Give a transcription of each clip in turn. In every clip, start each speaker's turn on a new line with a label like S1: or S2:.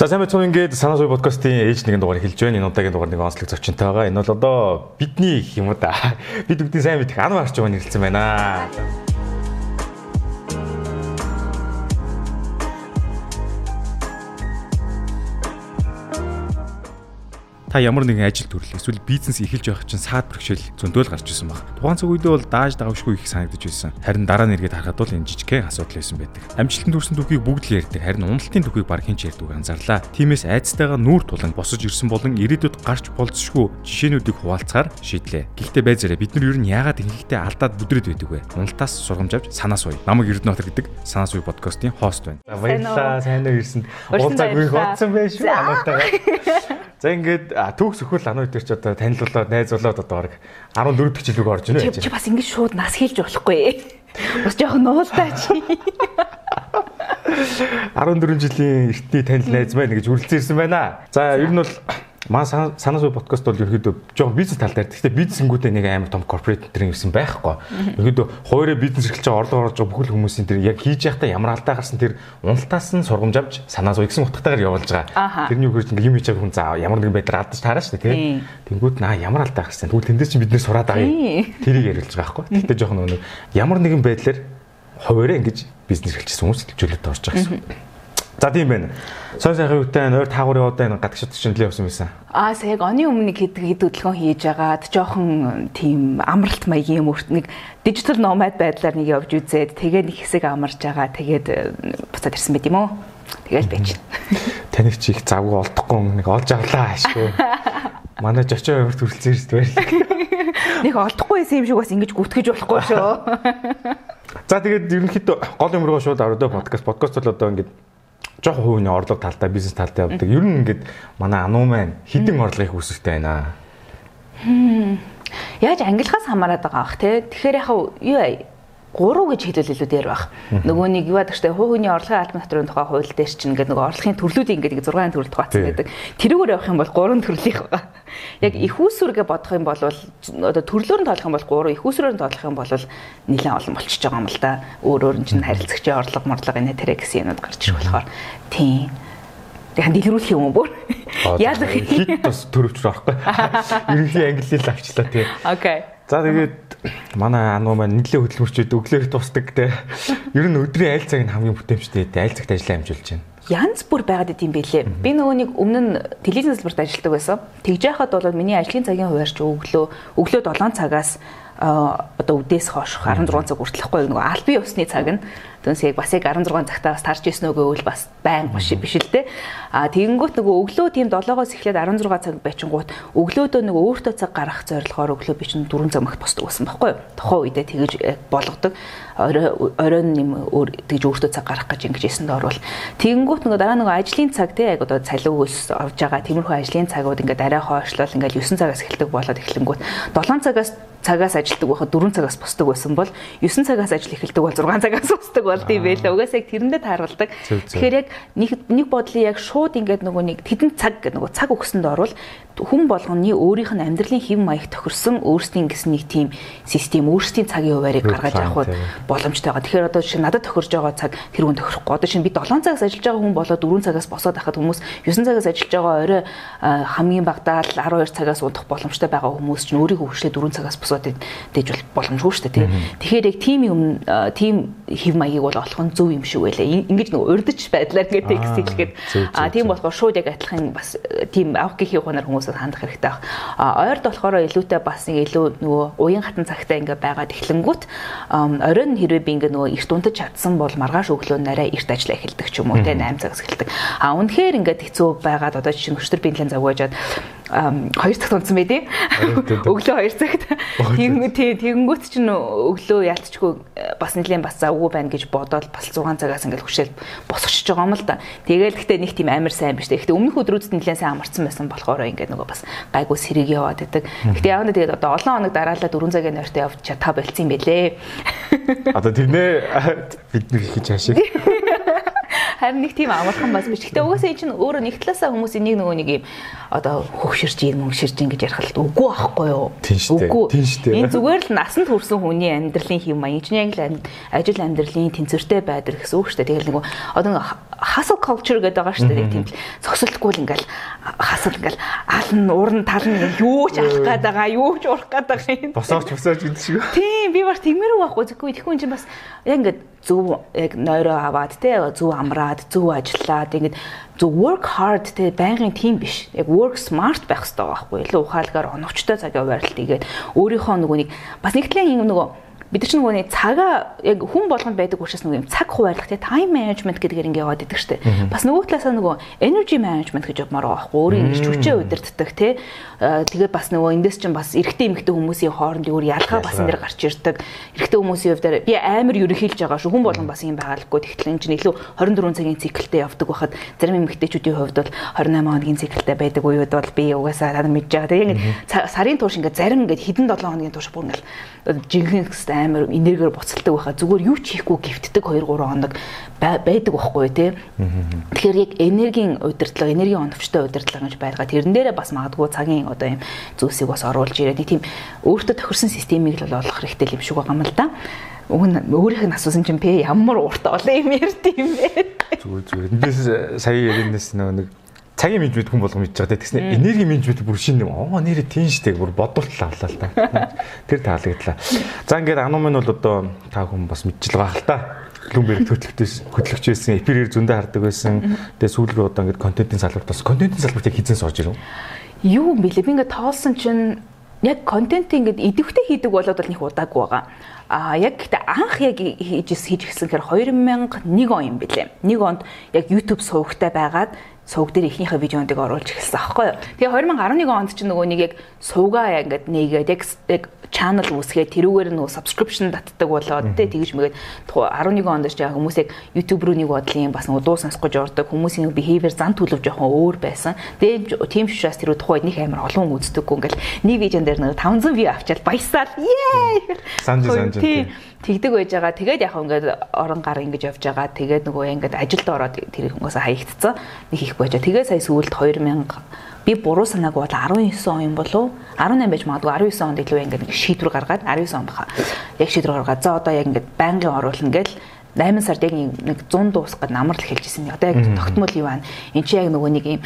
S1: За сайн байна уу ингээд санаа суй подкастын ээж нэгэн дугаар хэлж байна. Энэ удаагийн дугаар нэг онцлог зочинтойгоо. Энэ бол одоо бидний юм да. Бид бүгдийн сайн мэдих ан марч байгаа нэрэлсэн байна. Та ямар нэгэн ажил төрөл эсвэл бизнес эхэлж байх чинь саад бэрхшээл зөндөөл гарч ирсэн баг. Тухайн цаг үедээ бол дааж давшгүй их санагдаж байсан. Харин дараа нь эргээд харахад бол энэ жижигхэн асуудал байсан байдаг. Амжилтанд хүрсэн түүхийг бүгд л ярьдаг. Харин уналтын түүхийг баг хинч ярьдаг анзаарлаа. Тиймээс айцтайгаа нүүр тулан босож ирсэн болон ирээдүйд гарч болцсошгүй жишээнүүдийг хуваалцахаар шийдлээ. Гэхдээ байзаараа бид нар ер нь яагаад ингэхдээ алдаад бүдрээд байдаг вэ? Уналтаас сургамж авч санаа суй. Намаг Эрдэнэтр гэдэг санаа суй подкастын хост байна. Баярлалаа. Сайн уу ирсэнд. Уулзааг их бодсон байх шүү. Анаатайгаа. За ингээд түүх сөхөл ануу дээр ч одоо танилцуулаад найзуулаад одоо баг 14 дэх жилүүг орж
S2: гэж. Чи бас ингэж шууд нас хэлж болохгүй. Бас жоохон нуултаа чи.
S1: 14 жилийн эртний танил найз байна гэж үргэлжлүүлсэн байна. За ер нь бол Маа санаа суй подкаст бол ерөөдөө жоохон бизнес тал дээр. Гэхдээ бизнесэнгүүдээ нэг амар том корпорат төрийн ирсэн байхгүй. Ерөөдөө хоёроо бизнес эрхэлж байгаа орлого оруулж байгаа бүхэл хүмүүсийн тэр яг хийж байхдаа ямар алдаа гарсан тэр уналтаас нь сургамж авч санаа суй гэсэн утгатайгаар явуулж байгаа. Тэрний үгээр чинь юм хийж байгаа хүн за ямар нэгэн байдлаар алдаж таараа шүү дээ. Тэнгүүд наа ямар алдаа гарсан. Тэгвэл тэндээс чинь бид нэр сураад юм. Тэрийг яриулж байгаа байхгүй. Гэхдээ жоохон нэг ямар нэгэн байдлаар хуваараа ингэж бизнес эрхэлжсэн хүмүүс төлөвлөлт орж байгаа гэсэн. За тийм байна. Сон сайхан үетэй нойр таагуурын удаа энэ гадагшид чинь нэлээд явсан байсан.
S2: Аа саяг оны өмнө хэд хэд хөдөлгөөн хийж агаад жоохон тийм амралт маягийн юм өрт нэг дижитал номад байдлаар нэг явж үзээд тэгээ нэг хэсэг амарч байгаа. Тэгээд буцаад ирсэн байт юм уу? Тэгэл байж.
S1: Таних чи их завгүй олдохгүй нэг олж авлаа ашгүй. Манай жочоо хувирт хүрэлцэн шүү дээ.
S2: Нэг олдохгүй байсан юм шиг бас ингэж гүтгэж болохгүй шүү.
S1: За тэгээд ерөнхийдөө гол юм руу шууд ороод подкаст подкаст бол одоо ингэж жоохон хувийн орлого талтай бизнес талтай явдаг. Ер нь ингээд манай ануу маань хідэн орлогыг үүсэхтэй байна.
S2: Яаж ангилахаас хамаарат байгаа бах те. Тэгэхээр яг юу 3 гэж хэлвэл илүү дээр баг. Нөгөө нэг юу байдаг штэ хувийн орлогын албан татврын тухай хууль дээр чинь ингээд нөгөө орлогын төрлүүдийн ингээд 6 төрөлд хуваацсан байдаг. Тэрүүгээр явах юм бол 3 төрлийнх байгаа. Яг их усүргээ бодох юм бол одоо төрлөөр нь тоолох юм бол 3, их усүрээр нь тоолох юм бол нэлээд олон болчихж байгаа юм л да. Өөр өөр нь чинь харилцагчийн орлого, морлого энэ тэрэ гэсэн юмуд гарч ирэх болохоор тийм яг дэлгэрүүлэх юм бүр.
S1: Яалах хит бас төрөвч байхгүй. Ерөнхий англи л авчлаа тий.
S2: Окей.
S1: За тэгээд манай ануу маань нийлээ хөдөлмөрчүүд өглөөр тусдаг те. Ер нь өдрийн айл цаг нь хамгийн бүтээмжтэй айл цагт ажиллаа амжуулж байна.
S2: Янз бүр байгаад идэм байлээ. Би нөгөө нэг өмнө нь телевизэн салбарт ажилладаг байсан. Тэгж яхад бол миний ажлын цагийн хуваарч өглөө өглөө 7 цагаас одоо үдээс хойш 16 цаг хүртэлхгүй нөгөө албан ёсны цаг нь Түнс яг бас яг 16 цагтаа бас тарж исэн нөгөө үл бас байн биш биш л дээ. А тэгэнгүүт нөгөө өглөө тийм 7-оос эхлээд 16 цаг байчингууд өглөөдөө нөгөө өөртөө цаг гаргах зорилгоор өглөө би чинь 4 цаг махт босдог байсан байхгүй юу? Тухайн үедээ тэгэж болгодог. Оройн юм өөр тэгж өөртөө цаг гаргах гэж ингэж исэн доор бол тэгэнгүүт нөгөө дараа нөгөө ажлын цаг тий яг одоо цалин үйлс авж байгаа тиймэрхүү ажлын цагууд ингээд арай хойшлол ингээд 9 цагаас эхэлдэг болоод эхлэнгүүт 7 цагаас цагаас ажилдаг байхад 4 цагаас босдог байсан бол 9 цагаас ажил эхэлдэг бол 6 цагаас босдог болд юм байлаа. Угаасаа яг тэрэндээ тааруулдаг. Тэгэхээр яг нэг нэг бодлын яг шууд ингээд нөгөө нэг тэдэн цаг гэдэг нөгөө цаг өгсөнд орвол хүн болгоны өөрийнх нь амьдралын хэв маяг тохирсон өөрсдийн гэсэн нэг тийм систем, өөрсдийн цагийн хуваарийг гаргаж авах боломжтой байгаа. Тэгэхээр одоо жишээ надад тохирж байгаа цаг тэр хүн тохирохгүй. Одоо шинэ би 7 цагаас ажиллаж байгаа хүн болоод 4 цагаас босоод байхад хүмүүс 9 цагаас ажиллаж байгаа орой хамгийн багадаа л 12 цагаас унтах боломжтой байгаа хүмүүс чинь өөрийгөө хөшлөө 4 цагаас босоод дэж бол боломжгүй шүү дээ. Тэгэхээр яг тийм юм тийм хэв маягийг бол олох нь зөв юм шиг байлаа. Ингэж нэг урдч байдлаар ингээд текст хэлэхэд а тийм болохоор шууд яг адилхан бас тийм авах гэхийн ухаанаар хүмүүс хүмүүсээс хандах хэрэгтэй баг. А ойрд болохоор илүүтэй бас нэг илүү нөгөө уян хатан цагтаа ингээ байгаад эхлэнгүүт оройн хэрвээ би ингээ нөгөө эрт унтаж чадсан бол маргааш өглөө нарай эрт ажиллаа эхэлдэг ч юм уу те 8 цагаас эхэлдэг. А үнэхээр ингээ хэцүү байгаад одоо жишээ нь өчтөр биеийн завгуужаад 2 цагт унтсан бай тээ. Өглөө 2 цагт. Тэгэнгүүт чинь өглөө ялцчгүй бас нэлийн бас завгүй байна гэж бодоод бас 6 цагаас ингээл хөшөөл босгочихж байгаа юм л да. Тэгээл гэхдээ нэг тийм амар сайн биш дээ. Гэхдээ өмнөх өдрүүдэд нэлийн сайн амарсан байсан болохоор ингээд нөгөө бас гайгүй сэрэг яваад байдаг. Гэхдээ яавна тэгээд одоо олон хоног дараалал 4 цагийн нойртой явж та болцсон юм бэлээ.
S1: Одоо тэрнээ бид нэг хийж хаашиг.
S2: Харин нэг тийм амархан бас биш. Гэтэ угаасаа энэ чинь өөрөө нэг талаасаа хүмүүс энийг нөгөө нэг юм одоо хөвширж ийн мөнгширж ийн гэж ярих л үгүй байхгүй юу?
S1: Үгүй.
S2: Энэ зүгээр л насанд хүрсэн хүний амьдралын хэм маяг чинь яг л ажил амьдралын тэнцвэртэй байдаг гэсэн үг шүү дээ. Тэгэл нөгөө одоо hustle culture гэдэг байгаа шүү дээ. Тийм л зогсолтгүй л ингээл хасал ингээл алн уурн тал нь юу ч алах гээд байгаа, юу ч урах гээд байгаа юм.
S1: Босооч босооч гэдэг шиг.
S2: Тийм би бас тиймэрхүү байхгүй. Тэгэхгүй тэгэхгүй чинь бас яг ингээд зөв яг нойроо аваад те зөв амраад зөв ажиллаад ингээд зөв work hard те байнгын тийм биш. Яг work smart байх хэрэгтэй байхгүй. Илүү ухаалгаар оновчтой цагийн хуваарлт игээд өөрийнхөө нөгөө нэг бас нэг талын нөгөө бид чинь нөгөө нэг цагаа яг хүн болгонд байдаг учраас нөгөө юм цаг хуваарлах тий time management гэдгээр ингэ яваад идэг штэ. Бас нөгөө талаасаа нөгөө energy management гэж явмаар байгаа байхгүй. Өөрийн ингэж хүчээ удирддаг тий. Тэгээд бас нөгөө эндээс чинь бас эрэгтэй эмэгтэй хүмүүсийн хоорондын өөр ялгаа бас энэ дэр гарч ирдэг. Эрэгтэй хүмүүсийн хувьд би амар ерөнхийлж байгаа шүү. Хүн болгон бас юм байгаалгүй. Тэгтэл энэ чинь илүү 24 цагийн циклтэй явдаг байхад зарим эмэгтэйчүүдийн хувьд бол 28 хоногийн циклтэй байдаг үеуд бол би угаасаа та мэдж байгаа. Тэгээд ингэ сарын турш ингэ зарим ингэ хэдэн 7 хоногийн турш бүр ингээл жинхэнэ амар энергиээр буцалдаг байхаа зүгээр юу ч хийхгүй гівтдэг 2 3 хоног байдаг байхгүй тий. Тэгэхээр яг энергийн удирдлага, энергийн оновчтой удирдлага гэж байгаа. Тэрэн дээрээ бас магадгүй цагийн одоо юм зүйлсийг бас оруулж ирээд тийм өөртөө тохирсон системийг л олох хэрэгтэй юм шиг байгаа юм л да. Уг нь өөрийнх нь асуусан чинь пэ ямар ууртай олон юм ярьд юм бэ?
S1: Зүгээр зүгээр. Эндээс сая яринаас нэг цагийн менежмент хүн болго мэдж байгаа. Тэгснэ энерги менежмент бүр шинэ юм. Оо нэрээ тийм штэ бүр бодуултал авлаа л та. Тэр таалагдлаа. За ингээд ануу минь бол одоо та хүн бас мэдчихл байгаа л та. Bloomberg хөтлөгчөөс хөтлөгч байсан, эпирээр зөндөө хардаг байсан. Тэгээ сүүл рүү одоо ингээд контентын салбарт бас контентын салбарт яг хизэн сорж ирв.
S2: Юу юм бэлээ? Би ингээд тоолсон чинь яг контент ингээд идэвхтэй хийдэг болоод бол нэг удаагүй байгаа. А яг гэхдээ анх яг хийж хийж гисэн хэрэг 2001 он юм бэлээ. Нэг онд яг YouTube сувагтай байгаад сувг дээр ихнийхээ видеондыг оруулж эхэлсэн аахгүй юу. Тэгээ 2011 онд ч нөгөө нэг яг сувгаа яг ингээд нэгээд яг channel үүсгээд тэрүүгээр нөгөө subscription татдаг болоод тэ тэгж мэгээд 11 онд ч яг хүмүүс яг YouTube руу нэг бодлын бас нөгөө дуу сонсох гэж ордог хүмүүсийн behavior зан төлөв жоохон өөр байсан. Тэгээ тийм шишээс тэр тухайд нэг амар олон үздэггүй ингээл нэг видеон дээр нөгөө 500 view авчаад баясаад yay.
S1: Санж санж
S2: тэгдэг байж байгаа. Тэгээд яг ингээд орон гар ингэж явж байгаа. Тэгээд нөгөө ингээд ажилд ороод тэр хүмүүсээ хаягдцсан. Нэг их байж. Тэгээ сая сүүлд 2000 би буруу санааг бол 19 он юм болов 18 байж магадгүй 19 онд илүү ингээд шийдвэр гаргаад 19 он баха. Яг шийдвэр гаргаад за одоо яг ингээд байнгын оруулна гэл 8 сард яг нэг 100 дуусгаад намрал хэлжсэн. Одоо яг тогтмол юу байна? Энд чи яг нөгөө нэг юм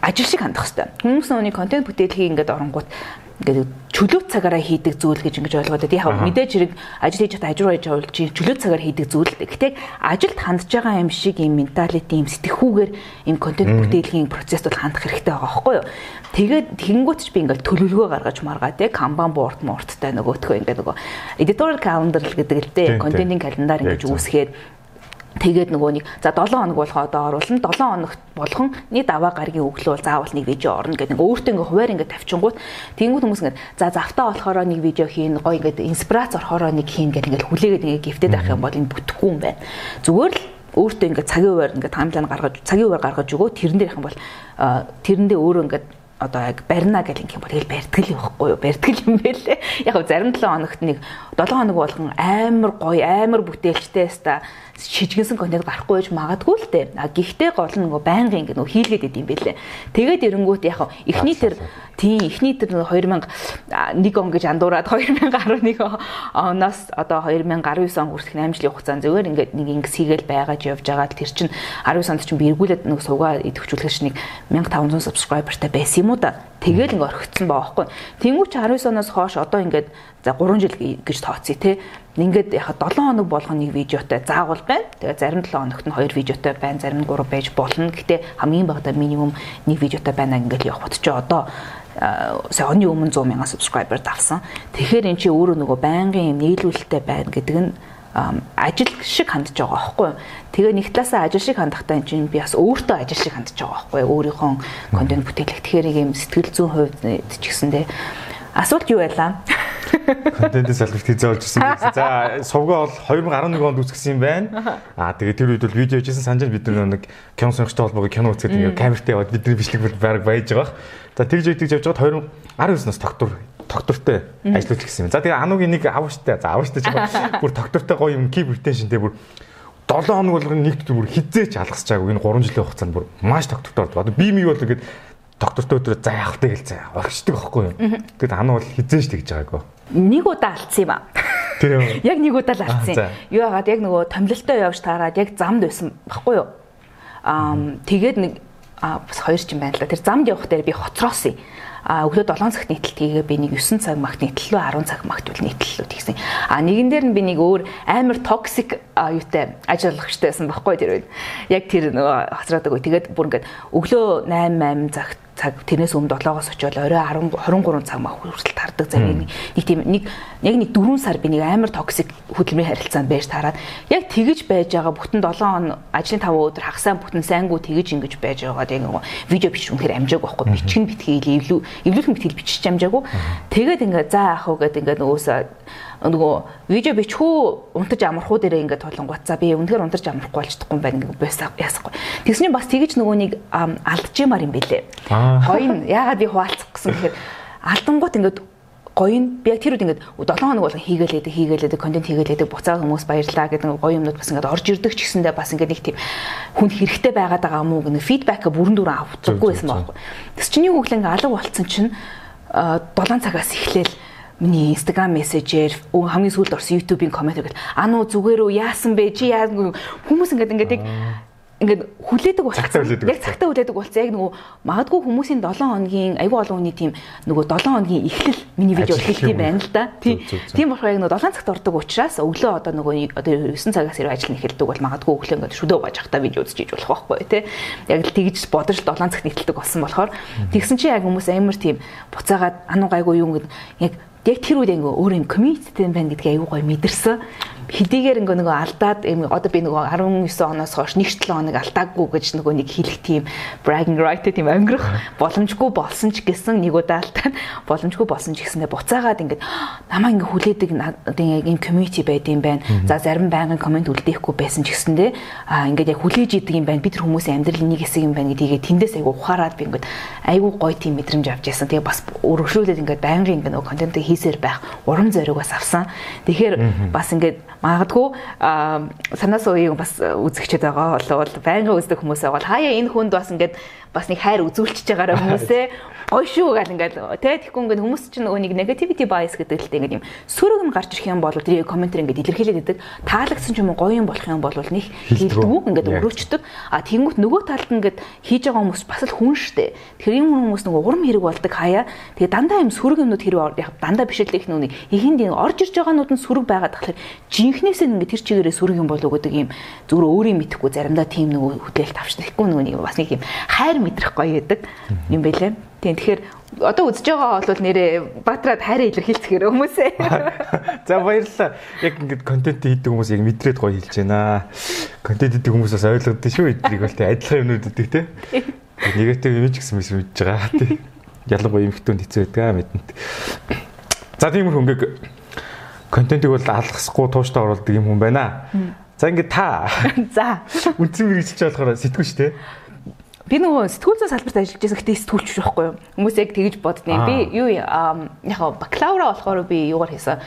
S2: ажил шиг хандах хэвээр. Хүмүүс нөгөө контент бүтээлхийг ингээд оронгууд ингээд чөлөө цагаараа хийдэг зүйл гэж ингэж ойлгоод байдаг. Яг мэдээж хэрэг ажил хийж чадаа ажил руу явж болж чөлөө цагаар хийдэг зүйл. Гэхдээ ажилд хандж байгаа юм шиг юм менталити юм сэтгэхүүгээр энэ контент бүтээлийн процесс бол хандах хэрэгтэй байгаа байхгүй юу? Тэгээд тэгэнгүүт ч би ингээд төлөвлөгөө гаргаж маргаад яг канбан боорд морттай нөгөөтгөө ингээд нөгөө editorial calendar гэдэг л дээ контентын календар ингэж үүсгээд Тэгээд нөгөө нэг за 7 хоног болохоо одоо оруулна. 7 хоногт болгонны даваа гаргийн өглөө заавал нэг видео орно гэдэг. Ингээ өөртөө ингээ хуваар ингээ тавьчингууд тэнгууд хүмүүс ингээ за завтаа болохоро нэг видео хийн, гоё ингээ инспирац орохоро нэг хийн гэдэг ингээ хүлээгээд ингээ гифтэд авах юм бол энэ бүтэхгүй юм байна. Зүгээр л өөртөө ингээ цагийн хуваар ингээ таймлайн гаргаж цагийн хуваар гаргаж өгөө тэрэн дээр их юм бол тэрэндээ өөрөө ингээ одоо яг барина гэх юм бол тэгэл барьтгэл юм байхгүй юу барьтгэл юм байлээ яг зарим 7 хоногт нэг 7 хоног болгон амар гоё амар бүтээлчтэй ста шижгэнсэн контент гарахгүй байж магадгүй л дээ. А гэхдээ гол нь нөгөө байнгын ингэ нөгөө хийлгээд идэм байлээ. Тэгээд эрэнгүүт яг эхний тэр тийм эхний тэр 2001 он гэж андуураад 2011 оноос одоо 2019 он хүртэх 8 жилийн хугацаанд зөвөр ингээд нэг ингэс хийгээл байгаж явж байгаа тэр чинь 19 онд чинь би эргүүлээд нэг сувгаа идэвхжүүлэхш нэг 1500 subscriberтай байсан юм уу да. Тэгэл ингээ орхигдсон байгаа байхгүй. Тэнгүүч 19 оноос хойш одоо ингээд за 3 жил гэж тооцъё те. Ингээд яхаа 7 хоног болгоно нэг видеотой заавал байна. Тэгээ зарим 7 хоногт нь 2 видеотой байна, зарим нь 3 байж болно. Гэтэ хамгийн багадаа минимум нэг видеотой байна ингээд явахд ч одоо сая оны өмнө 100 мянган subscriber давсан. Тэгэхээр эн чинь өөрөө нөгөө байнгын юм нийлүүлэлттэй байна гэдэг нь ажил шиг хандж байгаа байхгүй. Тэгээ нэг талаасаа ажил шиг хандахтаа энэ чинь би бас өөртөө ажил шиг хандж байгаа байхгүй. Өөрийнхөө контент бүтээлэх тэгэхээр юм сэтгэл зүйн хувьд ч гэсэндээ асуулт юу байлаа?
S1: Контентын салбарт хизээ болж ирсэн гэсэн. За, сувгаа бол 2011 онд үүсгэсэн юм байна. Аа, тэгээ тэр үед бол видео хийсэн санаж бид нэг кино сонирхтой холбоог кино үзээд ингээд камертай яваад бидний бичлэг бүр байраг баяж байгаа. За, тэгж тэгж явж байгаад 2019-наас тогтвор доктортой ажиллаж гисэн юм. За тэгээ ануугийн нэг авууштай. За авууштай ч бүр доктортой гоё юм keep retention тэгээ бүр 7 хоног болгоно нэгт бүр хизээч алгасч байгаагүй энэ 3 жилийн хугацаанд бүр маш тогтвортой болдог. Одоо би миг бол ингээд доктортой өдрөө за явахтай гэл за орхичдаг байхгүй юу. Тэгэд ана бол хизээч тэгж байгаагүй.
S2: Нэг удаа алдсан юм аа.
S1: Тэр
S2: яг нэг удаа л алдсан. Юу яагаад яг нөгөө томилолтой явж таарад яг замд байсан байхгүй юу. Аа тэгээд нэг бас хоёр ч юм байна л да. Тэр замд явах дээр би хоцроос юм а өглөө 7 цагт нийтлэлтгийгээ би нэг 9 цаг магт нийтлэлөө 10 цаг магт үл нийтлэлөө тэгсэн. А нэгэн дээр нь би нэг өөр амар токсик юутай ажиллагчтай байсан байхгүй тэр үед. Яг тэр нөгөө хоцроодаг. Тэгээд бүр ингээд өглөө 8 8 цагт цаг тэрнээс өмнө 7-оос очиод орой 10 23 цаг мах хүртэл тардаг замын нэг тийм нэг яг нэг 4 сар би нэг амар токсик хөдөлмөрийн харилцаанд байж таарад яг тэгэж байж байгаа бүтэн 7 хоног ажлын 5 өдөр хагасаа бүтэн сайнгуу тэгэж ингэж байж байгаад яг нэг видео биш үнэхээр амжаагүй байхгүй. Бичгэн битгий эвлүү эвлүүхэн битгий бичиж амжаагүй. Тэгээд ингээ за яах вэ гэдэг ингээ нөгөөсөө нөгөө видео бичхүү унтаж амархуу дээрээ ингээд толонгууд за би үнэхээр унтаж амархгүй болчихдохгүй юм байна ингээд байсан яасахгүй. Тэгснээр бас тэгэж нөгөө нэг алдчихмаар юм бэлээ. Гоё нь яагаад би хуваалцах гэсэн гэхээр алдангууд ингээд гоё нь би яг тэр үед ингээд 7 хоног болгон хийгээлээдэг хийгээлээдэг контент хийгээлээдэг буцаад хүмүүс баярлаа гэдэг гоё юмнууд бас ингээд орж ирдэг ч гэсэндээ бас ингээд нэг тийм хүн хэрэгтэй байгаад байгаа мó гэх фидбэк бүрэн дүрэн авчихгүй байсан байхгүй. Тэс чиний ингээд алга болцсон чинь 7 цагаас эхлээл миний инстаграм мессежээр хамгийн сүүлд орсон YouTube-ийн коммент гэл ануу зүгээр үү? Яасан бэ? Чи яа? Хүмүүс ингээд ингээд яг ингээд хүлээдэг болсон. Яг цагтаа хүлээдэг болсон. Яг нөгөө магадгүй хүмүүсийн 7 хоногийн аюул олон хүний тийм нөгөө 7 хоногийн эхлэл миний видео юм байна л да. Тийм болохоор яг нөгөө 7 цагт ордог учраас өглөө одоо нөгөө одоо 9 цагаас ирээ ажил нь эхэлдэг бол магадгүй өглөө ингээд шүдөө гаж хата видео иж болох байхгүй тий. Яг л тэгж бодож 7 цагт эхэлдэг болсон болохоор тэгсэн чинь яг хүмүүс амар тийм буцаагаад ануу гайгүй юу? ингээд яг яг тэр үед ингээ өөр юм комьюнититэй байна гэдгийг аюу гой мэдэрсэн хэдийгээр ингээ нөгөө алдаад одоо би нөгөө 19 оноос хойш нэг 7 хоног алдаагүй гэж нөгөө нэг хэлэх тийм bragging right тийм өнгөрөх боломжгүй болсон ч гэсэн нэг удаа алдаад боломжгүй болсон ч гэсэндээ буцаагаад ингээ намаа ингээ хүлээдэг яг юм community байд юм байна. За зарим байнгын комент үлдээхгүй байсан ч гэсэндээ а ингээд яг хүлээж идэг юм байна. Би тэр хүмүүсийн амьдралын нэг хэсэг юм байна гэдгийг тэндээс айгу ухаарад би ингээд айгу гоё тийм мэдрэмж авч яасан. Тэгээ бас өргөжлүүлээд ингээд байнгын ингээ нөгөө контент хийсээр байх урам зориг бас авсан. Тэгэхээр бас ингээд магадгүй санаас уу бас үзэгчэд байгаа бол байнгын үздэг хүмүүс байгаа бол хаяа энэ хүнд бас ингээд бас нэг хайр үзүүлчихэж байгаараа хүмүүсээ гоё шүү гэл ингээд тэ тэгэхгүй ингээд хүмүүс чинь нөгөө нэг negativity bias гэдэг л ингээд юм сөрөг нь гарч ирэх юм бол тэр комментэр ингээд илэрхийлээд идэг таалагдсан ч юм уу гоё юм болох юм бол нэг хилдэггүй ингээд өрөөчдөг а тэнгуут нөгөө талд ингээд хийж байгаа хүмүүс бас л хүн штэ. Тэр юм хүмүүс нөгөө урам хэрэг болдог хаяа. Тэгээ дандаа юм сөрөг юмнууд хэрэг яг дандаа биш л их нүг ихэнд энэ орж ирж байгаанууд нь сөрөг байгаад тахлаар жинхнээсээ ингээд тэр чигээрээ сөрөг юм болов гэдэг юм зүгээр өөрийн мэдхгүй заримдаа тийм нөгөө хөдөлт авч тэгэхгүй нөгөө нэг бас нэг юм хайр мэдрэх гоё гэдэг юм байлээ Тийм тэгэхээр одоо үзэж байгаа бол нэрээ Батраад хайраа илэрхийлцгээр хүмүүсээ.
S1: За баярлалаа. Яг ингээд контент хийдэг хүмүүс яг мэдрээд гоё хэлж байна. Контент хийдэг хүмүүс бас ойлгодсон шүү эднийг бол тийм адилхан юмнууд өгдөг тийм. Негатив юм ч гэсэн мэс мэдж байгаа тийм. Ялангуяа эмхтөнд хэцүү байдаг мэднэ. За тиймэрхүү ингээд контентыг бол алгасахгүй тууштай оруулдаг юм хүн байна. За ингээд та.
S2: За.
S1: Үндсэн мэрэгчлж болохоор сэтгүү шүү дээ
S2: би нөгөө сэтгүүл зүйн салбарт ажиллаж байсан гэхдээ сэтгүүлч биш байхгүй юу. Хүмүүс яг тэгэж боддیں۔ Би юу яг бакалавра болохоор би юугаар хийсэн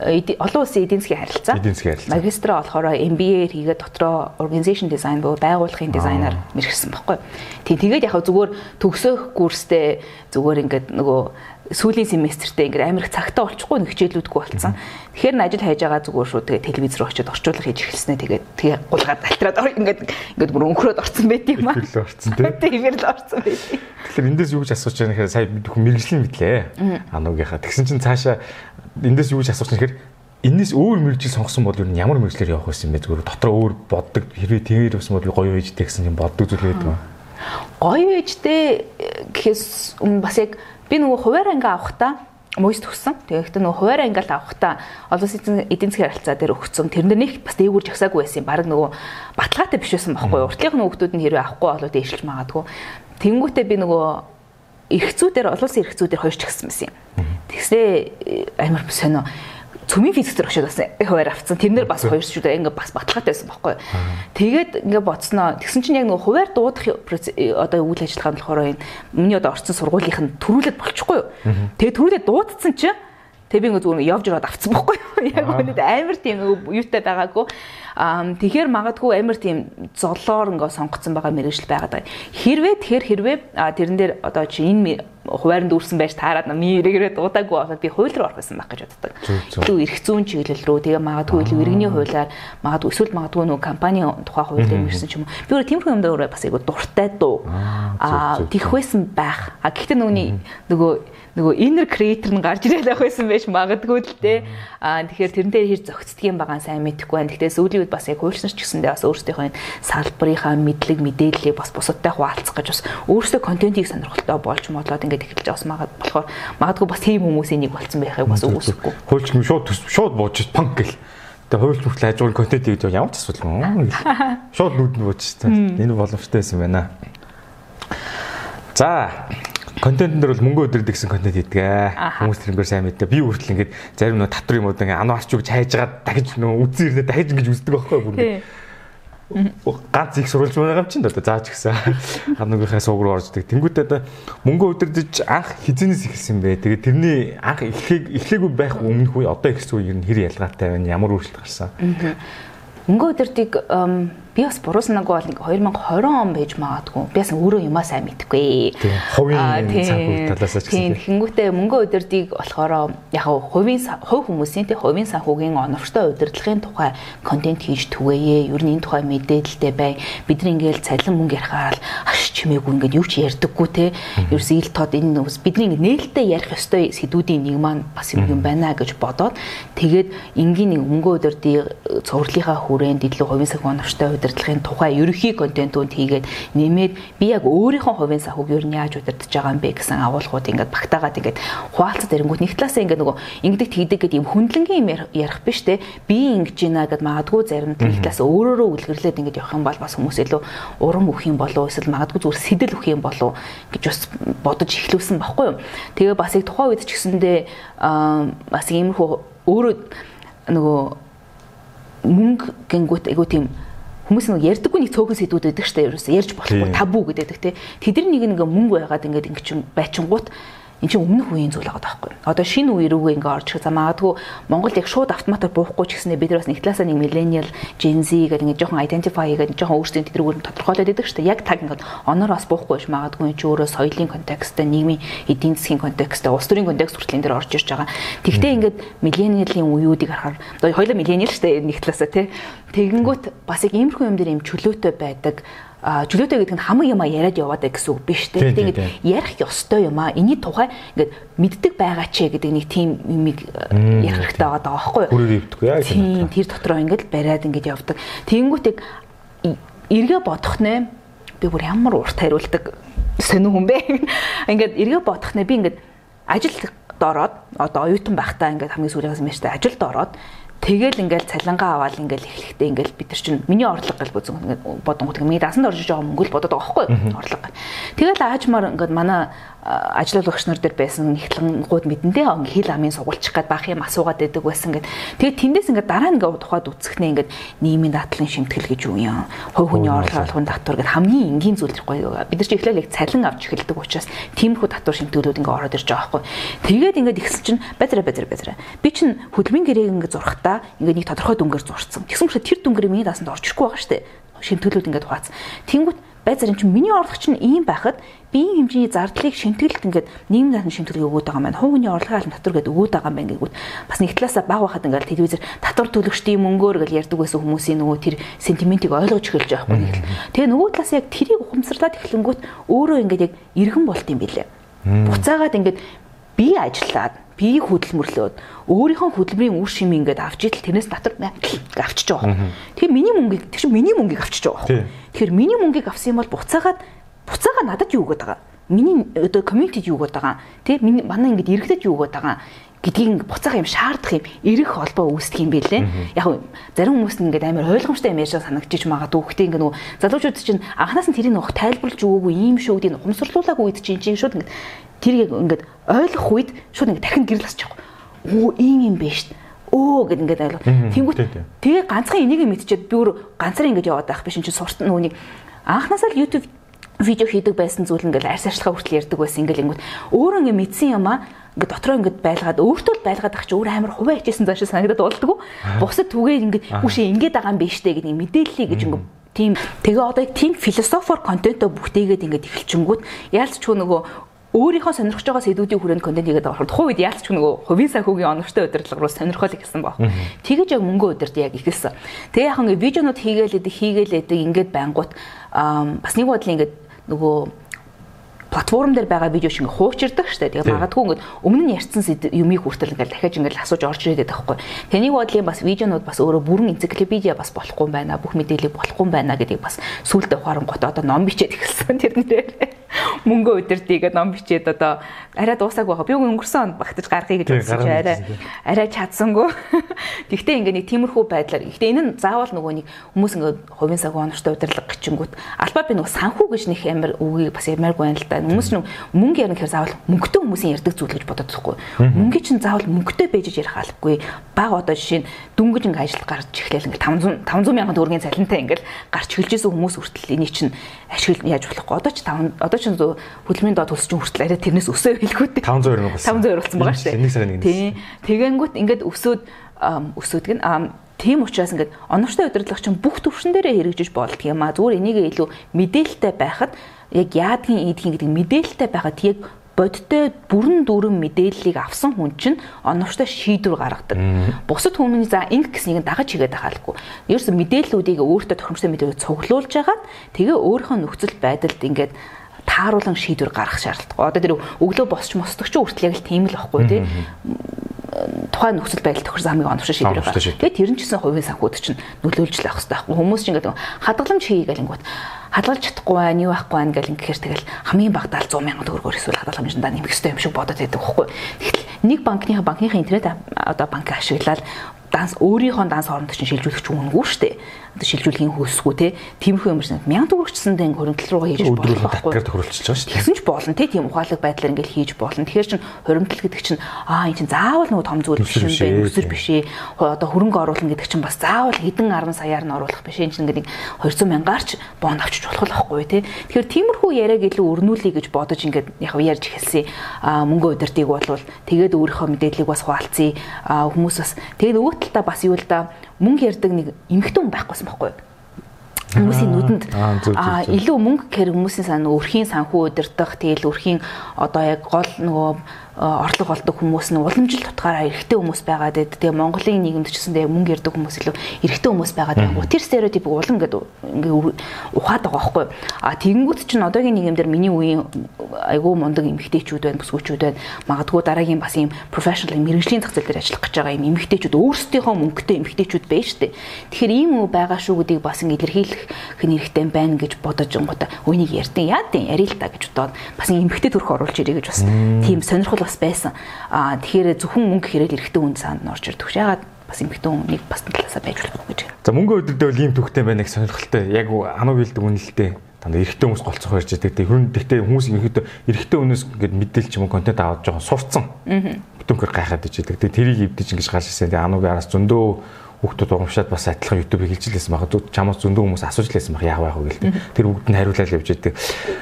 S2: олон улсын эдийн засгийн харилцаа.
S1: Эдийн засгийн харилцаа.
S2: Магистра болохоор MBA хийгээд дотроо organization design буюу байгууллагын дизайнер мэргэсэн байхгүй. Тийм тэгээд яг зүгээр төгсөх курстэй зүгээр ингээд нөгөө сүүлийн семестртээ ингээд амар их цагтаа олчихгүй нэг хичээлүүдгүй болцсон. Тэгэхээр н ажил хайж байгаа зүгээр шүү тэгээ телевиз рүү очиод орчуулга хийж эхэлснэ тэгээд тэгээ гулгаад альтраад ингээд ингээд бүр өнхрөөд орцсон байт юм аа.
S1: Л орцсон тий.
S2: Тэр л орцсон байт.
S1: Тэгэхээр эндээс юу гэж асууж байгаа нэхэр сая мэрэгжлийн мэдлээ. Ануугийнхаа тэгсэн чинь цаашаа эндээс юу гэж асууж байгаа нэхэр энэс өөр мэрэгжил сонгосон бол юу ямар мэрэгчлэр явах байсан бэ зүгээр дотроо өөр боддог хэрвээ тэгэр байсан бол гоё ээжтэй гэсэн юм боддог зүйл байдаг.
S2: Гоё ээжтэй гэхээс бас яг Би нөгөө хуваар анги авахтаа мөс төгсөн. Тэгээд нөгөө хуваар ангиал авахтаа олон улсын эдийн засгийн харилцаа дээр өгсөн. Тэрнэр нэг бас дээгүүр жагсаагүй байсан юм. Бараг нөгөө баталгаатай биш байсан байхгүй юу? Уртлынх нь хүүхдүүд нь хэрвээ авахгүй болоо дээшилж магадгүй. Тэнгүүтээ би нөгөө эрхцүүдээр олон улсын эрхцүүдээр хоёр ч гисэн байсан юм. Тэгснээ амар сонио цөмийн физик очиод бас хуваар авцсан. Тэрнэр бас хоёр шүү дээ. Ингээ бас баталгаатай байсан байхгүй. Тэгээд ингээ бодсноо. Тэгсэн чинь яг нөгөө хуваар дуудах одоо үйл ажиллагаа нь болохоор энэ миний одоо орцсон сургуулийнх нь төрүүлээд болчихгүй юу. Тэгээд төрүүлээд дуудсан чинь тэг би ингээ зүгээр явж ирээд авцсан байхгүй юу. Яг үнэд амар тийм юутай байгаагүй. Аа тэгэхээр магадгүй амар тийм золоор ингээ сонгоцсон байгаа мэрэгжил байгаад байгаа. Хэрвээ тэгэхээр хэрвээ тэрэн дээр одоо чи энэ хуваарьнд дүүрсэн байж таарад намын ирээрээ дуудаагүй болоод би хууль руу орох гэсэн баг гэж боддог. Илүү эрх зүйн чиглэл рүү тэгээ магадгүй илүү иргэний хуулиар магадгүй эсвэл магадгүй нөгөө компани тухай хууль дээр ирсэн ч юм уу. Би өөрөө тиймэрхүү юм дээр бас айгу дуртай дуу. Аа тийх байсан байх. А гэхдээ нөгөөний нөгөө нөгөө inner creator нь гарч ирээд байх байсан байж магадгүй л дээ. Аа тэгэхээр тэрнтэй хэр зөгцдөг юм байгаа сайн мэдэхгүй байна. Гэхдээ сүүлийн үед бас яг хуульснаар ч гэсэндээ бас өөрсдийнхөө салбарынхаа мэдлэг мэдээллийг бас бусадтай хуваалцах гэж бас өөрсдөө контентийг сонирхолтой болж модлоод ингээд эхэлж бас магад болохоор магадгүй бас тийм хүмүүсийн нэг болцсон байхыг бас үгүйсэхгүй.
S1: Хуульч шууд шууд бууж панк гэл. Тэгээ хуульч бүртэл ажуул контент хийж ямар ч асуудал юм. Шууд нүд нь бууж та. Энэ боломжтой байсан байна. За контент дээр бол мөнгө өдрөд гэсэн контент хийдэг. Хүмүүс тэрнээр сайн мэддэг. Би хүртэл ингээд зарим нөө татвар юмуд ингээд ано арч үгж хайжгаад дахиж нөө үзэн ирнэ дахиж ингэж үздэг байхгүй бүр ганц их сурвалж байгаа юм чинь одоо зааж гисэн. Хамнуугийнхаа сууг руу орждаг. Тэнгүүтээ одоо мөнгө өдөрдөж анх хизэнээс ихсэн бэ. Тэгээ тэрний анх эхлэх эхлээгүй байх өмнөх үе одоо ихсэн үе ер нь хэр ялгаатай байна? Ямар өөрчлөлт гарсан?
S2: Мөнгө өдөртийг би бас буруу санаагүй бол 2020 он байж магадгүй. Би бас өөрөө юмаа сайн мэдэхгүй.
S1: Тийм. Хувийн санхүү талаас ч
S2: гэсэн. Тийм. Тэгэнгүүтээ мөнгө удирдыг болохоор яг хувийн хувь хүмүүсийн тийм хувийн санхүүгийн оновчтой удирдлагын тухай контент хийж түгээе. Ер нь энэ тухай мэдээлэлтэй бай. Бидний ингээл цалин мөнгө ярихаар хаш чимээгүй ингээд юу ч ярьдаггүй те. Ерөөс ил тод энэ бидний ингээд нээлттэй ярих ёстой сэдвүүдийн нэг маань бас юм байна гэж бодоод тэгээд энгийн нэг мөнгө удирдыг цувралынхаа хүрээнд илүү хувийн санхүү оновчтой удирдлагын тухай ерөхийн контентууд хийгээд нэмээд би яг өөрийнхөө хувийн санхүүг ер нь яаж удирдах байгаа юм бэ гэсэн агуулгууд ингээд багтаагаад ингээд хуваалцад ирэнгүүт нэг талаасаа ингээд нөгөө ингэдэг тэгдэг гэдэг юм хүндлэнгийн юм ярих биш те. Би ингэж гинэ гэд магадгүй зарим нэг талаасаа өөрөөрөө үлгэрлээд ингээд явах юм бол бас хүмүүс илүү урам өгөх юм болов эсвэл магадгүй зүгээр сэтэл өгөх юм болов гэж бас бодож эхлүүлсэн баггүй юу? Тэгээ бас яг тухайн үед ч гэсэндээ бас иймэрхүү өөрөө нөгөө мөнгө гингүүт айгу тийм хүмүүс нэг ярьдаггүй нэг цөөхөн сэдвүүд байдаг штэ. Ерөөсөө ярьж болохгүй табу гэдэг те тэдэр нэг нэг мөнгө байгаад ингээд ингэ чинь байчингууд эн чинь өмнөх үеийн зүйл байгаа байхгүй. Одоо шинэ үе рүүгээ ингээ орж ирэх. За магадгүй Монголд яг шууд автоматар буухгүй ч гэснээр бид нар бас нэг талаасаа нэг millennial Gen Z гэдэг ингээ жоохон identify гэдэг жоохон өөрсдийн тэдрүүгээр тодорхойлоод идэг шүү дээ. Яг таг ингээ оноор бас буухгүй биш магадгүй чи өөрөө соёлын контексттэй, нийгмийн эдийн засгийн контексттэй, улс төрийн контекст хүртэл энэ дэр орж ирж байгаа. Тэгтээ ингээд millennial-ийн үеүүдийг харахаар одоо хоёулаа millennial шүү дээ нэг талаасаа тий. Тэгэнгүүт бас яг иймэрхүү юм дээр юм чөлөөтэй байдаг чөлөөтэй гэдэг нь хамаг юма яриад яваад байх гэсэн үг биш тийм ингээд ярих ёстой юм аа эний тухай ингээд мэддэг байгаа ч гэдэг нэг тийм юмыг ярих хэрэгтэй байгаа даа байхгүй
S1: юу?
S2: Тийм тэр дотроо ингээд бариад ингээд явдаг. Тэгэнгүүтээ эргээ бодох нэ би бүр ямар урт хариулдаг сонир хүн бэ? Ингээд эргээ бодох нэ би ингээд ажилд ороод одоо оюутан байхдаа ингээд хамгийн сүүлээс мэжтэй ажилд ороод Тэгэл ингээл цалингаа аваад ингээл эхлэхдээ ингээл бид нар чинь миний орлого гэл бүзэн ингээд бодонгууд миний дасанд орж байгаа мөнгө л бодоод байгаа байхгүй орлого. Тэгэл аажмаар ингээд манай ажилуулагч нар дээр байсан ихлэнгууд мэдэндээ хил амын сугуулчих гээд баах юм асуугаад байдаг байсан гэд. Тэгээд тэндээс ингээд дараа нь ингээд тухайд үцэхнээ ингээд нийгмийн дадлын шимтгэл гэж юу юм. Хувь хүний орлогын татвар гэд хамгийн энгийн зүйл гоё. Бид нар чи эхлээл яг цалин авч эхэлдэг учраас тиймэрхүү татвар шимтгэлүүд ингээд ороод ирж байгаа байхгүй. Тэгээд ингээд ихсэн чинь базара базара базара. Би чинь хөдөлмөрийн гэрээг ингээд зурхтаа ингээд нэг тодорхой дүнгээр зурцсан. Тэгсэн мэт тэр дүнгээр миний даасанд орж ирэхгүй байгаа дээ. Шимтгэлүүд ингээд хуваацсан. Тэнгүүт байцаар юм чи миний орлого чинь ийм байхад биеийн хэмжээний зардлыг шимтгэлд ингээд нийгмийн даатны шимтгэлийг өгөөд байгаа юм байна. Хувийн орлогын албан татвар гэдэг өгөөд байгаа юм байна гэнгүүт бас нэг талаасаа баг байхад ингээд телевизээр татвар төлөгчдийн мөнгөөр гэж ярьдаг байсан хүмүүсийн нөгөө тэр сентиментийг ойлгож эхэлж байгаа байхгүй. Тэгээ нөгөө талаас яг тэрийг ухамсарлаад эхлэнгүүт өөрөө ингээд яг иргэн болт юм билээ. Буцаагаад ингээд би ажиллаад биеийг хөдөлмөрлөөд өөрийнхөө хөдөлмөрийн үр шимийг ингээд авч идэл тэрнээс татвар авчиж байгаа. Тэгэхээр миний мөнгийг тэр чинь миний мөнгийг авчиж байгаа. Тэгэхээр миний мөнгийг авсан юм бол буцаагаад буцаага надад юу өгöd байгаа. Миний одоо community юу өгöd байгаа. Тэ миний манай ингээд иргэдэд юу өгöd байгаа гэдгийг буцаах юм шаардах юм эрэх холбоо үүсдэг юм билээ. Яг зарим хүмүүс нь ингээд амар ойлгомжтой юм яашаа санагдчих магадгүй. Гэхдээ ингээд нөгөө залуучууд чинь анханаас нь тэрийг нөх тайлбарлаж өгөөгүй ийм шүү гэдэг ухамсарлуулаагүй үед чинь чинь шууд ингээд тэр яг ингээд ойлгох үед шууд ингээд дахин гэрэл асчих. Оо ийм юм биш өө гэд ингээд ойлгоо. Тэнгүүт тэгээ ганцхан энийг мэдчихэд би өөр ганцаар ингээд яваад байх биш энэ чинь сурт нөгөөний анханасаа л YouTube видео хийдэг байсан зүйл ингээл арьс арчилгаа хүртэл ярьдаг байсан ингээл ингүүт өөрөө ингээ мэдсэн юм аа ингээд дотроо ингээд байлгаад өөртөө л байлгаад ах чи өөр амар хуваа хичээсэн заашаа санагдаад болдгоо. Бусад түгээ ингээд үшээ ингээд байгаа юм биш үү гэдэг мэдээллийг гэж ингээд тийм тэгээ одоо яг тийм философор контентоо бүтээгээд ингээд эхэлчингүүд яалч ч нөгөө өөрийнхөө сонирхож байгаа сэдвүүдийн хүрээнд контент хийгээд байгаа тухайн үед яалч нөгөө хувийн санхүүгийн оновчтой удирдлага руу сонирхол ихсэн баг. Тэгэж яг мөнгө удирд яг ихэлсэн. Тэгээ яхан видеонууд хийгээл идэг хийгээл идэг ингээд байнгут бас нэг бодлын ингээд нөгөө платформ дээр байгаа видео шиг хуучирдаг штэ. Тэгээ магадгүй ингээд өмнө нь ярьсан юмыг хүртэл ингээд дахиад ингээд асууж орж ирээд байхгүй. Тэний бодлын бас видеонууд бас өөрөө бүрэн энциклопедиа бас болохгүй байна. Бүх мэдээлэл болохгүй байна гэдгийг бас сүултээ ухаан гот одоо ном бичээд эхэлсэн тэрнээ мөнгө өдөртийгээ ном бичээд одоо арай дуусаагүй байгаа. Би өнгөрсөн онд багтаж гаргая гэж бодсон чи арай арай чадсангүй. Гэхдээ ингээ нэг тиймэрхүү байдлаар. Гэхдээ энэ нь заавал нөгөө нэг хүмүүс ингээ хувийн саг онортой удирдлага гिचингүүт албаа би нөгөө санхүү гэж нэг амар үгийг бас ямааргүй байна л да. Хүмүүс нь мөнгө ярих гэхээр заавал мөнгөтэй хүмүүсийн ярддаг зүйл гэж бодоод байхгүй. Мөнгө чинь заавал мөнгөтэй байж ярих албагүй. Баг одоо жишээ нь дүнгэж ингээ ажил гарч эхлээл ингээ 500 500 мянган төгрөгийн цалинтай ингээл гарч эхэлжсэн хүмүүс хүртэл энийг чинь ашиг яаж болохгүй. Одоо ч 5 одоо ч хөдөлмөрийн доод төлс чинь хүртэл арай тэрнээс өсөө хэлэхгүй.
S1: 500 болсон.
S2: 500 болсон байгаа шүү дээ.
S1: Нэг сарын нэгнээс.
S2: Тийм. Тэгэнгүүт ингээд өсөөд өсөөд гэн тийм учраас ингээд оновчтой удирдлага чинь бүх төвшин дээрээ хэрэгжиж болдго юм а. Зүгээр энийг илүү мэдээлэлтэй байхад яг яадгийн ийдгийн гэдэг мэдээлэлтэй байхад яг бодтой бүрэн дүүрэн мэдээллийг авсан хүн чинь оновчтой шийдвэр гаргадаг. Бусад хүмүүс за ингэ гэснийг дагаж хийгээд байхаалгүй. Ерөөс мэдээллүүдийг өөртөө тохиромжтой мэдээлэл цуглуулж хагаад тэгээ өөрийнхөө нөхцөл байдалд ингээд тааруулан шийдвэр гаргах шаардлагатай. Одоо тэр өглөө босч мосдогч хүртэл яг л тийм л байхгүй тий тухайн нөхцөл байдал тохирсон хамгийн оновчтой шийдвэр гаргах. Тэгээд тэр нь ч гэсэн хувийн санхүүд чинь нөлөөлж л авах хэрэгтэй байхгүй. Хүмүүс чинь ингээд хадгаламж хийе гэл ингүүт хадгалж чадахгүй байх, юу байхгүй байх гэл ингэхээр тэгэл хамгийн багтаа 100 сая төгрөгөөр эсвэл хадгаламжиндаа нэмэх хэрэгтэй юм шиг бодоод байдаг байхгүй. Тэгэхээр нэг банкныхаа банкныхаа интернет одоо банк ашиглаад данс өөрийнхөө данс хоорондоо чинь шилжүүлэх ч үнэгүй шүү дээ одоо шилжүүлэхийн хөөсгүй те тиймэрхүү юм шиг мянган төгрөгчсөндөө ингээ хөрөнгөл рүү хийж
S1: болох байхгүй. Өдрөөр тохируулчихж байгаа шүү дээ.
S2: Тэгсэн ч болно те тийм ухаалаг байдлаар ингээ хийж болно. Тэгэхээр чин хөрөнгөл гэдэг чинь аа эн чин заавал нөгөө том зүйл биш юм байна. Өсөр биш ээ. Одоо хөрөнгө оруулна гэдэг чинь бас заавал хэдэн 10 саяар нь оруулах биш. Эн чин ингээ нэг 200 мянгаарч бонд авчиж болох байхгүй те. Тэгэхээр тиймэрхүү яриаг илүү өрнүүлэе гэж бодож ингээ яг ярьж эхэлсэн. Аа мөнгө удирдыг бол тэгээд өөрийнхөө мэдээллийг бас хуваалцъя. Аа хүмүүс бас тэгээд нөгөө талдаа бас юу л да мөнгө ярддаг нэг эмхтэн хүн байхгүйсэн байхгүй юу? хүмүүсийн нүдэнд аа илүү мөнгө гэр хүмүүсийн сан өрхийн санхүү удирдах тэгэл өрхийн одоо яг гол нөгөө орлого олдог хүмүүс нь уламжил тутгаараа эрэгтэй хүмүүс байгаад байд. Тэгээ Монголын нийгэмд ч гэсэн тэгээ мөнгө ярддаг хүмүүс илүү эрэгтэй хүмүүс байгаад байгаа. Тэр стереотип улам ингээд ингээ ухаад байгаа байхгүй. А тэгэнгүүт чинь одоогийн нийгэмдэр миний үеийн айгүй мундаг эмэгтэйчүүд байна, бүсгүүчүүд байна. Магадгүй дараагийн бас ийм professional мэрэгжлийн зах зээл дээр ажиллах гэж байгаа ийм эмэгтэйчүүд өөрсдийнхөө мөнгөтэй эмэгтэйчүүд байж штэ. Тэгэхээр ийм үү байгаа шүү гэдгийг бас илэрхийлэх хэн хэрэгтэй байна гэж бодож онготой үнийг ярьдیں۔ Яа дий ярил та гэж бодоод бас эмэгтэй төрх оруулж ирээ гэж бас тийм сонирхол бас байсан. Аа тэгэхээр зөвхөн мөнгө хэрэгэл эрэгтэй хүн санд орж ирдэг. Ягаад бас эмэгтэй хүнийг бас талаасаа байж болох гэж.
S1: За мөнгө өдөрдөө ийм төвхтэй байна гэх сонирхолтой. Яг ануу хэлдэг үнэлтэй дандаа эрэгтэй хүмүүс голцох ярьж байдаг. Тэг хүн тэгтээ хүмүүс ерөөдөө эрэгтэй хүнээс ингээд мэдээлэл ч юм уу контент аваад жоохон сурцсан. Бүтэнхээр гайхаад ижидэг. Тэг тэрийг эвдэж ингэж гарч ирсэн. Тэг ануугийн араас зөндөө хүүхдүүд урамшаад бас адилхан YouTube хийж лээсэн баг. Чамаас зөндөө хүмүүс асууж лээсэн баг. Яах вэ гэл. Тэр бүгд нь хариулаад явж байдаг.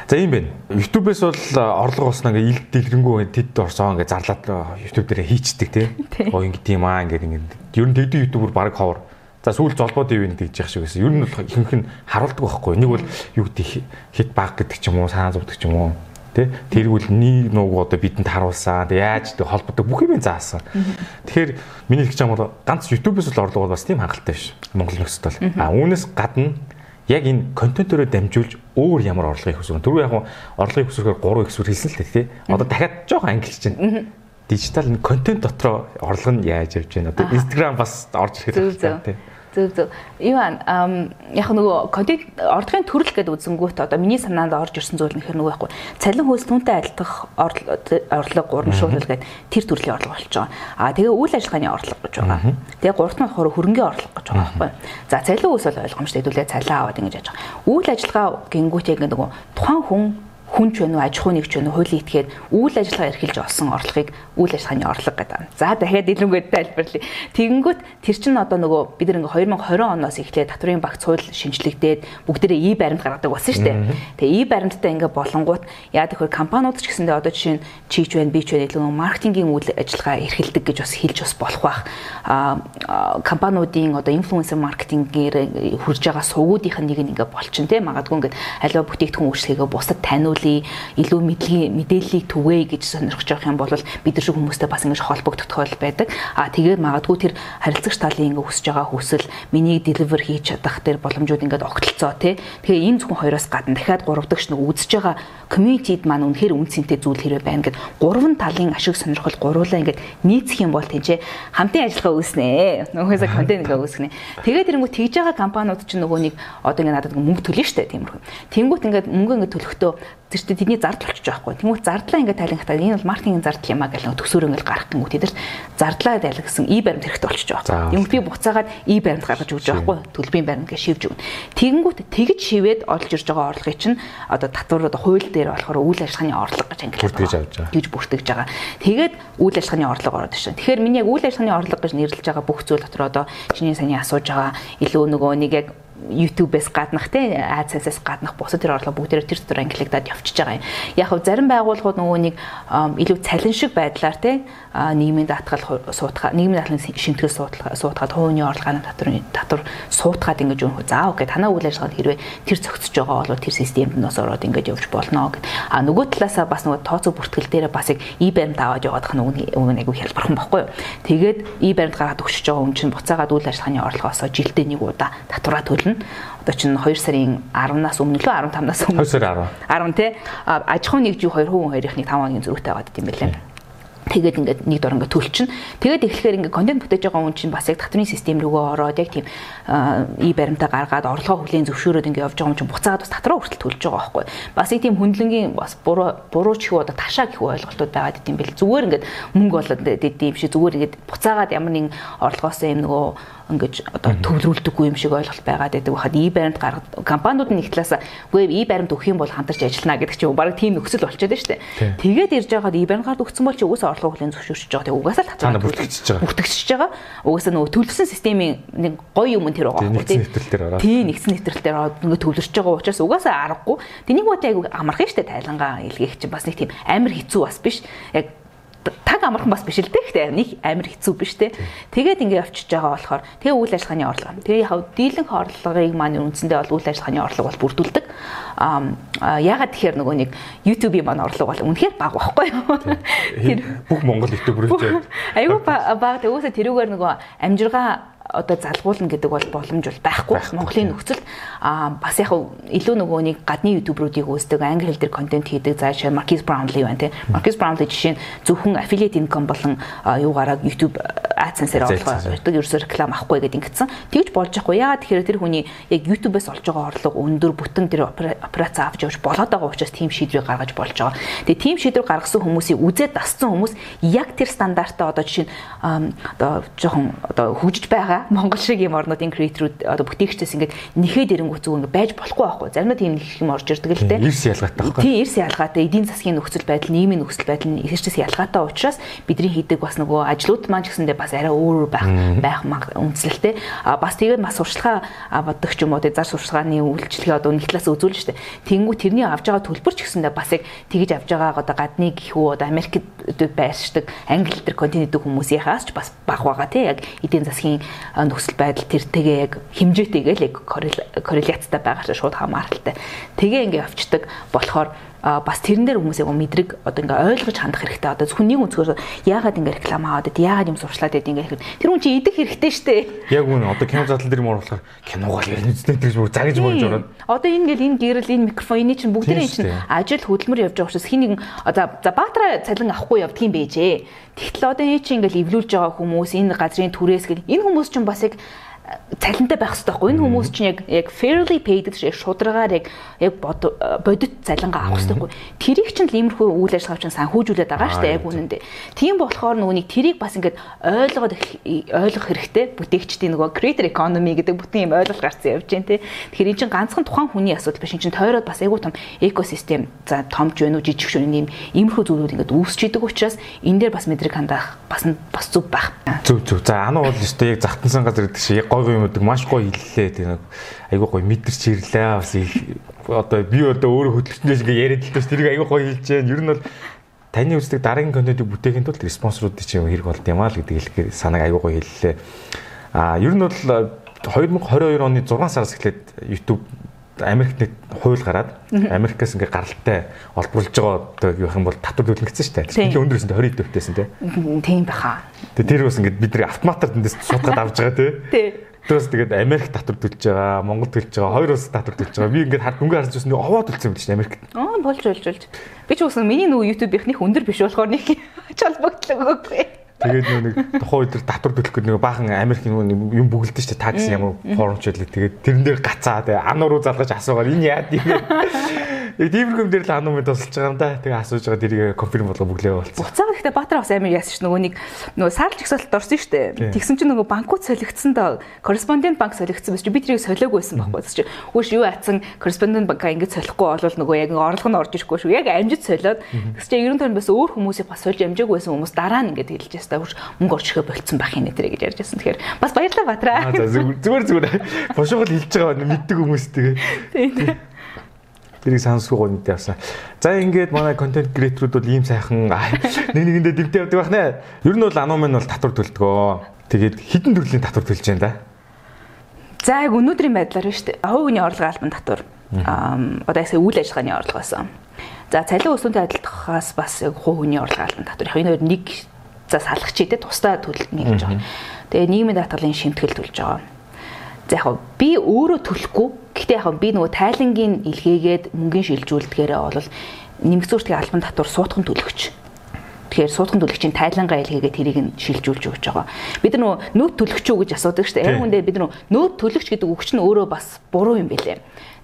S1: За ийм байна. YouTube-ээс бол орлого олсноо ингээ илт дэлгэрэнгүй тэд орсоо ингээ зарлаад YouTube дээр хийчдэг тий. Оо ингэ тийм аа ингээ ингээ. Ер нь тэд YouTube-өр баг ховор. За сүүл золбоод ивэн гэж яах шиг байсан. Ер нь бол ихэнх нь харуулдаг байхгүй. Нэг бол юу гэдэг хит баг гэдэг ч юм уу, саан зовдөг ч юм уу Тэ тэргүүл нэг нууг одоо бидэнд харуулсан. Тэг яаж тэг холбоотой бүх юм заасан. Тэгэхээр миний хэлж байгаа бол ганц YouTube-ээс л орлого бол бас тийм хангалттай биш. Монгол нөхцөлд бол. А үүнээс гадна яг энэ контентөөрөө дамжуулж өөр ямар орлогыг хүсвэн. Түрүү яг орлогыг хүсвэхээр 3 хэсвэр хэлсэн л дээ тий. Одоо дахиад жоохон ангилж байна. Дижитал контент дотроо орлого нь яаж явж байна. Одоо Instagram бас орж ирэхэд байна тий.
S2: Зөв зөв. Иван яг нөгөө контент орлогын төрөл гэдэг үзэнгүүт одоо миний санаанд орж ирсэн зүйл нэхэр нөгөө байхгүй. Цалин хөлс түнтэй адилдах орлого урамшуулал гэдэг тэр төрлийн орлого болж байгаа. Аа тэгээ үйл ажиллагааны орлого гэж байгаа. Тэгээ гуравт нь болохоор хөрөнгөний орлого гэж байгаа байхгүй. За цалин хөлс бол ойлгомжтой хэдүүлээ цалин аваад ингэж яаж байгаа. Үйл ажиллагаа гингүүт яг нөгөө тухайн хүн хүн ч вэ нүү аж ахуй нэгч вэ нүү хуулийн этгээд үйл ажиллагаа эрхэлж олсон орлогыг үйл ажиллагааны орлого гэдэг. За дахиад илүүгээд тайлбарлая. Тэгэнгүүт тэр чинь одоо нөгөө бид нэг 2020 оноос эхлээд татврын багц хууль шинжлэгдээд бүгдээрээ и баримт гаргадаг болсон шүү дээ. Тэгээ и баримттай ингээ болонгууд яа гэхээр компаниуд ч гэсэндээ одоо жишээ нь чийч байна, би ч байна илүү маркетингийн үйл ажиллагаа эрхэлдэг гэж бас хэлж бас болох байх. А компаниудын одоо инфлюенсер маркетингээр хурж байгаа сувгуудынх нь нэг нь ингээ болчин тий магадгүй ингээ аливаа бүтээгдэхүүн үйлчлэгээ бусад таниулъя, илүү мэдээллийг түгээе гэж сонирхож байгаа юм бол бид нар шиг хүмүүстэй бас ингэж холбогдох тохиолдол байдаг. А тэгээд магадгүй тэр харилцагч талын ингээ хүсэж байгаа хүсэл миний deliver хийж чадах тэр боломжууд ингээд огтлцоо тий. Тэгэхээр энэ зөвхөн хоёроос гадна дахиад гурав дахь нэг үзэж байгаа community-д маань үнэхээр үнцэнтэй зүйл хэрэг байна гэд гурван талын ашиг сонирхол гуруулаа ингээд нийцэх юм бол тэнцээ хамтын ажиллагаа үүснэ. Нөгөөсөө контент ингээ үүснэ. Тэгээд тэрнгүү тэгж байгаа компаниуд ч нөгөө нэг одоо ингээ надад мөнгө төлнө штэ тиймэрхүү. Тэнгүүт ингээд мөнгө ингээ төлөхдөө тэр чинь тэдний зардал болчих жоохгүй. Тэнгүүт зардлаа ингээ тайлангахтаа энэ бол маркетингийн зардал юм а гэх нэг төсөөр ингээ гарах гингүү тэд нар зардлаа тайлгсан и баримт хэрэгтэй болчих жоохгүй. Тэнгүүт би буцаагаад и баримт гаргаж өгч жоохгүй. Төлбөрийн баримт ингээ шивж өгнө. Тэнгүүт тэгж шивээд олж ирж байгаа орлогыг чинь одоо татвар одоо хууль дээр болохоор үйл ажиллагааны орлого гэж ангилаад
S1: бүртгэж авч байгаа.
S2: Тэгж бүртгэж байгаа. Тэгээд үйл ажиллагааны орлого ороод ирсэн. Тэгэхээр миний яг үйл ажиллагааны орлого гэж нэрлэж байгаа бүх зүйл дотор одоо чиний саний асууж байгаа илүү нөгөө нэг яг YouTube-ээс гаднах те AdSense-ээс гаднах бусад тэр орлого бүгдээр тэр дотор ангилагдаад явчихж байгаа юм. Яг хав зарим байгууллагууд нөгөө нэг илүү цалин шиг байдлаар те нийгмийн даатгал суутгаа нийгмийн даатгалын шимтгэл суутгаа суутгаад хувийн орлогын татвар татвар суутгаад ингэж өгөх заав гэд танаа үйл ажиллагаанд хэрвээ тэр зохицож байгаа бол тэр системд нь бас ороод ингэж явж болно гэд. А нөгөө талаасаа бас нөгөө тооцоо бүртгэл дээр бас яг и баримт аваад яваадах үн үн айгүй хялбархан баггүй юу. Тэгээд и баримт гаргаад өгчөж байгаа хүн чинь буцаагаад үйл ажиллагааны орлогоосоо жилдээ нэг удаа татвараа төлнө нь одоо чинь 2 сарын 10-наас өмнө лөө 15-наас
S1: өмнө 2 сарын
S2: 10 10 тий аж ахуйн нэгжүү 2 хүн хоёрын 5 хоногийн зөрүүтэй байгаад дим байлаа. Тэгээд ингээд нэг дор ингээд төлчин. Тэгээд эхлэхээр ингээд контент бүтээж байгаа хүн чинь бас яг татврын систем рүүгээ ороод яг тийм и баримтаа гаргаад орлогоо хүлээн зөвшөөрөөд ингээд явж байгаа хүн чинь буцаагаад бас татвараа хүртэл төлж байгаа байхгүй. Бас нэг тийм хүндлэнгийн бас буруу буруу ч хүү одоо ташаа гэх ойлголтууд байгаад идэм бэл зүгээр ингээд мөнгө болоод идэм шиг зүгээр ингээд буцаагаад ямар нэгэн орлогоосоо юм нөгөө ингэж одоо төвлөрүүлдэггүй юм шиг ойлголт байгаад байдаг байхад и баримт гаргад компаниуд нэг талаас үгүй и баримт өгөх юм бол хамтарч ажиллана гэдэг чинь баг тийм нөхцөл болчиход дээ. Тэгээд ирж байгаад и баримт гард өгсөн бол чи угаасаа орлого хүлэн зөвшөөрч байгаа. Тэгээ угаасаа л
S1: татвар бүртгэж байгаа.
S2: Бүртгэж байгаа. Угаасаа нөгөө төлөвсөн системийн нэг гоё юм тэр байгаа.
S1: Нэвтрэлтээр ороод.
S2: Тийм нэгдсэн нэвтрэлтээр ороод ингээ төвлөрч байгаа учраас угаасаа аргагүй. Тэнийг бодоо айгу амархан штэ тайлангаа илгээх чинь бас нэг тийм амар хэцүү бас биш. Яг таг амархан бас биш л дээ. Гэтэ нэг амар хэцүү биш те. Тэгээд ингээд явчихж байгаа болохоор тэгээ үйл ажиллагааны орлого. Тэгээ яг дийлэнх орлогыг маань үндсэндээ бол үйл ажиллагааны орлого бол бүрдүүлдэг. Аа ягаад тэгэхээр нөгөө нэг YouTube-ийн маань орлого бол үнэхээр бага байхгүй юу?
S1: Бүх Монгол ютуберүүд
S2: айгүй бага тэгөөсө тэрүүгээр нөгөө амжиргаа одоо залгуулна гэдэг бол боломж бол байхгүй. Монголын нөхцөлд бас яг илүү нөгөө нэг гадны ютуберуудыг үүсдэг англи хэл дээр контент хийдэг заашаа Marcus Brownlee байна тийм Marcus Brownlee жишээ нь зөвхөн affiliate income болон юугаараа YouTube AdSense-ээр орлого өртөг ерөөсөө реклам авахгүй гэдэг ингэсэн. Тэгж болж яахгүй яагаад тэгэхээр тэр хүний яг YouTube-ээс олж байгаа орлого өндөр бүтэн тэр операц авч явж болоод байгаа учраас тийм шийдвэрийг гаргаж болж байгаа. Тэгээ тийм шийдвэр гаргасан хүмүүсийг үзээд дассан хүмүүс яг тэр стандартаа одоо жишээ нь одоо жоохон одоо хөгжиж байгаа Монгол шиг юм орнуудын креаторууд одоо бүтээгчдээс ингээд нэхэд ирэнгүү зүг ингээд байж болохгүй байхгүй. Заримдаа тийм нэг юм орж ирдэг л дээ.
S1: Эрс ялгаатай байхгүй.
S2: Тийм эрс ялгаатай эдийн засгийн нөхцөл байдал, нийгмийн нөхцөл байдал нь эрсчээс ялгаатай учраас бидний хийдэг бас нөгөө ажлууд маань ч гэсэндээ бас арай өөр байх байх үндэслэлтэй. А бас тэгээд бас сурчлага боддог ч юм уу тэгээд зар сурчлагын үйлчлэгээ одоо нэг талаас үзүүлж штэ. Тэнгүү тэрний авж байгаа төлбөр ч гэсэндээ бас яг тэгж авж байгаа одоо гадны гэхүү одоо Америкт байршдаг англи төр контент хийдэг хүмүүсийнхаас ч бас баг байгаа тий яг эдийн засгийн нөхцөл байдал тэртэйгээ яг хэмжээтэйгээ л яг корреляцтай байгаа шууд хамааралтай. Тэгээ ингээ явцдаг болохоор бас тэрэн дээр хүмүүсээ мэдрэг одоо ингээ ойлгож хандах хэрэгтэй. Одоо зөвхөн нэг өнцгөр яагаад ингээ реклам аваад байд, яагаад юм сурчлаад байд ингээ хэрэг. Тэр хүн чи идэх хэрэгтэй штэ.
S1: Яг үн одоо кино задлал дээр мөр болохоор киногаар ярина үстэй гэж бүр загж болж ороод.
S2: Одоо энэ ингээл энэ гэрэл энэ микрофон энэ чинь бүгдээ энэ чинь ажил хөдөлмөр явж байгаа учраас хин нэгэн за баатара цалин авахгүй явдаг юм бэжээ. Тэгтэл одоо энэ чинь ингээл эвлүүлж байгаа хүмүүс энэ газрын түрээс гэл энэ хүмүүс чинь бас яг цалинтай байх хэрэгтэй байхгүй. Энэ хүмүүс чинь яг яг fairly paid гэж шударгаар яг яг бодит цалингаа авах хэрэгтэй байхгүй. Тэрийг чинь л иймэрхүү үйл ажиллагаа чинь санхүүжүүлээд байгаа шүү дээ яг үнэндээ. Тийм болохоор нүуник тэрийг бас ингээд ойлгоод ойлгох хэрэгтэй бүтээгчдийн нөгөө creator economy гэдэг бүтэн юм ойлголт гарсан явж те тэгэхээр энэ чинь ганцхан тухайн хүний асуудал биш. Энэ чинь тойроод бас айгүй том экосистем за томч вэ нү жижиг шөнө юм иймэрхүү зүйлүүд ингээд үүсч идэг учраас энэ дээр бас мэдрэг хандах бас бас зүв байх.
S1: Зүв зүв. За анаа бол өстой яг захтансан газар гэдэг шиг гой гой юмудаг маш гоё хэллээ. Тийм айгүй гоё мэдэрч ирлээ. Бас их одоо би одоо өөрөө хөтлөгчнөөс ингээ яриад л тас тэрийг айгүй гоё хэлж जैन ер нь бол таны үздэг дараагийн контентыг бүтээхийн тулд спонсоруудын чинь хэрэг болд юм аа л гэдэг хэлэхээр санааг айгүй гоё хэллээ. А ер нь бол 2022 оны 6 сараас эхлээд YouTube Америкт нэг хууль гараад Америкаас ингээ гаралтай олборлж байгаа одоо юу юм бол татвар төлөнгөсөн шүү дээ. Тэний өндөрөөс 20 төвтэйсэн тий.
S2: Тийм баха.
S1: Тэгээ тэр бас ингээ бидний автоматар тэндээс шуудгаад авч байгаа тий. Тий. Тэрс тэгээд Америк татвар төлж байгаа, Монгол төлж байгаа, хоёр улс татвар төлж байгаа. Би ингээд хад дүнгээ харж үзсэн овоо төлсөн юм чинь Америк.
S2: Аа болж болж болж. Би ч үсэн миний нөгөө YouTube ихнийх өндөр биш болохоор нэг чалбагдлаагүй.
S1: Тэгээд нэг тухайн үед татвар төлөх гэдэг нэг баахан Америк юм бүгэлдэж штэ такс ямар форум ч байлээ. Тэгээд тэрэн дээр гацаа тэгээ ан руу залгаж асуугаар энэ яа тийм. Яг тиймэрхүү дээр л ануу мэд тусалж байгаа юм да. Тэгээ асууж байгаа тэрийг конфирм болго бүглээ болцсон.
S2: Буцаа гэхдээ Батар бас амар яасан ш нөгөө нэг нөгөө саарлж ихсэлт орсон штэ. Тэгсэн чинь нөгөө банкуд солигдсон доо корреспондент банк солигдсон биш чи би тэрийг солиогүй байсан байхгүй чи. Үгүй юу атсан корреспондент банка ингэж солихгүй болвол нөгөө яг орлого нь орж ирэхгүй шүү. Яг амжид солиод тэгс чи 90 тонн бас өөр хүмүүсийг бас сольж амжаагүй байсан хүмүүс дараа нь ингэж хэлж ястаа хурж мөнгө орж ихэ болцсон байх юм нэ гэж ярьж байсан. Тэгэхээр бас баярлалаа Батраа.
S1: Зүгээр зүгээр бошгол хэлж байгаа мэддэг хүмүүс тэгээ. Тийм тэрийг сонсгоо мэдээ авсан. За ингээд манай контент креаторуд бол ийм сайхан нэг нэгэндээ дэмтэй явдаг байх нэ. Ер нь бол ануумын бол татвар төлдгөө. Тэгээд хідэн төрлийн татвар төлж байна да.
S2: За яг өнөөдрийн байдлаар дээ. Хувь хүний орлогын албан татвар. Аа одоо яг үйл ажиллагааны орлогоос. За цалин өсөнтэй адилтгахаас бас яг хувь хүний орлогын албан татвар. Яг энэ хоёр нэг за салах чийдэ тусдаа төлөлтний гэж байгаа. Тэгээ нийгмийн даатгалын шимтгэл төлж байгаа. За яг би өөрөө төлөхгүй Гэхдээ яг би нөгөө тайлангийн илгээгээд мөнгөний шилжүүлдгээрээ бол нэмэгдсэн үртгийн албан татвар суутхан төлөгч. Тэгэхээр суутхан төлөгчийн тайлангаа илгээгээд тэрийг нь шилжүүлж өгч байгаа. Бид нөгөө нөөт төлөгч үү гэж асуудаг шүү дээ. Яг үндэ бид нөгөө нөөт төлөгч гэдэг үг чинь өөрөө бас буруу юм байлээ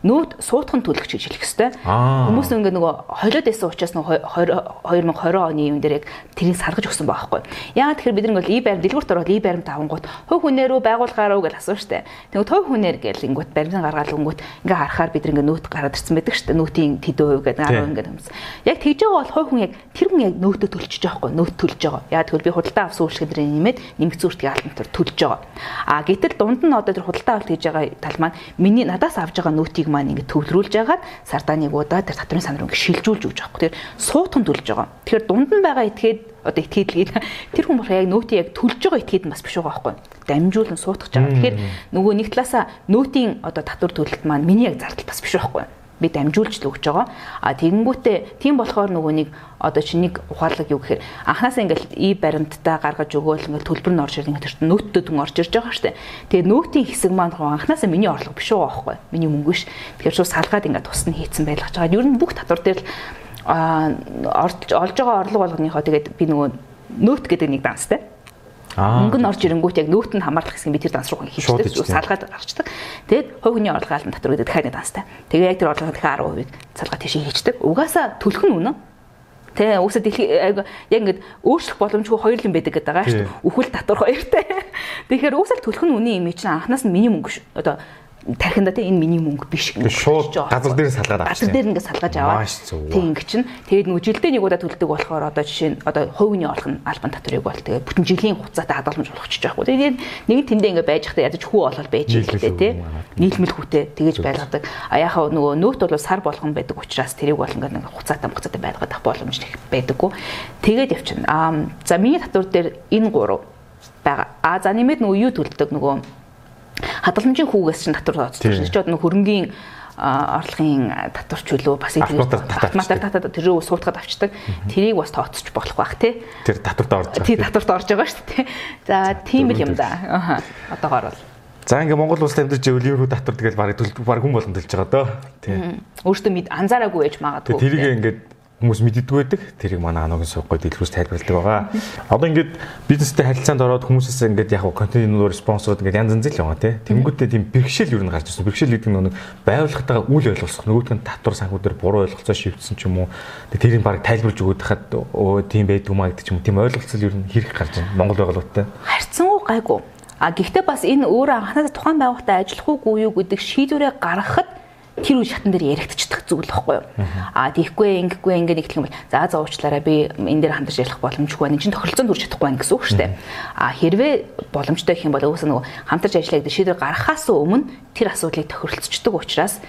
S2: нүүд суутхан төлөгч гэж хэлэх хэвээр. Хүмүүс ингээ нөгөө холиод байсан учраас нөгөө 2020 оны юм дээр яг тэрийг саргаж өгсөн байгаа байхгүй. Яагаад тэгэхээр бид нэг бол и барим дэлгүүрт ороод и барим тавангууд хувь хүнээр үү байгуулгаар үү гэж асууж штэ. Тэгвэл хувь хүнээр гэл ингүүт баримтан гаргаал өнгөт ингээ харахаар бид ингээ нөөт гараад ирсэн байдаг штэ. Нөөтийн хувь гэдэг 10 ингээ юмс. Яг тэгж байгаа бол хувь хүн яг тэр хүн яг нөөтөө төлчихөж байгаа байхгүй. Нөөт төлж байгаа. Яагаад тэгвэл би худалдаа авсан үйлчлэгдрийн нэмээд нэмэгдсэн үртгийн алтан төр төлж байгаа. А гэтэл дунд нь одоо тэр худалдаа авалт хийж байгаа тал маань миний надаас авж байгаа нөөтийг нөөцийг маань ингээд төвлөрүүлж ягаад сардааныг удаа тэр татрын сан руу ингээд шилжүүлж өгч байгаа. Тэгэхээр суутхан төлж байгаа. Тэгэхээр дунд нь байгаа этгээд одоо этгээдлийг тэр хүн болох яг нөөтийг яг төлж байгаа этгээд нь бас биш байгаа байхгүй. Дамжуулан суутгах байгаа. Тэгэхээр нөгөө нэг талаасаа нөөтийн одоо татвар төлөлт маань миний яг зардал бас биш байхгүй би дамжуулж л өгч байгаа. А тэгэнгүүтээ тийм болохоор нөгөө нэг одоо чи нэг ухаалаг юу гэхээр анханасаа ингээл и баримттай гаргаж өгөөл ингээл төлбөр нь орж ирэх ингээд нөөттэй дүн орж ирж байгаа штэ. Тэгээ нөөтийн хэсэг маань анханасаа миний орлого биш байгаа байхгүй. Миний мөнгө биш. Тэгэхээр шууд салгаад ингээд тусна хийцэн байлгаж байгаа. Ер нь бүх татвар дээр л а олж байгаа орлого болгоныхоо тэгээд би нөгөө нөөт гэдэг нэг данстай Мөнгө нь орж ирэнгүүт яг нөөт нь хамаарлах гэсэн би тэр данс руу хийчихдэг. Салгаад гарчдаг. Тэгээд хүний орлого албан татвар гэдэг дахиад данстай. Тэгээ яг тэр орлогын дахиад 10% салгаа тийшээ хийчихдэг. Угаасаа төлөх нь үнэ. Тэ үсэ дэлхий яг ингээд өөрчлөх боломжгүй хоёр юм байдаг гэдэг байгаа шүү дээ. Үхэл татвар хоёртай. Тэгэхээр үсэл төлөх нь үнэ юм чинь анханаас нь миний мөнгө шүү. Одоо тархинда те энэ миний мөнгө биш
S1: гэж шууд газар дээр салгаад
S2: авчих. Газар дээр ингээд салгаж аваад. Тэг ингэ чинь тэгээд нөгөө жилдээ нэг удаа төлдөг болохоор одоо жишээ нь одоо хувийн олох нь албан татварыг бол тэгээд бүтэн жилийн хугацаатай хадгаламж болгочих жоохгүй. Тэгээд нэг тэндээ ингээд байж хата ядаж хүү болол байж хэлтэй те. Нийлмэл хүүтэй тэгэж байлгадаг. А яхаа нөгөө нөөт бол сар болгон байдаг учраас тэрийг бол ингээд хугацаатай хугацаатай байлгаад авах боломж байдаггүй. Тэгээд явчихна. Аа за миний татвар дээр энэ гурав байгаа. А за нэмээд нөгөө юу төлдөг нөгөө хадгаламжийн хүүгээс чинь татвар тооцдог шин. Чи одоо хөрөнгөний орлогын татварч үлөө бас
S1: автоматар
S2: татаад тэр рүү суутгаад авчдаг. Тэрийг бас тооцож болох бах тий.
S1: Тэр татварт орж байгаа.
S2: Тий татварт орж байгаа шүү дээ. За тийм л юм да. Одоогоор бол.
S1: За ингээ Монгол улсад амьдарч ивэл евро татвар тэгэл барыг төлж баг хүн болгон төлж байгаа дөө. Тий.
S2: Өөртөө мэд анзаараагүй ээж магадгүй.
S1: Тэрийг ингээд хүмүүс мэддэг байдаг. Тэрийг манай аногийн сувгой дэлгүүрс тайлбарладаг байгаа. Одоо ингээд бизнестэй харилцаанд ороод хүмүүсээс ингээд яг контент спонсорууд ингээд янз янз л байгаа тий. Тэнгүүтээ тийм бэрхшээл юу н гарч ирсэн. Бэрхшээл гэдэг нь нэг байгууллагатайгаа үл ойлгосох нөгөөдг нь татвар санхүүдээр буруу ойлголцоо шивдсэн ч юм уу. Тэрийг баг тайлбарж өгөөд хахад өө тийм байдгүй маа гэдэг ч юм уу. Тийм ойлголцол юу н хэрэг гарч байна. Монгол байгууллагатай.
S2: Харьцан уу гайгүй. А гэхдээ бас энэ өөрөө анханасаа тухайн байгууллагатай ажиллах уугүй юу гэдэг шийдвэрээ гаргахад тэр үе шатан дээр яригдчихдаг зүйл байхгүй юу. Аа тийхгүй ингэхгүй ингэ нэг юм бол за за уучлаарай би энэ дээр хамтарч ярих боломжгүй байна. Энд чинь тохиролцоонд хүрч чадахгүй байна гэсэн үг шүү дээ. Аа хэрвээ боломжтой гэх юм бол өөсөө нөгөө хамтарч ажиллая гэдэг шийдвэр гаргахаас өмнө тэр асуудлыг тохиролцдог учраас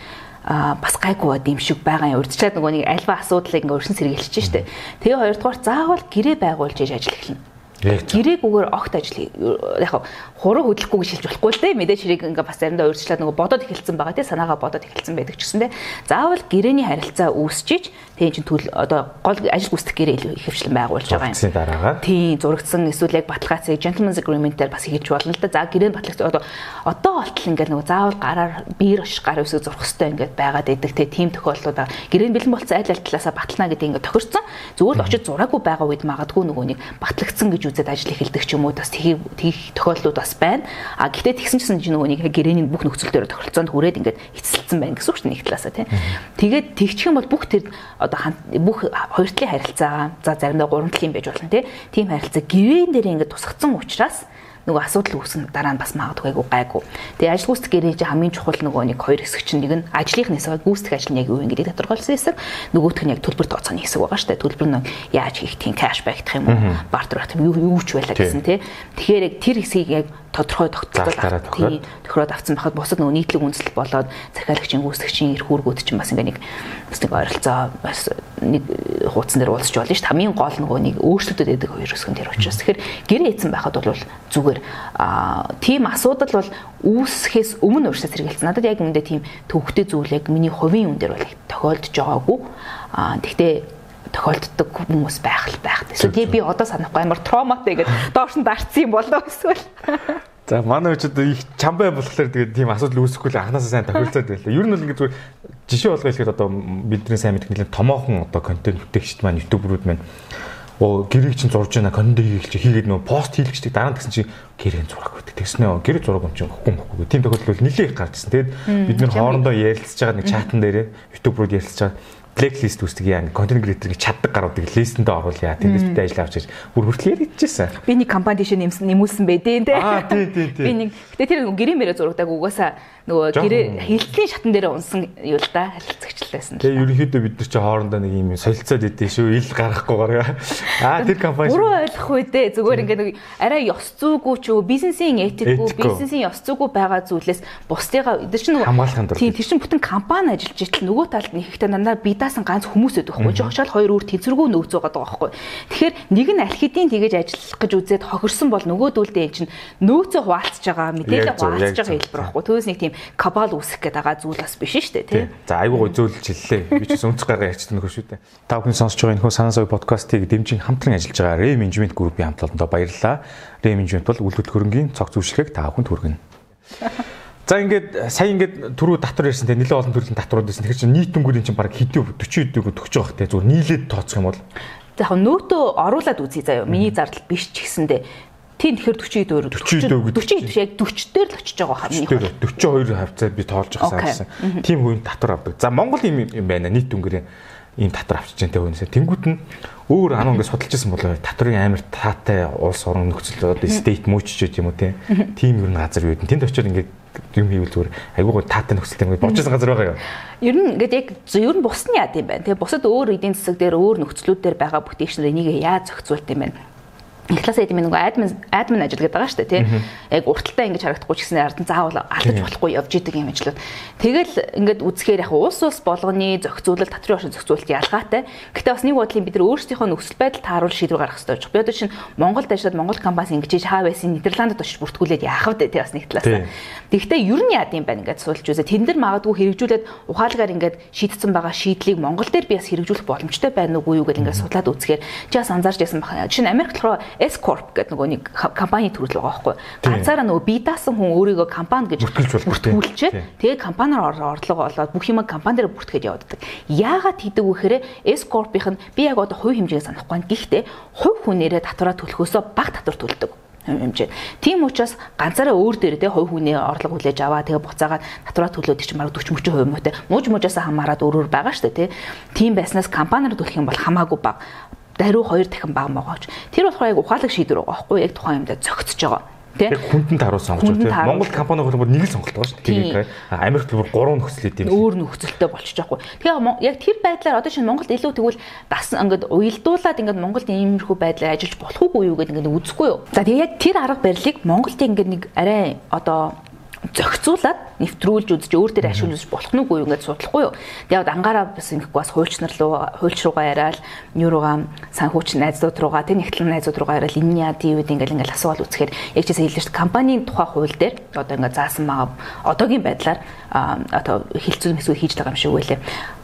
S2: а бас гайгүй бод юм шиг байгаа юм. Урдчлаад нөгөө нэг альва асуудлыг ингээ өршин сэргийлж штэ. Тэгээ хоёрдугаар заавал гэрээ байгуулж ээж ажил эхэлнэ. Гэрээгээр огт ажил яг хураг хөдлөхгүй гэж хэлж болохгүй л дээ. Мэдээж хэрэг ингээ бас заримдаа өөрчлөлт нөгөө бодоод эхэлсэн байгаа тий санаагаа бодоод эхэлсэн байдаг ч гэсэн тий. Заавал гэрээний харилцаа үүсчиж тий чинь төл одоо гол ажил гүйцэтгэх гэрээ ихэвчлэн байгуулж байгаа юм.
S1: дараагаар
S2: тий зурагдсан эсвэл яг баталгаацыг gentleman's agreement-ээр бас хийж болно л да. За гэрээ баталгаац одоо одоо болтол ингээ нөгөө заавал гараар биер ш гар өсөг зурх хөстэй ингээ байгаад идэг тий тийм тохиолдлууд гэрээ бэлэн болцсон аль аль талаасаа батална гэдэг ингээ тохирцсон. Зүгээр л очиж зураагүй байгаа үед магадгүй нөгөө нэг батлагдсан гэж үзээд ажил эхэлдэг ч юм уу бас тхий тохиолдлууд бас байна. А гэхдээ тэгсэн чинь чинь нөгөө нэг гэрээний бүх нөхцөл дээр тохиролцоонд хүрээд ингээд эцэлсэн байна гэсэн үг чинь нэг талаасаа тийм. Тэгээд тэгчих юм бол бүх тэр одоо бүх хоёр талын харилцаа за заримдаа гурван талын байж болно тийм харилцаа гэрэн дээр ингээд тусгацсан учраас нөгөө асуудал үүснэ дараа нь бас магадгүй айгу гайгүй. Тэгээ ажил гүйцэтгэх гэрээ хамгийн чухал нөгөө нэг хоёр хэсэг чинь нэг нь ажлынх хэсэг гүйцэтгэх ажил нь яг юу юм гэдэг тодорхойлсон хэсэг нөгөөх нь яг төлбөр тооцооны хэсэг байгаа шүү дээ. Төлбөр нь яаж хийх тийм кэшбэк гэх юм уу бартер гэх юм юу ч байлаа гэсэн тий. Тэгэхээр яг тэр хэсгийг яг тодорхой тогтолцоод тий тохироод авсан байхад бусад нөгөө нийтлэг үндэслэл болоод захиалагчийн гүйцэтгэгчийн эрх үүргүүд чинь бас ингээ нэг бас нэг ойролцоо бас нэг хуудсан дээр уулзч болно шүү дээ. Хамгийн гол нөгөө нэг өөрчлөлтөд байдаг хоёр хэсэг нь тэр учраас. Тэгэхээр гэрээ эзэн байхад бол зүгээр аа тийм асуудал бол үүсэхээс өмнө өөрсдөө сэргийлсэн. Надад яг үүндээ тийм төвхтэй зүйл яг миний хувийн үн дээр бол тохиолдож байгаагүй. Аа тэгтээ тохиолддог хүмүүс байх л байх. Эсвэл тий би одоо санахгүй амар травматай гэдэг доош нь дарцсан юм болоо эсвэл.
S1: За манай хүчид их чамбай болохоор тэгээд тийм асуудал үүсэхгүй л анханасаа сайн тохиолцоод байлаа. Ер нь бол ингээд зүгээр жишээ болгоо хэлэхэд одоо бидний сайн мэдэх нэлээд томоохон одоо контент бүтээгчд маань ютуберүүд маань оо гэрийг чинь зурж байна контент хийх чи хийгээд нөө пост хийлгэждэг дараа нь тэгсэн чи гэрээ зураг гэдэг. Тэгснээ гэрээ зураг юм чинь хөхгүй хөхгүй. Тийм тохиолдол бол нэлээд их гарч ирсэн. Тэгээд бид нэр хоорондоо ярилцж байгаа нэг чатан дээр ютуберүүд ярилцж байгаа blacklist үүсдэг яа контент креаторыг чаддаг гаруудыг листэндээ оруулъя. Тэндээс бид ажил авч ирж бүр хүртэл ярьчихсан.
S2: Би нэг компани дэше нэмсэн нэмүүлсэн байдیں۔
S1: Аа тий тий тий.
S2: Би нэг гэтээ тэр гэрээ мэрэ зурагдаг угаасаа нөгөө гэрээ хилтлийн шатан дээр унсан юу л да харилцагчлаасан.
S1: Тэгээ ерөнхийдөө бид нар чи хоорондоо нэг юм солилцоод идэв шүү. Ил гаргахгүйгээр. Аа тэр компани
S2: Буруу ойлгох үедээ зүгээр ингээд нэг арай ёс зүйгүй ч бизнесийн этикгүй бизнесийн ёс зүйгүй байгаа зүйлээс бусдыгаа эдгээр чинь
S1: нөгөө
S2: тийм тэр чинь бүтэн компани ажиллаж итэл нөгөө талд нь ихтэй дандаа бидаасан ганц хүмүүс өдөх байхгүй. Жогчаал хоёр үр тэнцвэргүй нөөцөө байгаа байхгүй. Тэгэхээр нэг нь аль хэдийн тэгэж ажиллах гэж үзээд хохирсон бол нөгөөдөлдөө эн чинь нөөцөө хуваалцж байгаа мэдээлэл хуваалцж байгаа хэлбэр байхгүй. Түүнээс нэг тийм кабал үүсэх гээд байгаа зүйл бас биш шүү дээ тий.
S1: За айгүй гой зөөлж хэллээ. Би ч өнц гараа ярьчихсан нөхөр шүү дээ. Та бүхэн сонсож байгаа энэ хөө санаа сая подкастыг дэмжин хамтран ажиллаж байгаа Ray Management Group-ийн хамтлалтанд баярлалаа. Ray Management бол үйл хөдлөлгөөрөнгийн цог зөвшлөгөөг та бүхэнд хүргэнэ. За ингээд сая ингээд түрүү татвар ярьсан те нэлээд олон төрлийн татварууд байсан. Тэгэхээр чинь нийт өнгөрийн чинь баг хэдий 40 40 төгсөж байгаа те зүгээр нийлээд тооцох юм бол
S2: яг нөөтөө оруулаад үзье заяа. Миний зардал биш ч гэсэндээ Тийм тэгэхээр 40
S1: дөр
S2: 40 40 яг 40 дээр л очиж байгаа хаа миний.
S1: 42 хавцаа би тоолж авсан. Тийм хүн татвар авдаг. За Монгол юм юм байна. Нийт өнгөрийн ийм татвар авчиж байгаа хүнсээ. Тэнгүүт нь өөр анаа ингээд судалж ирсэн болоо татврын амар таатай улс орон нөхцөл одоо стейт мөчж юм уу тийм ер нь газар юу гэдэг. Тэнд очиод ингээд юм хийвэл зүгээр айгуугаа таатай нөхцөлтэй ингээд боржсэн газар байгаа юу.
S2: Ер нь ингээд яг ер нь бусны яд юм байна. Тэгээ бусад өөр эдийн засаг дээр өөр нөхцлүүд дээр байгаа бүтээгчнэр энийг яаж зохицуулт юм бэ? Класс эдмин нөгөө админ админ ажил гэдэг байгаа шүү дээ тий. Яг урталтай ингэж харагдахгүй ч гэсэн ард нь заавал алдаж болохгүй явж идэг юм ажлууд. Тэгэл ингээд үзэхээр яг уус ус болгоны зохицуулалт татрын оршин зохицуулалт ялгаатай. Гэтэ бас нэг бодлын бид нар өөрсдийнхөө нөхцөл байдал тааруул шийдвэр гаргах хэрэгтэй байна. Би одоо чинь Монголд ажиллаад Монгол компани ингэж хаа байсан Нидерландд очиж бүртгүүлээд яах вэ тий бас нэг талаас. Тэгэхдээ ер нь яад юм байна ингээд суулж үзээ. Тэн дээр магадгүй хэрэгжүүлээд ухаалгаар ингээд шийдсэн байгаа шийдлийг Монгол дээр би бас хэрэгжүүлэх боломжтой байна уугүй юу гэдэг ингээд судлаад үзэхээр чи бас анзаарч ясан баха. Жишээ нь Америк болохоор S corp гэдэг нөгөө нэг компани төрөл байгаа байхгүй. Ганцаараа нөгөө бие даасан хүн өөрийгөө компани гэж бүртгүүлчихэд тэгээ компаниар орлого олоод бүх юм компани дээр бүртгэж явуулдаг. Яагаад хийдэг вэ гэхээр S corp-ийнх нь би яг одоо хувь хэмжээг санахгүй. Гэхдээ хувь хүнээрээ татвараа төлөхөөсөө бага татвар төлдөг хэмжээ. Тийм учраас ганцаараа өөр дээр те хувь хүний орлого хүлээж аваа тэгээ буцаагаад татвараа төлөөд чи марга 40 30% мөтэй мууж муужаас хамаарад өөрөөр байгаа шүү дээ те. Тийм байснаас компаниар төлөх юм бол хамаагүй бага даруй хоёр дахин бага могооч. Тэр болохоор яг ухаалаг шийдвэр байгаа байхгүй яг тухайн юмдаа зөгцөж байгаа.
S1: Яг хүндэн таруус сонгож байна. Монгол компани бол нэг л сонголт байгаа шүү дээ. Америкт бүр гурван нөхцөл идэв.
S2: Өөр нөхцөлтэй болчихж байгаа. Тэгэхээр яг тэр байдлаар одоо шинэ Монголд илүү тэгвэл дасан ингээд уялдуулаад ингээд Монголд иймэрхүү байдлаар ажиллаж болох уу юу гэдэг ингээд үзэхгүй юу. За тэгээ яг тэр арга барилыг Монголд ингээд нэг арай одоо зохицуулаад нэвтрүүлж үзэж өөр дээр ашиглаж болох нь үгүй ингээд судлахгүй юу. Тэгээд ангаараа бас ингэхгүй бас хуульчнар руу хуульч руугаа яриад нүүруугаа санхүүч найзууд руугаа тэг нэгтлэн найзууд руугаа яриад энэ яа тийм үед ингээд ингээд асуувал үзэхээр яг ч хэлсэн шүү дээ компанийн тухай хууль дээр одоо ингээд заасан байгаа одоогийн байдлаар одоо хилцүүн хэсэг хийж байгаа юм шиг үлээ.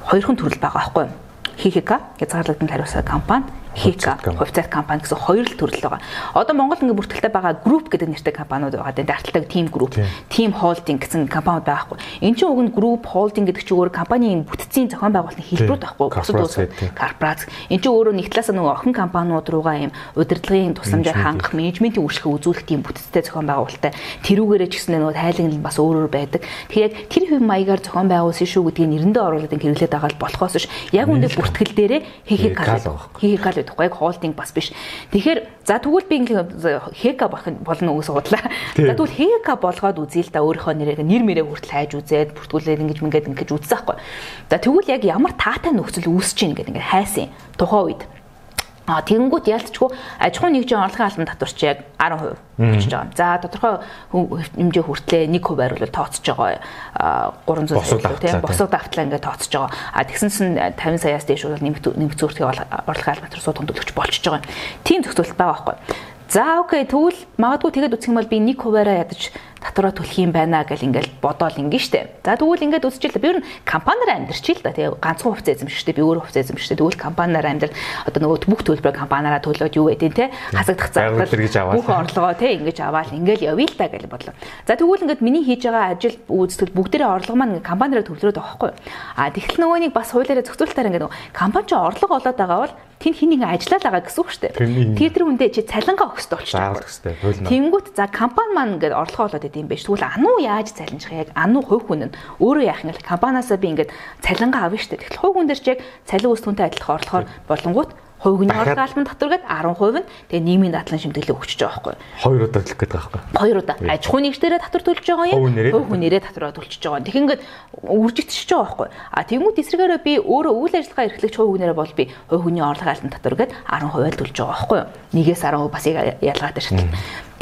S2: Хоёр хүн төрөл байгаа байхгүй юу? Хихика хязгаарлагдсан хариуцлага компани Хика хувьцаат компани гэсэн хоёр л төрөл байгаа. Одоо Монгол ингээ бүртгэлтэй байгаа групп гэдэг нэртэй компаниуд байгаа. Дарталтайг team group, team holding гэсэн компаниуд байхгүй. Энд чинь уг нь group holding гэдэг чинь өөр компанийн бүтцийн зохион байгуулалтын хэлбэрүүд байхгүй. Бусад улс корпорац. Энд чинь өөрөө нэг талаас нөгөө охин компаниуд руугаа юм удирдлагын тусламжаар хангах, менежментийн үйлчлэгээ үзүүлэх тийм бүтцтэй зохион байгуулалттай. Тэрүүгээрээ ч гэсэн нөгөө тайлан бас өөр өөр байдаг. Тэгэхээр яг тэр хэв маягаар зохион байгуулсан шүү гэдгийг нэрэндээ оруулаад хэрэглээд байгаа бол болохоос ш яг үндэ бүртгэл дээрээ хихикал хихикал байхгүй яг холдинг бас биш. Тэгэхээр за тэгвэл би хека болно уу гэсэн бодлаа. За тэгвэл хека болгоод үзье л да өөрийнхөө нэрээ нэр мэрээ хүртэл хайж үзээд бүртгүүлээд ингэж мингээд ингэж үзсэн байхгүй. За тэгвэл яг ямар таатай нөхцөл үүсэж ийн гэдэг ингэ хайсан тухайн үед А тэгэнгүүт ялцчгүй аж ахуйн нэгжийн орлогын албан татварч яг 10% болчихж байгаа. За тодорхой хэмжээ хүртлээ 1% байрлал тооцож байгаа 300 сая тийм босоо давтлаа ингээд тооцож байгаа. А тэгсэнсэн 50 саяас дээш бол нэмэгт зүртгийн орлогын албан татвар суудхан төлөгч болчихж байгаа. Тийм зөвхөлт байгаа байхгүй. За окей тэгвэл магадгүй тэгээд үсэх юм бол би 1%-аараа ядаж татвараа төлөх юм байна гэл ингээл бодоол ингэ штэ. За тэгвэл ингээд үзчихэл би ер нь компаниар амьдэрч л да. Тэгээ ганцхан хувьцаа эзэмшдэг би өөр хувьцаа эзэмшдэг тэгвэл компаниар амьдар. Одоо нөгөө бүх төлбөрөө компаниараа төлөөд юу гэдэг те хасагдах зардал бүх орлогоо те ингэж аваал. Ингээл явъя л да гэж бодлоо. За тэгвэл ингээд миний хийж байгаа ажил үйлдэл бүгдээрээ орлого маань компаниараа төвлөрөөд байгаа хгүй. А тэгтэл нөгөө нэг бас хуулиараа зохицуултаар ингээд компани ч орлого олоод байгаа бол тэнд хин нэгэн ажиллаад байгаа гэсэн үг шүү дээ. Тэр тэр хүндээ чи цалингаа өгсөд болчихсон. Тэнгүүт за компани маань ингээд орлого олоод идэм байж. Тэгвэл ануу яаж цалинжих яг ануу хувь хүн нь өөрөө яах юм? Компаниасаа би ингээд цалингаа авна шүү дээ. Тэгвэл хувь хүн дээр ч яг цалин өс түнтэй адилхан орлохоор болонгууд хувь хүний орлогын албан татвар гээд 10% нь тэгээ нийгмийн дадлан шимтгэлээ өгчөж байгаа байхгүй.
S1: Хоёр удаа төлөх гэдэг байгаа байхгүй.
S2: Хоёр удаа. Аж ахуй нэгжлэрээ татвар төлж байгаа юм. Хувь хүнээрээ татвараа төлчихөж байгаа. Тэг ингээд үржигдчихэж байгаа байхгүй. А тэгмүүд эсрэгээрээ би өөрөө үйл ажиллагаа эрхлэгч хувь хүнээрээ бол би хувь хүний орлогын албан татвар гээд 10% төлж байгаа байхгүй. Нэгээс 10% бас ялгаатай шатлал.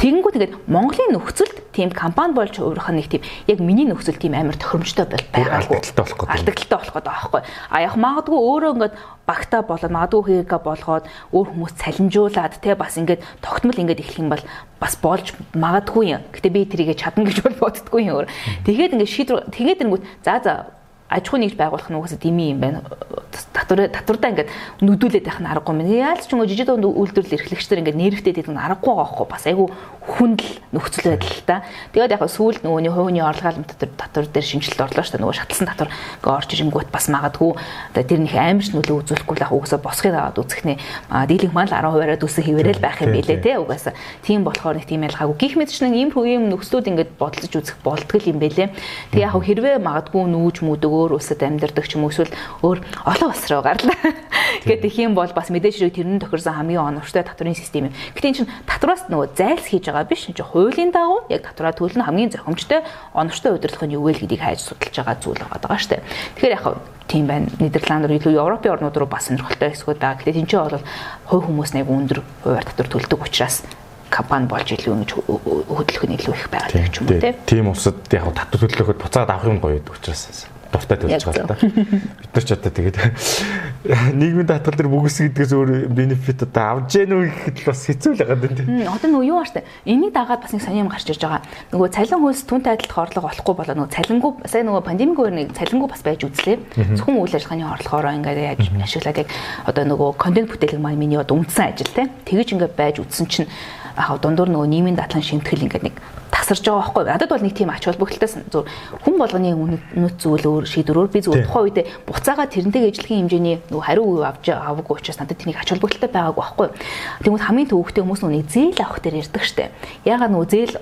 S2: Тэгэнгүү тэгээд Монголын нөхцөлд тийм компани болж өөрөх нь нэг тийм яг миний нөхцөл тийм амар тохиромжтой бол байгаагүй.
S1: Алдагдaltaй болох
S2: гэдэг. Алдагдaltaй болох гэдэг аахгүй. А яг магадгүй өөрөө ингээд багтаа болоод магадгүй хийгээ болгоод өөр хүмүүс цалинжуулаад те бас ингээд тогтмол ингээд эхлэх юм бол бас болж магадгүй юм. Гэтэ би тэрийгэ чадна гэж бол боддггүй юм өөр. Тэгээд ингээд шийдвэр тэгээд нэнгүүт за за аж ахуй нэгж байгуулах нь угаасаа дими юм байна. Татвар татвардаа ингээд нүдүүлээд байх нь аргагүй юм. Яаж ч юм жижиг дунд үйлдвэрлэл эрхлэгчдэр ингээд нэрвтэй гэдэг нь аргагүй байгаа хөөхгүй. Бас айгүй хүндэл нөхцөл байдал та. Тэгээд яг сүүлд нөгөөний хувийн орлогын татвар татвар дээр шинжилэлт орлоо шүү дээ. Нөгөө шатлсан татвар ингээд орж ирэнгүүт бас магадгүй тэр нэг амарч нөлөө үзүүлэхгүй л угаасаа босхыг аваад үзэхнээ дийлэнх маань 10%-аар дүүсэн хിവэрэл байх юм билээ те угаасаа. Тийм болохоор нэг тийм ялгаагүй. Гэх мэт ч нэг ийм хувийн нөхцлүүд ингээд бодлож үзэх болдгол юм бэлээ. Тэг яг хэрвээ магадгүй нүүж мүдэг өөр улсад амьдардаг ч юм уу эсвэл өөр олон улс руу гарлаа. Гэт их юм бол бас мэдээж хэрэг тэрнээ тохирсон хамгийн оновчтой татврын систем юм. Гэтэ энэ чинь татвараас нөгөө зайлс хийж байгаа биш. Чинь хуулийн дагуу яг татвараа төлнө хамгийн зохимжтой оновчтой удирдлага юу вэ гэдгийг хайж судалж байгаа зүйл байгаа дээ. Тэгэхээр яг тийм байна. Нидерланд руу илүү Европын орнууд руу бас сонирхолтой хэсгүүд байгаа. Гэтэ тэн чинь бол хувь хүмүүс нэг өндөр хуваар татвар төлдөг учраас компани болж илүү ингэж хөдөлгөх нь илүү их байгаа гэх юм уу
S1: тийм улсад яг татвар төлөхөд буцаад авах юм гоё гэдэг учраас дуртай төлж байгаа та. Бид нар ч одоо тэгээд нийгмийн даатгал дээр бүгс гэдгээс өөр бенефит одоо авж гэнэ үү гэхэд л бас хэцүү л байгаа дээ.
S2: Одоо нөгөө юу ааштай. Энийг дагаад бас нэг сони юм гарч ирж байгаа. Нөгөө цалин хөлс түнтэй адилхан орлого олохгүй болоо нөгөө цалингуу сая нөгөө пандемик өөр нэг цалингуу бас байж үзлээ. Зөвхөн үйл ажиллагааны орлогоороо ингээд яаж ашиглаад яг одоо нөгөө контент бүтээлэг маань миний одоо үндсэн ажил те. Тэгэж ингээд байж үзсэн чинь аа дундуур нөгөө нийгмийн дадлан шимтгэл ингээд нэг тасарч байгаа байхгүй. Надад бол нэг тийм ач холбогдолтой зүр хүн болгоны үнэт зүйл өөр шийдвэрөөр би зүгээр тухайн үедээ буцаага тэрнтэйг ижлэгийн хэмжээний нөгөө хариу үе авч аваагүй учраас надад тэнийг ач холбогдолтой байгаагүй байхгүй. Тэгмээс хамгийн төвөгтэй хүмүүс нүг зээл авах дээр ярьдаг штэ. Ягаад нөгөө зээл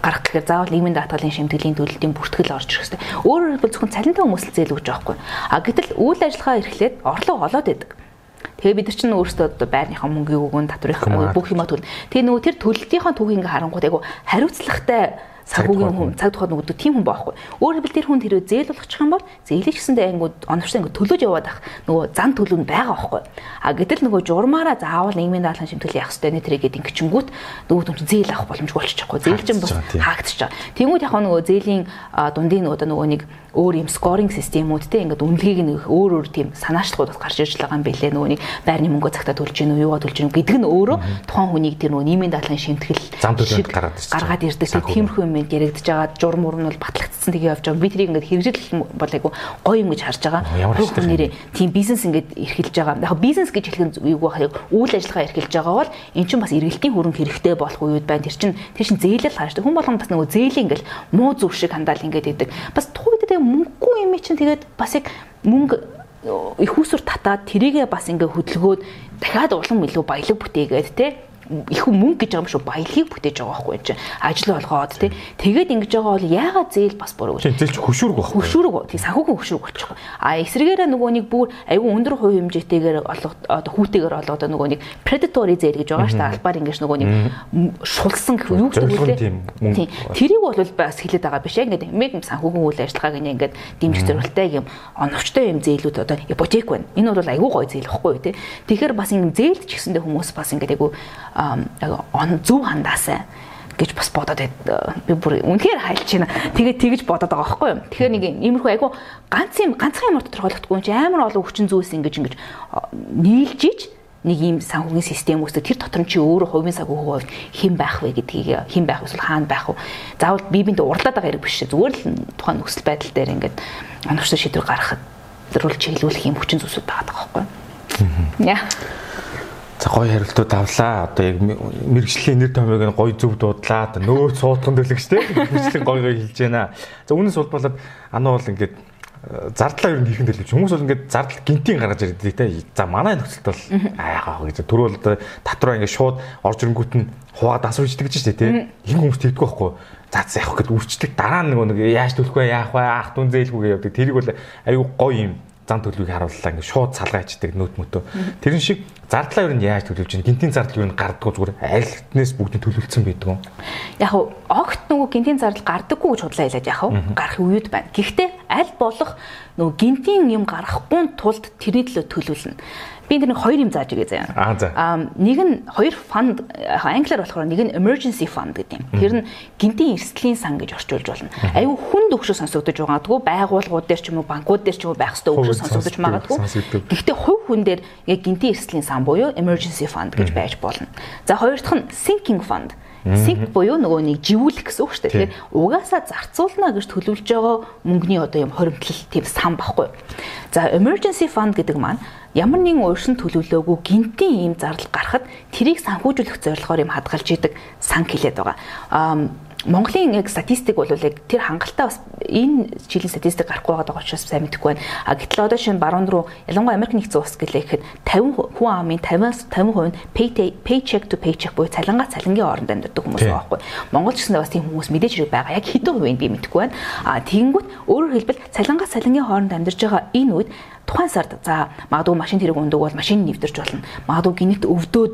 S2: гарах гэхээр заавал нийгмийн даатгалын шимтгэлийн төлөлтийн бүртгэл орж ирэх штэ. Өөрөөр хэлбэл зөвхөн цалинтай хүмүүс л зээл өгч байгаа байхгүй. А гэтэл үйл ажиллагаа эрхлээд орлого олоод байдаг. Тэгээ бид нар чинь өөрсдөө байрныхаа мөнгийг өгөн татврынхаа бүх юма төлнө. Тэгээ нөгөө тэр төлөлтийнхаа түүхийг ингээ харангууд айгу хариуцлагатай санхүүгийн хүн цаг тухайд нөгөөд тийм хүн байхгүй. Өөрөөр хэлбэл тэр хүн тэрөө зээл болгочих юм бол зээлийг гэсэндээ ангууд оновчтой ингээ төлөөж яваад ах нөгөө зан төлөв нь байгаа байхгүй. А гэтэл нөгөө журмаараа заавал нийгмийн даалгын шимтгэл явах хэрэгтэй нэ тэрийгэд ингэчингүүт нөгөө түн зээл авах боломжгүй болчихгүй. Зээл чинь бас хаагдчих жаа. Тэнгүүд яг нөгөө зээлийн дундын нөгөө нөгөө нэг өөр юм скоринг системүүдтэй ингээд үнэлгийг нэг өөр өөр тийм санаачлалууд бас гарч ирж байгаа юм билээ. Нөгөө нэг байрны мөнгө цагтаа төлж гин үү юугаа төлж гин гэдэг нь өөрөө тухайн хүнийг тэр нөгөө нийгмийн даатгалын шимтгэл
S1: шиг гаргаад
S2: ирдэг. Тиймэрхүү юм яригдж байгаа журам мурам нь бол батлагдсан тийг явж байгаа. Би тэрийг ингээд хэрэгжил бол айгу гоё юм гэж харж байгаа. Бүх хүнээрээ тийм бизнес ингээд эрхэлж байгаа. Яг бизнес гэж хэлэх нь юу байх яг үйл ажиллагаа эрхэлж байгаа бол эн чинь бас эргэлтийн хөрөнгө хэрэгтэй болох үед байна. Тэр чинь тэр чинь зээлэл хааштай хүн болгон бас нөгөө зээлийн ингээд муу зүв шиг хандаал ингээд идэг. Бас тухайд тэгээ мөнгөгүй юм чинь тэгээд бас яг мөнгө их усүр татаад тэрийгээ бас ингээ хөдөлгөөд дахиад улам илүү баялаг бүтээгээд те их мөнгө гэж байгаа юм шүү баялагийг бүтээж байгаа байхгүй юм чинь. Ажил болгоод тий. Тэгээд ингэж байгаа бол яагаад зээл бас буруу.
S1: Гэж зээлч хөшүүрэг байхгүй.
S2: Хөшүүрэг тий санхүүгийн хөшүүрэг болчихгүй. А эсрэгээрээ нөгөө нэг бүр айгүй өндөр хувь хэмжээтэйгээр олго одоо хүүтэйгээр олоод нөгөө нэг predatory зээл гэж байгаа шүү дээ. Албаар ингэж нөгөө нэг шулсан гэх юм юу гэдэг үү тий. тэрийг бол бас хэлээд байгаа биш. Яг ингээд мэдэн санхүүгийн үйл ажиллагааг ингээд дэмжих зорилттой юм оновчтой юм зээлүүд одоо ипотек байна. Энэ бол айгүй гой зээл байхгүй тий. Тэгэхээр бас юм зээлч гэсэндээ хүмүүс бас ингээд айгүй зөв хандаасаа гэж бас бодоод би бүр үнэхээр хайлч байна. Тэгээд тэгэж бодоод байгаа байхгүй юу. Тэгэхээр нэг иймэрхүү айгу ганц юм ганцхан ямар тодорхойлохдгүй юм чи амар олон хүчин зүйлс ингэж ингэж нийлж иж нэг ийм санхүүгийн систем үүсдэг тэр дотор нь чи өөрөө хувийн санхүү хувь хэн байх вэ гэдгийг хэн байх вэ хаана байх вэ заавал бие биендээ урлаад байгаа хэрэг биш зүгээр л тухайн нөхцөл байдал дээр ингээд оновчтой шийдвэр гаргахад зөвлөж чиглүүлэх юм хүчин зүйлсүүд байгаа байхгүй юу. Яа.
S1: За гоё хариултууд авлаа. Одоо яг мэрэгжлийн нэр томьёог нь гоё зөв дуудлаа. Нөө цуутхан төлөгч те. Мэрэгжлийн гоё гоё хэлж байна. За үүнээс улбалаад анаа бол ингээд э, зардлаа ер нь хийхэн төлөвч. Хүмүүс бол ингээд зардал гинтийн гаргаж ирдэг те. За манай нөхцөлд бол айгаа гэж түрүүл одоо татруу ингээд шууд орж ирэнгүүт нь хуваа дасварчдаг гэж те. Энэ хүмүүс тэгдэг байхгүй. За за явах гэд үрчлэг дараа нэг нэг яаж төлөх вэ яах вэ ах дүн зээлгүйгээ явдаг. Тэрийг бол айгүй гоё юм зан төлөвийг харууллаа ингээд шууд салгаачдаг нөт мөтөө. Тэрэн шиг зардлаа юу нь яаж төлөвлөж чинь гинтийн зардал юу нь гардггүй зүгээр аль хэднээс бүгдийг төлөвлөсөн байдаг юм.
S2: Яг нь огт нөгөө гинтийн зардал гардаггүй гэж худлаа хэлээд яах вэ? Гарах үед байна. Гэхдээ аль болох нөгөө гинтийн юм гарахгүй тулд тэрний төлөө төлөвлөнө би тэр нэг хоёр юм зааж өгье заяа.
S1: Аа за.
S2: Аа нэг нь хоёр фанд англиар болохоор нэг нь emergency fund гэдэг юм. Тэр нь гинтийн эрсдлийн сан гэж орчуулж болно. Аюу хүн төгшөө сонсогдож байгаагүй байгууллагууд дээр ч юм уу банкуд дээр ч юм уу байх ёстой өгшөө сонсогдож магадгүй. Гэхдээ хувь хүн дээр яг гинтийн эрсдлийн сан буюу emergency fund гэж байж болно. За хоёр дахь нь sinking fund. Синк буюу нөгөө нэг живүүлэх гэсэн үг шүү дээ. Тэгэхээр угаасаа зарцуулна гэж төлөвлөж байгаа мөнгөний одоо юм хоримтлал тийм сан баггүй. За emergency fund гэдэг маань ямар нэгэн ууршин төлөвлөөгүй гинтийн ийм зардал гарахад тэрийг санхүүжүүлэх зорилгоор юм хадгалж идэг сан хэлээд байгаа. Аа Монголын яг статистик бол яг тэр хангалттай бас энэ жилийн статистик гарахгүй байгаа учраас сайн мэдэхгүй байна. А гэтэл одоо шинэ баруун руу ялангуяа Америк нэгдсэн улс гэлээ гэхэд 50 хүн амын 50-аас 50% нь paycheck to paycheck буюу цалингаа цалингийн хооронд амьдардаг хүмүүс байгаа байхгүй. Монгол ч гэсэн бас тийм хүмүүс мэдээж хэрэг байгаа. Яг хэдэн хувийн би мэдэхгүй байна. А тэгэнгүүт өөрөөр хэлбэл цалингаа цалингийн хооронд амьдарч байгаа энэ үед тухайн сард за магадгүй машин тэрэг өндөг бол машин нэвтэрч болно. Магадгүй гинэгт өвдөөд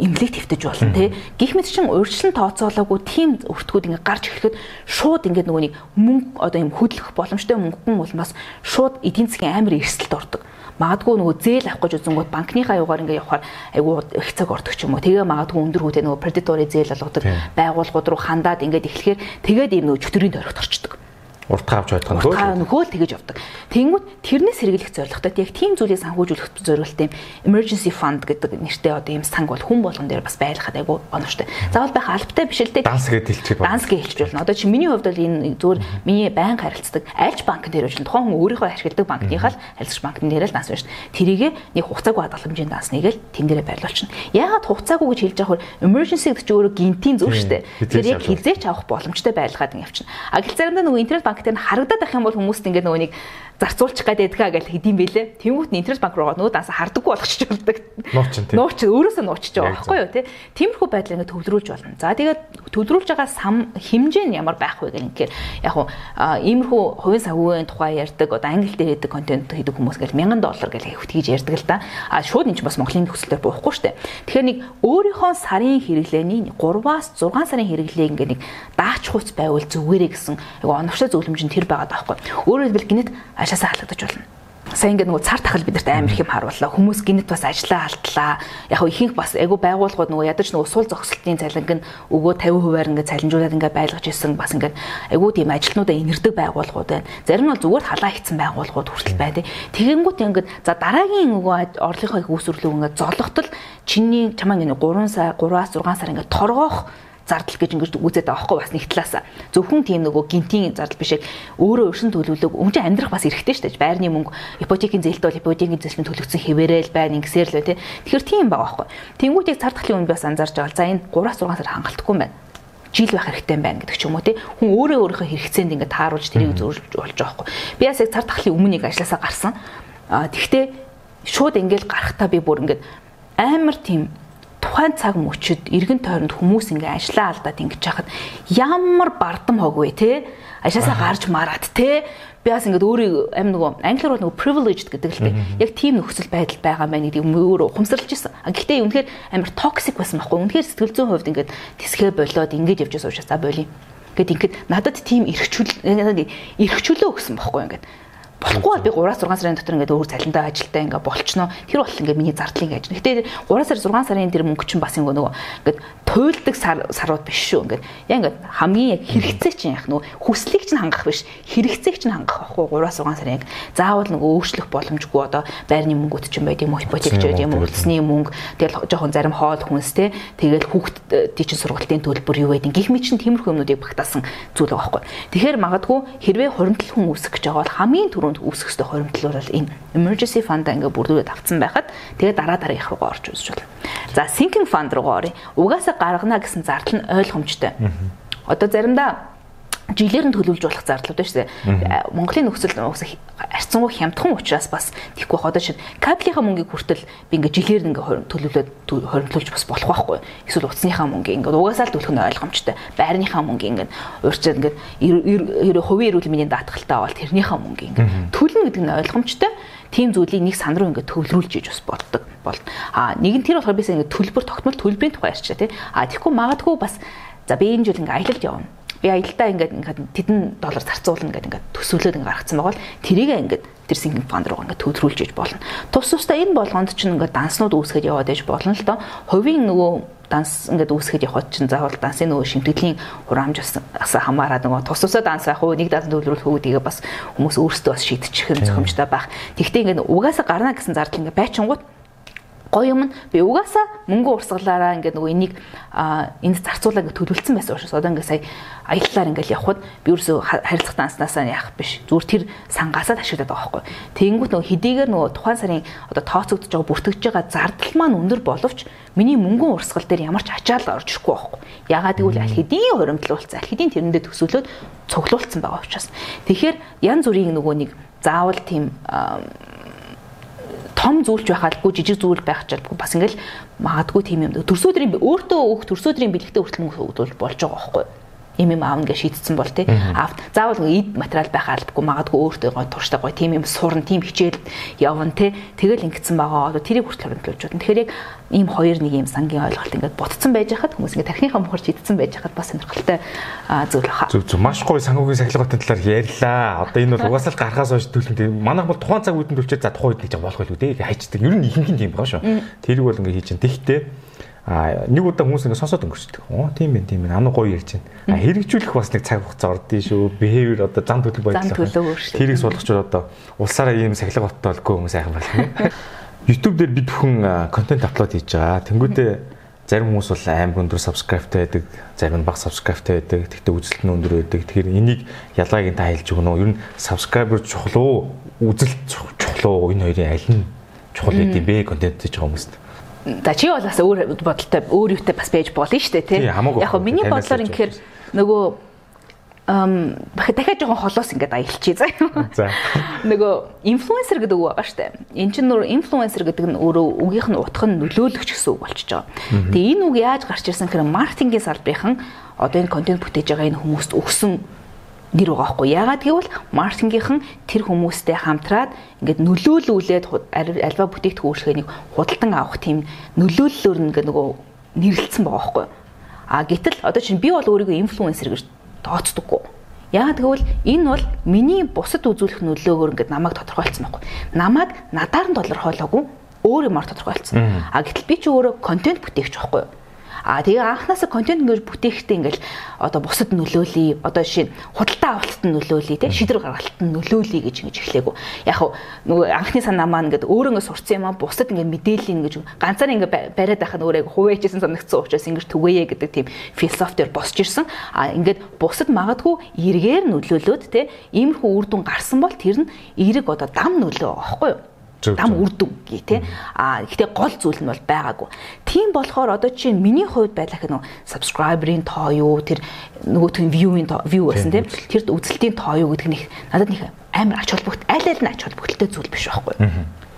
S2: эмнэлэг твтэж болно тий. Гэх мэт чин урьдчилан тооцоолоогүй тийм өртгүүд ингээ гарч ирэхэд шууд ингээ нөгөө нэг мөнгө одоо юм хөдлөх боломжтой мөнгөн бас шууд эдийн засгийн амар эрсдэлд ордог магадгүй нөгөө зээл авах гэж үзэнгүүт банкныхаа югаар ингээ явахаар айгүй их цаг ордог ч юм уу. Тэгээ магадгүй өндөр хүүтэй нөгөө predatory зээл олгодог байгууллагууд руу хандаад ингээд эхлэхээр тэгээд ийм нөгөө чөтгөрийн тойрогт орчдөг.
S1: Уртгаа авч байдаг нь
S2: дөө. Нөгөө л тэгэж явдаг. Тэнгүүд тэрнээс хэрэглэх зорилготой яг тийм зүйлийг санхүүжүүлэх зорилготой emergency fund гэдэг нэртэй одоо ийм санг бол хүн болгон дээр бас байлгахад айгу оновчтой. Заавал байх албатай биш л дээ.
S1: Данс гэж хэлчих
S2: байна. Данс гэж хэлчих болно. Одоо чи миний хувьд бол энэ зүгээр миний банк харилцдаг альч банк дээр үжил тухайн хүн өөрийнхөө ашигладаг банкныхаа л харилцагч банкны дээр л данс байна шүү дээ. Тэрийгэ нэг хугацаагүй хадгаламжийн дансныг л тэнгэрээ байрлуулчихна. Яагаад хугацаагүй гэж хэлж байгаа вэ? Emergency гэдэг чинь өөрөө гинтийн зүг шүү дээ. Тэр яг хизээч авах боломжтой байлгаад ингэ явчихна. А гэл заримдаа нөгөө интернет банк дээр харагдаад байх юм бол хүмүүст ингээд нөгөө нэг зарцуулчих гээд байдгаа гэж хэдийм бэлээ. Тэнгүүт нь интернет банк руугаа нүүд аса хардаггүй болгочих болдог.
S1: Нуучин тийм.
S2: Нуучин өөрөөсөө нуучиж байгаа байхгүй юу тий. Тиймэрхүү байдлаар ингээд төвлөрүүлж болно. За тэгээд төвлөрүүлж байгаа сам хэмжээ нь ямар байх вэ гэх юм. Яг уу иймэрхүү хувийн санхүүгийн тухай ярьдаг одоо англи дээр ярьдаг контент хийдэг хүмүүс гэл 1000 доллар гэл хөвтгийж ярьдаг л да. А шууд энэ ч бас Монголын нөхцөлөөр буухгүй штэ. Тэгэхээр нэг өөрийнхөө сарын хэрэглээний 3-аас 6 сарын хэрэглээ ингээд нэг даач хуц байвал зүгээрээ гэсэн айгу оновчтой зөвлөмж нь тэр байгаа даахгүй. Өөрөөр хэлбэл гинэт ажлаасаа халагдаж болно. Сая ингээд нөгөө цар тахал бидэрт амар их юм харууллаа. Хүмүүс гинэт бас ажиллаа алдлаа. Яг хөө ихэнх бас айгу байгууллагууд нөгөө ядаж нөгөө сул зогсолтын цалинг нь өгөө 50%-аар ингээд цалинжуулаад ингээд байлгаж исэн бас ингээд айгу тийм ажилтнуудаа инэрдэг байгууллагууд байна. Зарим нь бол зүгээр халаа хийцэн байгууллагууд хүртэл байдаг. Тэгэнгүүт ингээд за дараагийн нөгөө орлогынхоо их үүсвэрлэг ингээд золготол чиний чамаа ингээд 3 сар 3-аас 6 сар ингээд торгоох зардал гэж ингэж үзээд байгаа байхгүй бас нэг талаас зөвхөн тийм нөгөө гинтийн зардал биш өөрөө өршин төлөвлөг өмч амьдрах бас эрхтэй шүү дээ. Байрны мөнгө ипотекийн зээлд бол ипотекийн зээлд төлөгдсөн хэвээрэл байна ингэсээр л үү тэгэхээр тийм байгаа байхгүй тэнгуүтийг цар тахлын үн бас анзаарч байгаа. За энэ 3-6 сар хангалтгүй юм байна. Жил байх хэрэгтэй байна гэдэг ч юм уу тий хүн өөрөө өөрийнхөө хэрэгцээнд ингээд тааруулж тэрийг зөвлөж болж байгаа байхгүй би бас яг цар тахлын өмнөнийг ажилласаа гарсан. А тэгтээ шууд ингээд гарахтаа би бүр ингээд амар тийм тухайн цаг мөчид эргэн тойронд хүмүүс ингээ ажиллаа алдаад ингэж яхад ямар бардам хог вэ те ажлаасаа гарч мараад те би бас ингээд өөрийг амин нөгөө англиар бол нөгөө privileged гэдэг л те яг тийм нөхцөл байдал байгаа мэн гэдэг өөрөө ухамсарлаж исэн. Гэхдээ үнэхээр амар toxic байсан байхгүй. Үнэхээр сэтгэл зүйн хувьд ингээд тэсгэ болоод ингэж явж байгаа учраас за болиё. Гэт ингээд надад тийм эрхчүүл эрхчүүлөө өгсөн байхгүй ингээд Болохгүй би 3-6 сарын дотор ингээд өөр цалинтай ажилтаа ингээд болчихноо. Тэр бол ингээд миний зардлын гэж. Гэтэ 3 сар 6 сарын тэр мөнгө чинь бас ингээд нөгөө ингээд туйлдаг сар сарууд биш шүү. Ингээд яг ингээд хамгийн яг хэрэгцээ чинь яг нөгөө хүслийг чинь хангах биш. Хэрэгцээг чинь хангах байхгүй 3-6 сарын яг заавал нөгөө өөрчлөх боломжгүй одоо байрны мөнгөд чинь байд юм уу ипотек ч байд юм уу үлдсний мөнгө тэгэл жоохон зарим хоол хүнс те тэгэл хүүхдийн чинь сургалтын төлбөр юу байдин гих мэт чинь тиймэрхүү юмнуудыг багтаасан зүйл байгаа байхгүй. Тэгэхээр магадгүй хэрвээ хуримтлал хүн үүсэх гэж байгаа бол хамгийн түрүүнд фонд үүсэх ёстой хоримтлоор бол энэ emergency fund ингээ бүрдүүлээд авцсан байхад тэгээ дараа дараагийнх руугаа орж үзэж болно. За sinking fund руугаа оръё. Угаасаа гаргана гэсэн зардал нь ойлгомжтой. Одоо заримдаа жилээр нь төлөвлөж болох зарлууд байна шүү дээ. Монголын нөхцөл арцсангүй хямдхан учраас бас тийхгүй бах. Одоо чинь кабелийнхаа мөнгийг хүртэл би ингээ жилээр ингээ төлөвлөд хоримтлуулж бас болох байхгүй. Эсвэл утасныхаа мөнгийг ингээ угаасаа л төлөх нь ойлгомжтой. Байрныхаа мөнгийг ингээ уурчаад ингээ хувийн эрүүл мэндийн даатгалтай аваад тэрнийхээ мөнгийг ингээ төлнө гэдэг нь ойлгомжтой тийм зүйлийг нэг сан руу ингээд төвлөрүүлж иж бас болдог бол а нэг нь тэр болохоор бисаа ингээд төлбөр тогтмол төлбөрийн тухай ярьчаа тий а тэгэхгүй магадгүй бас за би энэ жил ингээд аялалд явна би аялдаа ингээд ингээд тэдэн доллар зарцуулна гэдэг ингээд төсөөлөд ингээд гаргацсан байгаа бол тэрийг ингээд тэр sinking fund руу ингээд төлрүүлж иж болно. Тус тусдаа энэ болгонд чинь ингээд данснууд үүсгэж яваад иж болно л доо. Хувийн нөгөө данс ингээд үүсгэхэд явахад чинь заавал дансын нөгөө шимтгэлийн хураамжаас хамаараад нөгөө тус тусаа данс байх уу нэг данс төлөвлөх үү тэгээ бас хүмүүс өөрсдөө бас шийдчих юм зохимжтой байх. Тэгвэл ингээд угаасаа гарна гэсэн зардал ингээд байчингууд гоё юм нь би угаасаа мөнгө урсгалаараа ингээд нөгөө энийг энд зарцуулаа гэж төлөвлөсөн байсан учраас одоо ингээд сая аяллаар ингээд явхад би ерөөсөө харилцах данснасаа яах биш зүгээр тэр сангаасаа ашиглаад байгаа байхгүй. Тэнгүүт нөгөө хэдийгээр нөгөө тухайн сарын одоо тооцогдож байгаа бүртгэж байгаа зардал маань өндөр боловч миний мөнгөн урсгал дээр ямар ч ачаал орж ирэхгүй байхгүй. Ягаад гэвэл аль хэдийн хуримтлуулсан аль хэдийн тэрэндээ төсөөлөд цуглуулсан байгаа учраас. Тэгэхээр янз бүрийн нөгөө нэг заавал тийм том зүйлч байхаалгүй жижиг зүйл байх чадгүй бас ингээл магадгүй тийм юм. Төрсөдрийн өөртөө өөх төрсөдрийн бэлэгтээ хүртэл мөнгө болж байгаа байхгүй юу? Юм юм аавна гэж шийдсэн бол тий. Аав заавал эд материал байх албагүй магадгүй өөртөө гой турштай гой тийм юм сурна, тийм хичээл явна тий. Тэгэл ингэсэн байгаа. Одоо тэрийг хүртэл хөрөнгөлж байна. Тэгэхээр яг ийм хоёр нэг юм сангийн ойлголт ингээд ботцсон байж хахад хүмүүс ингээд тархиныхаа мөхөр шийдсэн байж хахад бас сонирхолтой зүйл баха.
S1: Зөв зөв маш гоё санхүүгийн сахилгын талаар ярьлаа. Одоо энэ бол угаасаа л гарахаас хойш төлөв. Манайх бол тухайн цаг үед нь төлчөөд за тухайн үед гэж болох байлгүй тий. Хайчдаг. Ер нь ихэнх нь тийм байгаа шүү. Тэрийг бол ингээд хийж чинь. Тэгтээ А нэг удаа хүмүүс ингэ сонсоод өнгөрчдөг. Оо тийм байх тийм байх. Ам гоё ярьж байна. А хэрэгжүүлэх бас нэг цаг хугацаа ордсон шүү. Behavior одоо зам төлөв өөрчлөлт. Тэрийг суулгачвал одоо улсаараа ийм сахилга боттолгүй хүмүүс айхан байна. YouTube дээр бид бүхэн контент аплод хийж байгаа. Тэнгүүдээ зарим хүмүүс бол амар өндөр subscribeтай байдаг, зарим нь бага subscribeтай байдаг. Тэгтээ үзэлт нь өндөр байдаг. Тэгэхээр энийг ялгааг нь та хэлж өгнө? Ер нь subscriber чухал уу? Үзэлт чухал уу? Энэ хоёрын аль нь чухал гэдэг бэ контент хийж байгаа хүмүүст?
S2: За чи бол бас өөр бодолтой өөр юутай бас байж болно шүү дээ тий. Яг хөө миний бодлоор ингэхээр нөгөө ам дахиад жоохон холоос ингээд аялчий заа. За. Нөгөө инфлюенсер гэдэг үг байгаа шүү дээ. Эн чинь нөр инфлюенсер гэдэг нь өөрөө үгийнх нь утга нь нөлөөлөгч гэсэн үг болчихж байгаа. Тэгээ энэ үг яаж гарч ирсэн гэхээр маркетингийн салбарын одоо энэ контент бүтээж байгаа энэ хүмүүст өгсөн нэр байгаа байхгүй. Яагаад гэвэл маркетингийнхан тэр хүмүүстэй хамтраад ингээд нөлөөлүүлээд альва бүтээгдэхүүн үйлчлэгэнийг худалдан авах тийм нөлөөллөөр ингээд нөгөө нэрлэлсэн байгаа байхгүй. А гэтэл одоо чинь би бол өөрийгөө инфлюенсер гэж тооцдоггүй. Яагаад гэвэл энэ бол миний бусад үзүүлэх нөлөөгөөр ингээд намайг тодорхойлцсон байхгүй. Намайг надаар нь тодорхойлоогүй өөр юмар тодорхойлцсон. А гэтэл би ч өөрөө контент бүтээгч байхгүй юу? А тэгээ анханасаа контент ингэж бүтээхдээ ингээл одоо бусад нөлөөлөе. Одоо жишээ нь худалдаа авалтанд нөлөөлөе те шийдвэр гаргалтанд нөлөөлөе гэж ингэж эхлэегүй. Яг нөгөө анхны санаа маань ингээд өөрөө сурцсан юм аа бусад ингээд мэдээлэл ингэж ганцаар ингээд бариад байхад өөрөө хувээчсэн санагдсан учраас ингэж түгээе гэдэг тийм философиор босч ирсэн. А ингээд бусад магадгүй эргээр нөлөөлөөд те иймэрхүү үр дүн гарсан бол тэр нь эерэг одоо дам нөлөө аахгүй юу? Дам үрдүн гээ тий. А гэхдээ гол зүйл нь бол байгаагүй. Тийм болохоор одоо чинь миний хувьд байлах нь subscriber-ийн тоо юу тэр нөгөөтгөн view-ийн view байсан тий. Тэр үзэлтийн тоо юу гэдэг нь надад нэг амар ач холбогдол аль аль нь ач холбогдолтой зүйл биш байхгүй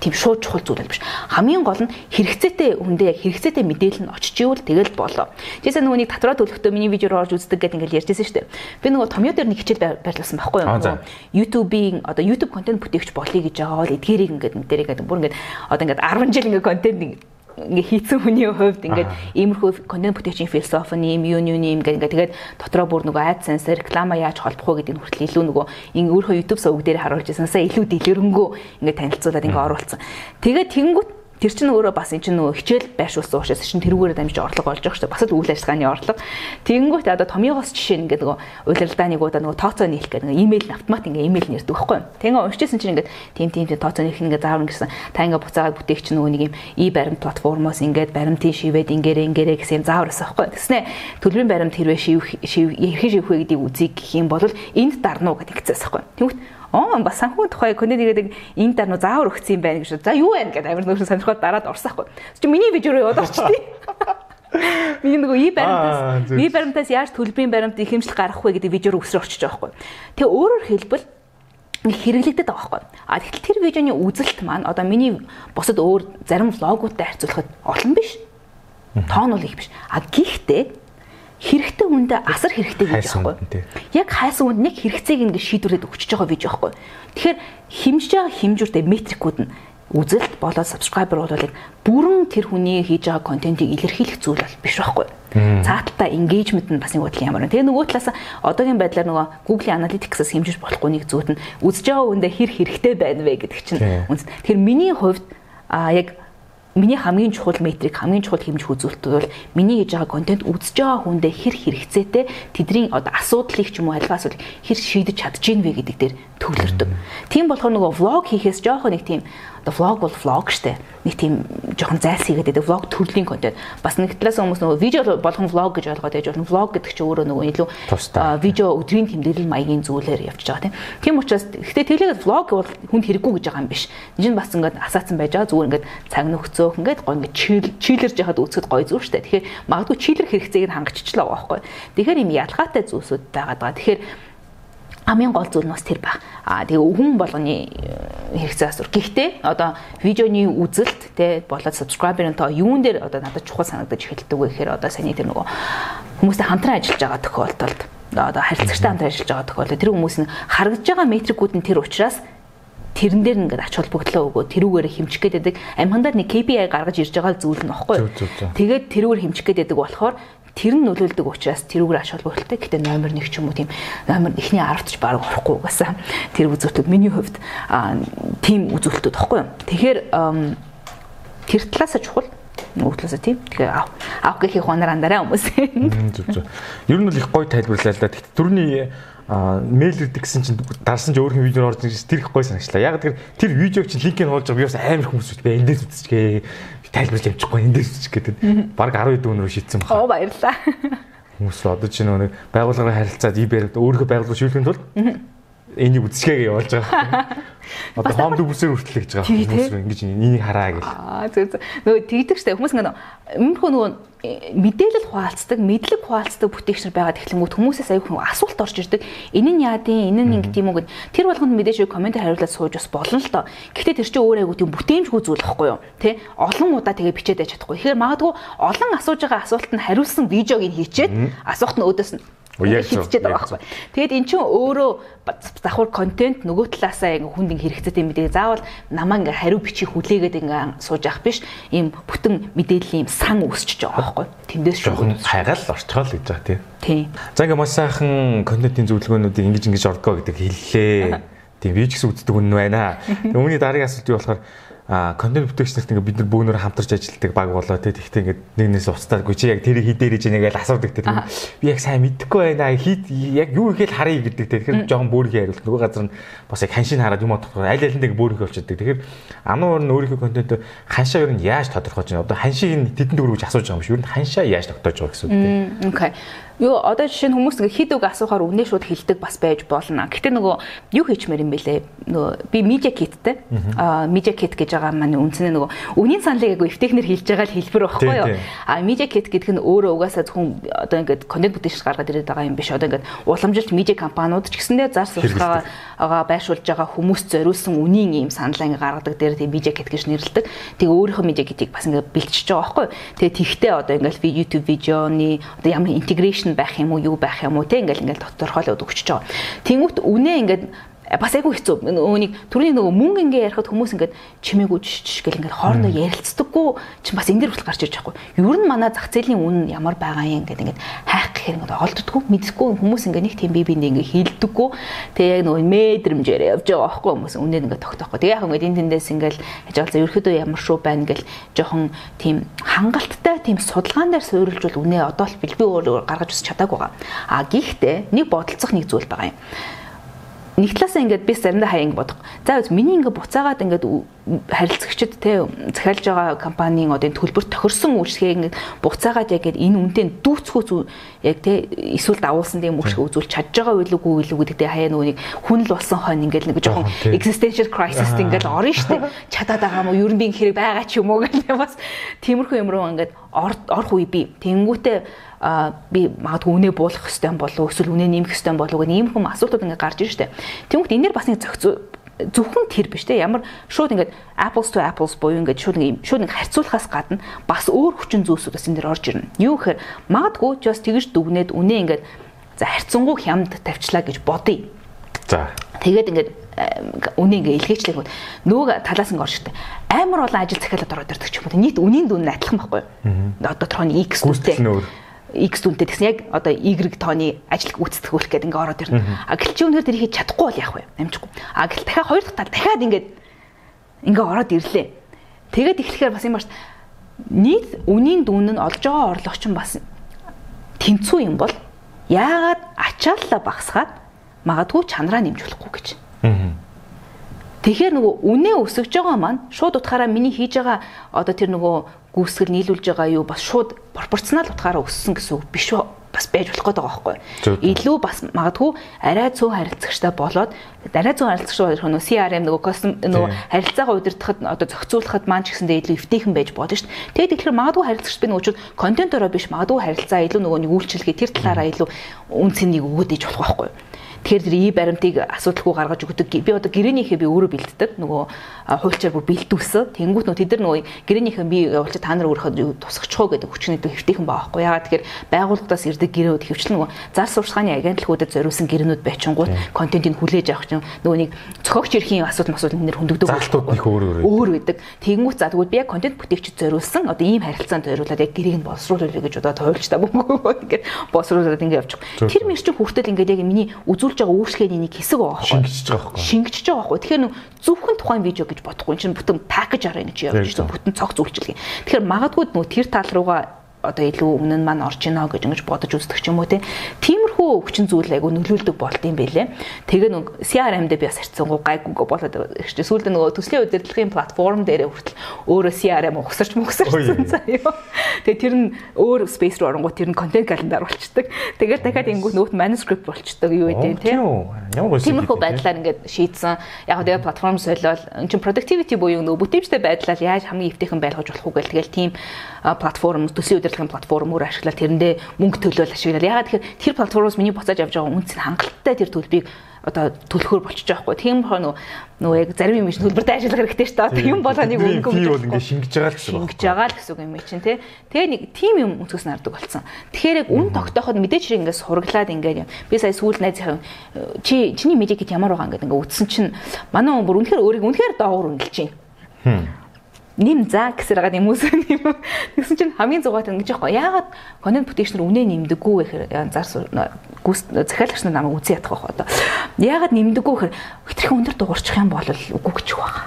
S2: тийм шууд чухал зүйл биш. Хамгийн гол нь хэрэгцээтэй хүндээ яг хэрэгцээтэй мэдээлэл нь очиж ивэл тэгэл болоо. Жишээ нөгөө нэг татраа төлөхдөө миний видеор орж үздэг гэдэг ингээл ярьжсэн шүү дээ. Би нөгөө томьёо дээр нэг хичээл байрлуулсан байхгүй юу? YouTube-ийн одоо YouTube контент бүтээгч болъё гэж байгаа бол эдгээрийг ингээд мэдэрэй гэдэг. Бүр ингээд одоо ингээд 10 жил ингээд контент ингээ хийцэн хүний хувьд ингээд иймэрхүү контент бүтээгчийн философи юм юу юу юм ингээ тэгээд дотроо бүр нөгөө AdSense реклама яаж холбох вэ гэдэг нь хүртэл илүү нөгөө ингээ өөрөө YouTube сувг дээр харуулж байгаасаа илүү дэлгэрэнгүй ингээ танилцуулаад ингээ оруулсан. Тэгээд тэнгуут Тэр чинь өөрөө бас эн чинь нөгөө хичээл байршуулсан учраас чинь тэрүүгээр дамжиж орлого олж байгаа шүү дээ. Бас л үйл ажиллагааны орлого. Тэгэнгүүт одоо томьёогоос жишээ ингээд нөгөө удирдлагын удаа нөгөө тооцоо нийлэх гэдэг нөгөө имэйл автомат ингээд имэйл нэрдэг байхгүй юу. Тэгээ уншижсэн чинь ингээд тийм тийм тийм тооцоо нийлэх ингээд заавар гэсэн. Та ингээд буцаагаад бүтээгч нөгөө нэг юм и баримт платформоос ингээд баримтын шивэд ингээрэ ингээрэ гэсэн юм заавар байсан байхгүй юу. Тэснэ төлбөрийн баримт хэрвээ шив шив хэрхэн шивэх вэ гэдгийг үзье гэх юм бол энд дарна уу гэдэг хэвчээс байхгүй юу. Тэгвэл оо бас санхүү тухай контент ирээдэг энэ дар нөө заавар өгсөн юм байна гэж. За юу вэ гэдэг амар нөхөр сонирхоод дараад орсаахгүй. Чи миний видео руу яваад орчтий. Миний нөгөө и баримтаас и баримтаас яаж төлбөрийн баримт ихэмжлэх гаргах вэ гэдэг видео руу өсрө орчиж байгаа байхгүй. Тэгээ өөрөөр хэлбэл хэрэглэгдэт байгаа байхгүй. А тэгэхээр тэр видеоны үзэлт маань одоо миний бусад өөр зарим влогуудтай харьцуулахад олон биш. Тоон бол их биш. А гэхдээ хэрэгтэй хүндээ асар хэрэгтэй гэж байхгүй. Яг хайсан хүнд нэг хэрэгцээг ингэ шийдвэрлээд өгчөж байгаа гэж байхгүй. Тэгэхээр хэмжиж байгаа хэмжүүртэй метрикүүд нь үзэлт болоод subscriber болоод бүрэн тэр хүний хийж байгаа контентийг илэрхийлэх зүйл бол биш байхгүй. Цааталтаа engagement нь бас нэг бодлын ямар. Тэгээ нөгөө талаас одоогийн байдлаар нөгөө Google Analytics-аас хэмжиж болохгүй нэг зүйл нь үзэж байгаа хүндээ хэр хэрэгтэй байна вэ гэдэг чинь. Тэгэхээр миний хувьд а яг миний хамгийн чухал метрик хамгийн чухал хэмжих үзүүлэлт бол миний хийж байгаа контент үзэж байгаа хүндээ хэр хэрэгцээтэй тэдний одоо асуудлыг ч юм уу альва асуудлыг хэр шийдэж чадж гин вэ гэдэг дээр төвлөрдөг. Тийм болохоор нөгөө влог хийхээс жоохоо нэг тийм одоо влог бол влог штэ. Нэг тийм жоохон зайлсхийгээд байдаг влог төрлийн контент. Бас нэг талаас хүмүүс нөгөө видео болгон влог гэж ойлгоод байж болно. Влог гэдэг чинь өөрөө нөгөө илүү видео өдрийн тэмдэглэл маягийн зүйлээр явж байгаа тийм. Тийм учраас гэхдээ тэлээд влог бол хүнд хэрэггүй гэж байгаа юм биш. Энд нь бас ингээд асаацсан байж байгаа зүгээр ингээд цаг нөхцөөх ингээд гоо ингээд чийлэрж яхад үзэхэд гоё зүр штэ. Тэгэхээр магадгүй чийлэр хэрэгцээг нь хангаччлаа байгаа байхгүй. Тэгэхээр юм ялгаатай зүйлсүүд байгаа даа. Тэгэхээр хамгийн гол зүйл нь бас тэр баг. Аа тэгээ хүн болгоны э, хэрэгцээ асуур. Гэхдээ одоо видеоны үзэлт те болоод subscriber-ын тоо юун дээр одоо надад чухал санагдаж эхэлдэг вэ гэхээр одоо саний тэр нөгөө хүмүүстэй хамтран ажиллаж байгаа тохиолдолд одоо харилцагчтай хамтран ажиллаж байгаа тохиолдолд тэр хүмүүс нь харагдж байгаа метрикүүд нь тэр учраас тэрэн дээр ингээд ач холбогдлоо өгөө тэрүүгээр хэмжих гээд байдаг амхандаа нэг KPI гаргаж ирж байгаа зүйл нь баггүй. Тэгээд тэрүүгээр хэмжих гээд байдаг болохоор тэр нь нөлөөлдөг учраас тэрүүгээр ач холбогдолтой. Гэтэ номер 1 ч юм уу тийм номер эхний 10-т ч баг орохгүй угаасаа тэр үзүүлэлтүүд миний хувьд тийм үзүүлэлтүүд баггүй юу. Тэгэхээр тэр талаасаа чухал Нөгөөдлөөсөө тийм. Тэгээ ав ав гэхийг хонор андараа хүмүүс.
S1: Ер нь бол их гоё тайлбарлаа л да. Тэгт түрүүний мэйл ирдэг гэсэн чинь дарсан ч өөрхөн видео орж ирсэн тэр их гоё санагчлаа. Яг тэр тэр видеог чинь линкийг хуулж байгаа би бас амар хүмүүс үү эндээс үзчихгээ тайлбарлаж явчихгүй эндээс үзчих гэдэг. Бараг 12 дүүнрөө шийдсэн
S2: байна. Оо баярлаа.
S1: Хүмүүс одоо чинь нэг байгууллагын харилцаад ибэр өөрийнхөө байгууллага шүүлэхийн тулд энийг үзчихээ явуулж байгаа. Одоо хомд бүсээр хүртэл гэж байгаа хүмүүс ингэж энийг хараа гэл.
S2: Аа зөв зөв. Нөгөө тэгдэг штэ хүмүүс ингэ өмнөхөө нөгөө мэдээлэл хуваалцдаг, мэдлэг хуваалцдаг бүтээгч нар байгаад эхлэнгүүт хүмүүсээс аяг хүн асуулт орж ирдэг. Энэ нь яадын, энэ нь ингэ тийм үү гэд тэр болгонд мэдээж коммент хариулаад сууж бас болно л доо. Гэхдээ тэр чинь өөр аяг тийм бүтээмжгүй зүйл байхгүй юу? Тэ? Олон удаа тэгээ бичээд байж чадахгүй. Тэгэхээр магадгүй олон асууж байгаа асуулт нь хариулсан видеог нь хийчээд асуулт нь өөдөөс нь
S1: хитчихэд
S2: байгаа байхгүй. Тэгээд эн чинь өөрөө давхар контент нөгөө талаасаа ингээ хүнд ингээ хэрэгцээтэй мэдээ заавал намаа ингээ хариу бичих хүлээгээд ингээ сууж авах биш. Ийм бүтэн мэдээллийн юм сан өсчихөж байгаа байхгүй. Тэндээс
S1: шүү. Хайгаал орчхоол гэж байгаа тийм.
S2: Тийм.
S1: За ингээ маш сайхан контентын зөвлөгөөнүүдийг ингэж ингэж ордгоо гэдэг хэллээ. Тийм би ч гэсэн үздэг хүн байна. Үүний дараагийн асуулт юу болохоор а контент бүтээгчнэрт ингээ бид нар бөөнөр хамтарч ажилладаг баг болоо те. Тэгтээ ингээ нэгнээс уцтаагүй чи яг тэрийг хідээрэж ингээл асуудаг те. Би яг сайн мэдэхгүй байна. Хит яг юу игээл харъя гэдэг те. Тэгэхээр жоохон бөөрийнхээ хариулт. Нөгөө газар нь бас яг ханшийг хараад юм бодох аль алинд ингээ бөөрийнхөө болчихдаг. Тэгэхээр ануур нь өөрийнхөө контент ханшаа ер нь яаж тодорхойлж байна? Одоо ханшийг нь тэдэнд өргөж асууж байгаа юм ер нь ханшаа яаж тогтоож байгаа гэсэн үг те.
S2: Окей Юу одоо жишээ нь хүмүүс ингээ хид үг асуухаар үнэ шууд хэлдэг бас байж болно. Гэтэ нөгөө юу хийчмээр юм бэлээ? Нөгөө би media kitтэй. Аа media kit гэж байгаа маань үндсэндээ нөгөө үнийн саналыг айгу эвтэхнэр хэлж байгаа л хэлбэр багхгүй юу? Аа media kit гэдэг нь өөрөө угаасаа зөвхөн одоо ингээд контент бүтээгч гаргаад ирээд байгаа юм биш. Одоо ингээд уламжилт media компаниуд ч гэсэндээ зар сурталчилгаагаа байршуулж байгаа хүмүүс зориулсан үнийн ийм саналаа ингээ гаргадаг дээр тийм media kit гэж нэрлэдэг. Тэгээ өөрийнхөө media kit-ийг бас ингээ бэлтжиж байгаа байхгүй юу? Тэгээ тэгтээ одоо ингээд би YouTube видеоны одоо ямар интеграшн нь байх юм уу юу байх юм уу те ингээл ингээл тодорхойлоод өгчөж байгаа. Тэнгүүт үнэ ингээд бас айгүй хэцүү. Өөнийг түрүүний нөгөө мөнгө ингээ ярихад хүмүүс ингээд чимээгүй жиш гэл ингээд хоорондоо ярилцдаггүй чи бас энэ дэр хүртэл гарч иж байхгүй. Ер нь манай зах зээлийн үн ямар байгаа юм ингээд ингээд хайх гэхээр ингээд олддоггүй мэдхгүй хүмүүс ингээд нэг тийм бие биендээ ингээд хилдэггүй. Тэгээ яг нөгөө мэдрэмжээр явж байгаа байхгүй хүмүүс үнээр ингээд тогтоохгүй. Тэгээ яг ингээд энэ тэндээс ингээд яж байгаа ерөөхдөө ямар шүү байна гэл жоохон тийм хангалттай тийм судалгаан дээр суурилж бол үнэ одоо л би өөрөө гаргаж үсч чадаагүй байгаа. А гэхдээ нэг бодолцох нэг зүйл байгаа юм нэг талаасаа ингээд би заримдаа хаяа ингэ бодох. За миний ингээд буцаагаад ингээд харилцагчид те захиалж байгаа компанийн одоо төлбөр тохирсон үйлчлэгээ ингээд буцаагаад яг энэ үнэтэй дүүцхүү яг те эсвэл давуулсан тийм үйлчлэгээ үзүүлж чадж байгаа үйлгүй үйлгүй гэдэг те хаяа нэг хүн л болсон хойно ингээд нэг жоохон existential crisis ингээд орно штэ чадаад байгаа юм уу? Ер нь би хэрэг байгаа ч юм уу гэх бас тиймэрхүү юм руу ингээд орох үе би. Тэнгүүтээ би магадгүй үнэ буулгах хэвээр болов эсвэл үнэ нэмэх хэвээр болов гэх ийм хүм асуултууд ингээд гарч ирж штэ. Тэнгүүт энээр бас нэг зохицуу зөвхөн тэр биш те ямар шууд ингээд apples to apples буюу ингээд шууд нэг шууд нэг харьцуулахаас гадна бас өөр хүчин зүйлсүүд бас энэ дэр орж ирнэ. Юу гэхээр магадгүй just тэгж дүгнээд үнэ ингээд за харьцангуй хямд тавьчлаа гэж бодъё.
S1: За.
S2: Тэгээд ингээд үнэ ингээ илгээчлэх бол нөгөө талаас нь оршигтэй. Амар олон ажил захиалаад ороод ирдэг ч юм уу. Нийт үнийн дүн адилхан байхгүй юу? Одоо тохойн X
S1: үүтэй.
S2: X дүнтэй тэгсэн яг одоо Y тооны ажил гүйцэтгүүлэх гэдэг ингээ ороод ирнэ. А гэлч өнөр тэр хийж чадахгүй бол яах вэ? Амжихгүй. А гэл дахиад хоёр дахь тал дахиад ингээд ингээ ороод ирлээ. Тэгээд эхлэхээр бас юм бааш нийт үнийн дүн нь олж байгаа орлогч нь бас тэнцүү юм бол яагаад ачааллаа багсгаад магадгүй чанараа нэмж болохгүй гэж. Тэгэхээр нөгөө үнэ өсөж байгаа маань шууд утгаараа миний хийж байгаа одоо тэр нөгөө гүйсгэл нийлүүлж байгаа юу бас шууд пропорционал утгаараа өссөн гэсэн үг биш бас байж болох гэдэг байгаа байхгүй. Илүү бас магадгүй арай цөөн харилцагчтай болоод арай цөөн харилцагч болох нь CRM нөгөө костом нөгөө харилцаагаа удирдахад одоо зохицуулахад маань ч гэсэндээ илүү эвтэйхэн байж бодно шүү дээ. Тэгээд тэгэхээр магадгүй харилцагч би нөгөө контентороо биш магадгүй харилцаа илүү нөгөө нэг үйлчлэгээ тэр талаараа илүү үн цэнийг өгөөд иж болох байхгүй. Тэгэхээр тэр и баримтыг асуудалгүй гаргаж өгдөг. Би одоо гэрээнийхээ би өөрөө бэлддэг. Нөгөө хуульчаар бүр бэлдүүлсэн. Тэнгүүт нөө тэд нар нөгөө гэрээнийхээ би явуулчих та нар өөрөө тусахчихоо гэдэг хүчний хэвтэйхэн байгаа байхгүй. Ягаад тэгэхээр байгууллагаас ирдэг гэрэнүүд хөвчлэн нөгөө зар сурталчилгааны агентлагуудад зориулсан гэрэнүүд байчингууд контентыг хүлээж авах чинь нөгөө нэг цохогч эрхийн асуудал масууд нэр хөндөгдөг
S1: өөр өөр
S2: өөр байдаг. Тэнгүүт за тэгвэл би яг контент бүтээгчид зориулсан одоо ийм харилцаанд зориулаад яг гэрээг нь боловсруулъя гэж одоо тойлч та мөнгө ингээд боловсруулаад ингээд явчих. Тэр мэрч хүртэл ингээд яг миний үзүү үзүүлж байгаа үйлчлэгээний нэг хэсэг байгаа
S1: байхгүй. Шингэжж байгаа байхгүй.
S2: Шингэжж байгаа байхгүй. Тэгэхээр зөвхөн тухайн видео гэж бодохгүй. Чинь бүтэн пакэж араа ингэж явж байна. Бүтэн цогц үйлчлэг. Тэгэхээр магадгүй нөө тэр тал руугаа одоо илүү өмнө нь маань орж ийнө гэж ингэж бодож үздэг ч юм уу тиймэрхүү өвчин зүйл айгу нөлөөлдөг болт юм бэлээ. Тэгээ нэг CRM дээр би бас харьцангуй гайгүй болоод ирж сүүлдээ нөгөө төслийн удирдлагын платформ дээр хүртэл өөрөө CRM угсарч мөгсөрсөн заяа. Тэгээ тэр нь өөр space руу оронгууд тэр нь content calendar болчдөг. Тэгээд дахиад ингэнгүүт нөт manuscript болчдөг юу гэдэг тийм. Ямар гоё. Тиймэрхүү байдлаар ингээд шийдсэн. Яг тэгээ платформ солиол эн чин productivity буюу нөгөө бүтээмжтэй байдлаар яаж хамгийн эвтэйхэн байлгаж болох уу гэл тэгэл тийм платформ төслийн удирдлага удирдлагын платформ өөр ашиглаад тэрэндээ мөнгө төлөөл ашиглаад ягаад тэгэхээр тэр платформоос миний буцааж авч байгаа үнц нь хангалттай тэр төлбөрийг одоо төлөхөр болчихж байгаа хгүй. Тийм бохоо нөгөө яг зарим юм шиг төлбөртэй ажиллах хэрэгтэй шүү дээ. Тийм болгоныг өнгө
S1: өнгө бол ингээ шингэж байгаа л гэсэн
S2: үг. Шингэж байгаа л гэсэн үг юм чинь тий. Тэгээ нэг тийм юм өнцгөөс нардаг болсон. Тэгэхээр яг үн тогтооход мэдээж хэрэг ингээ сургалаад ингээ би сая сүүл найзынхаа чи чиний медик гэт ямар байгаа ингээ үтсэн чинь манай хүн бүр үнэхээр өөрийг үнэхээр доогуур үнэлж байна нэм за гэсэр байгаа юм үсэн юм. Тэгсэн чинь хамгийн зугаатай ингэж яахгүй. Яагаад контент бүтээчнэр үнэ нэмдэггүй гэхээр зар гүс захиалагч нар намайг үзий ядах байх одоо. Яагаад нэмдэггүй гэхээр хитрхэн өндөр дуурчих юм бол үгүй гэж байгаа.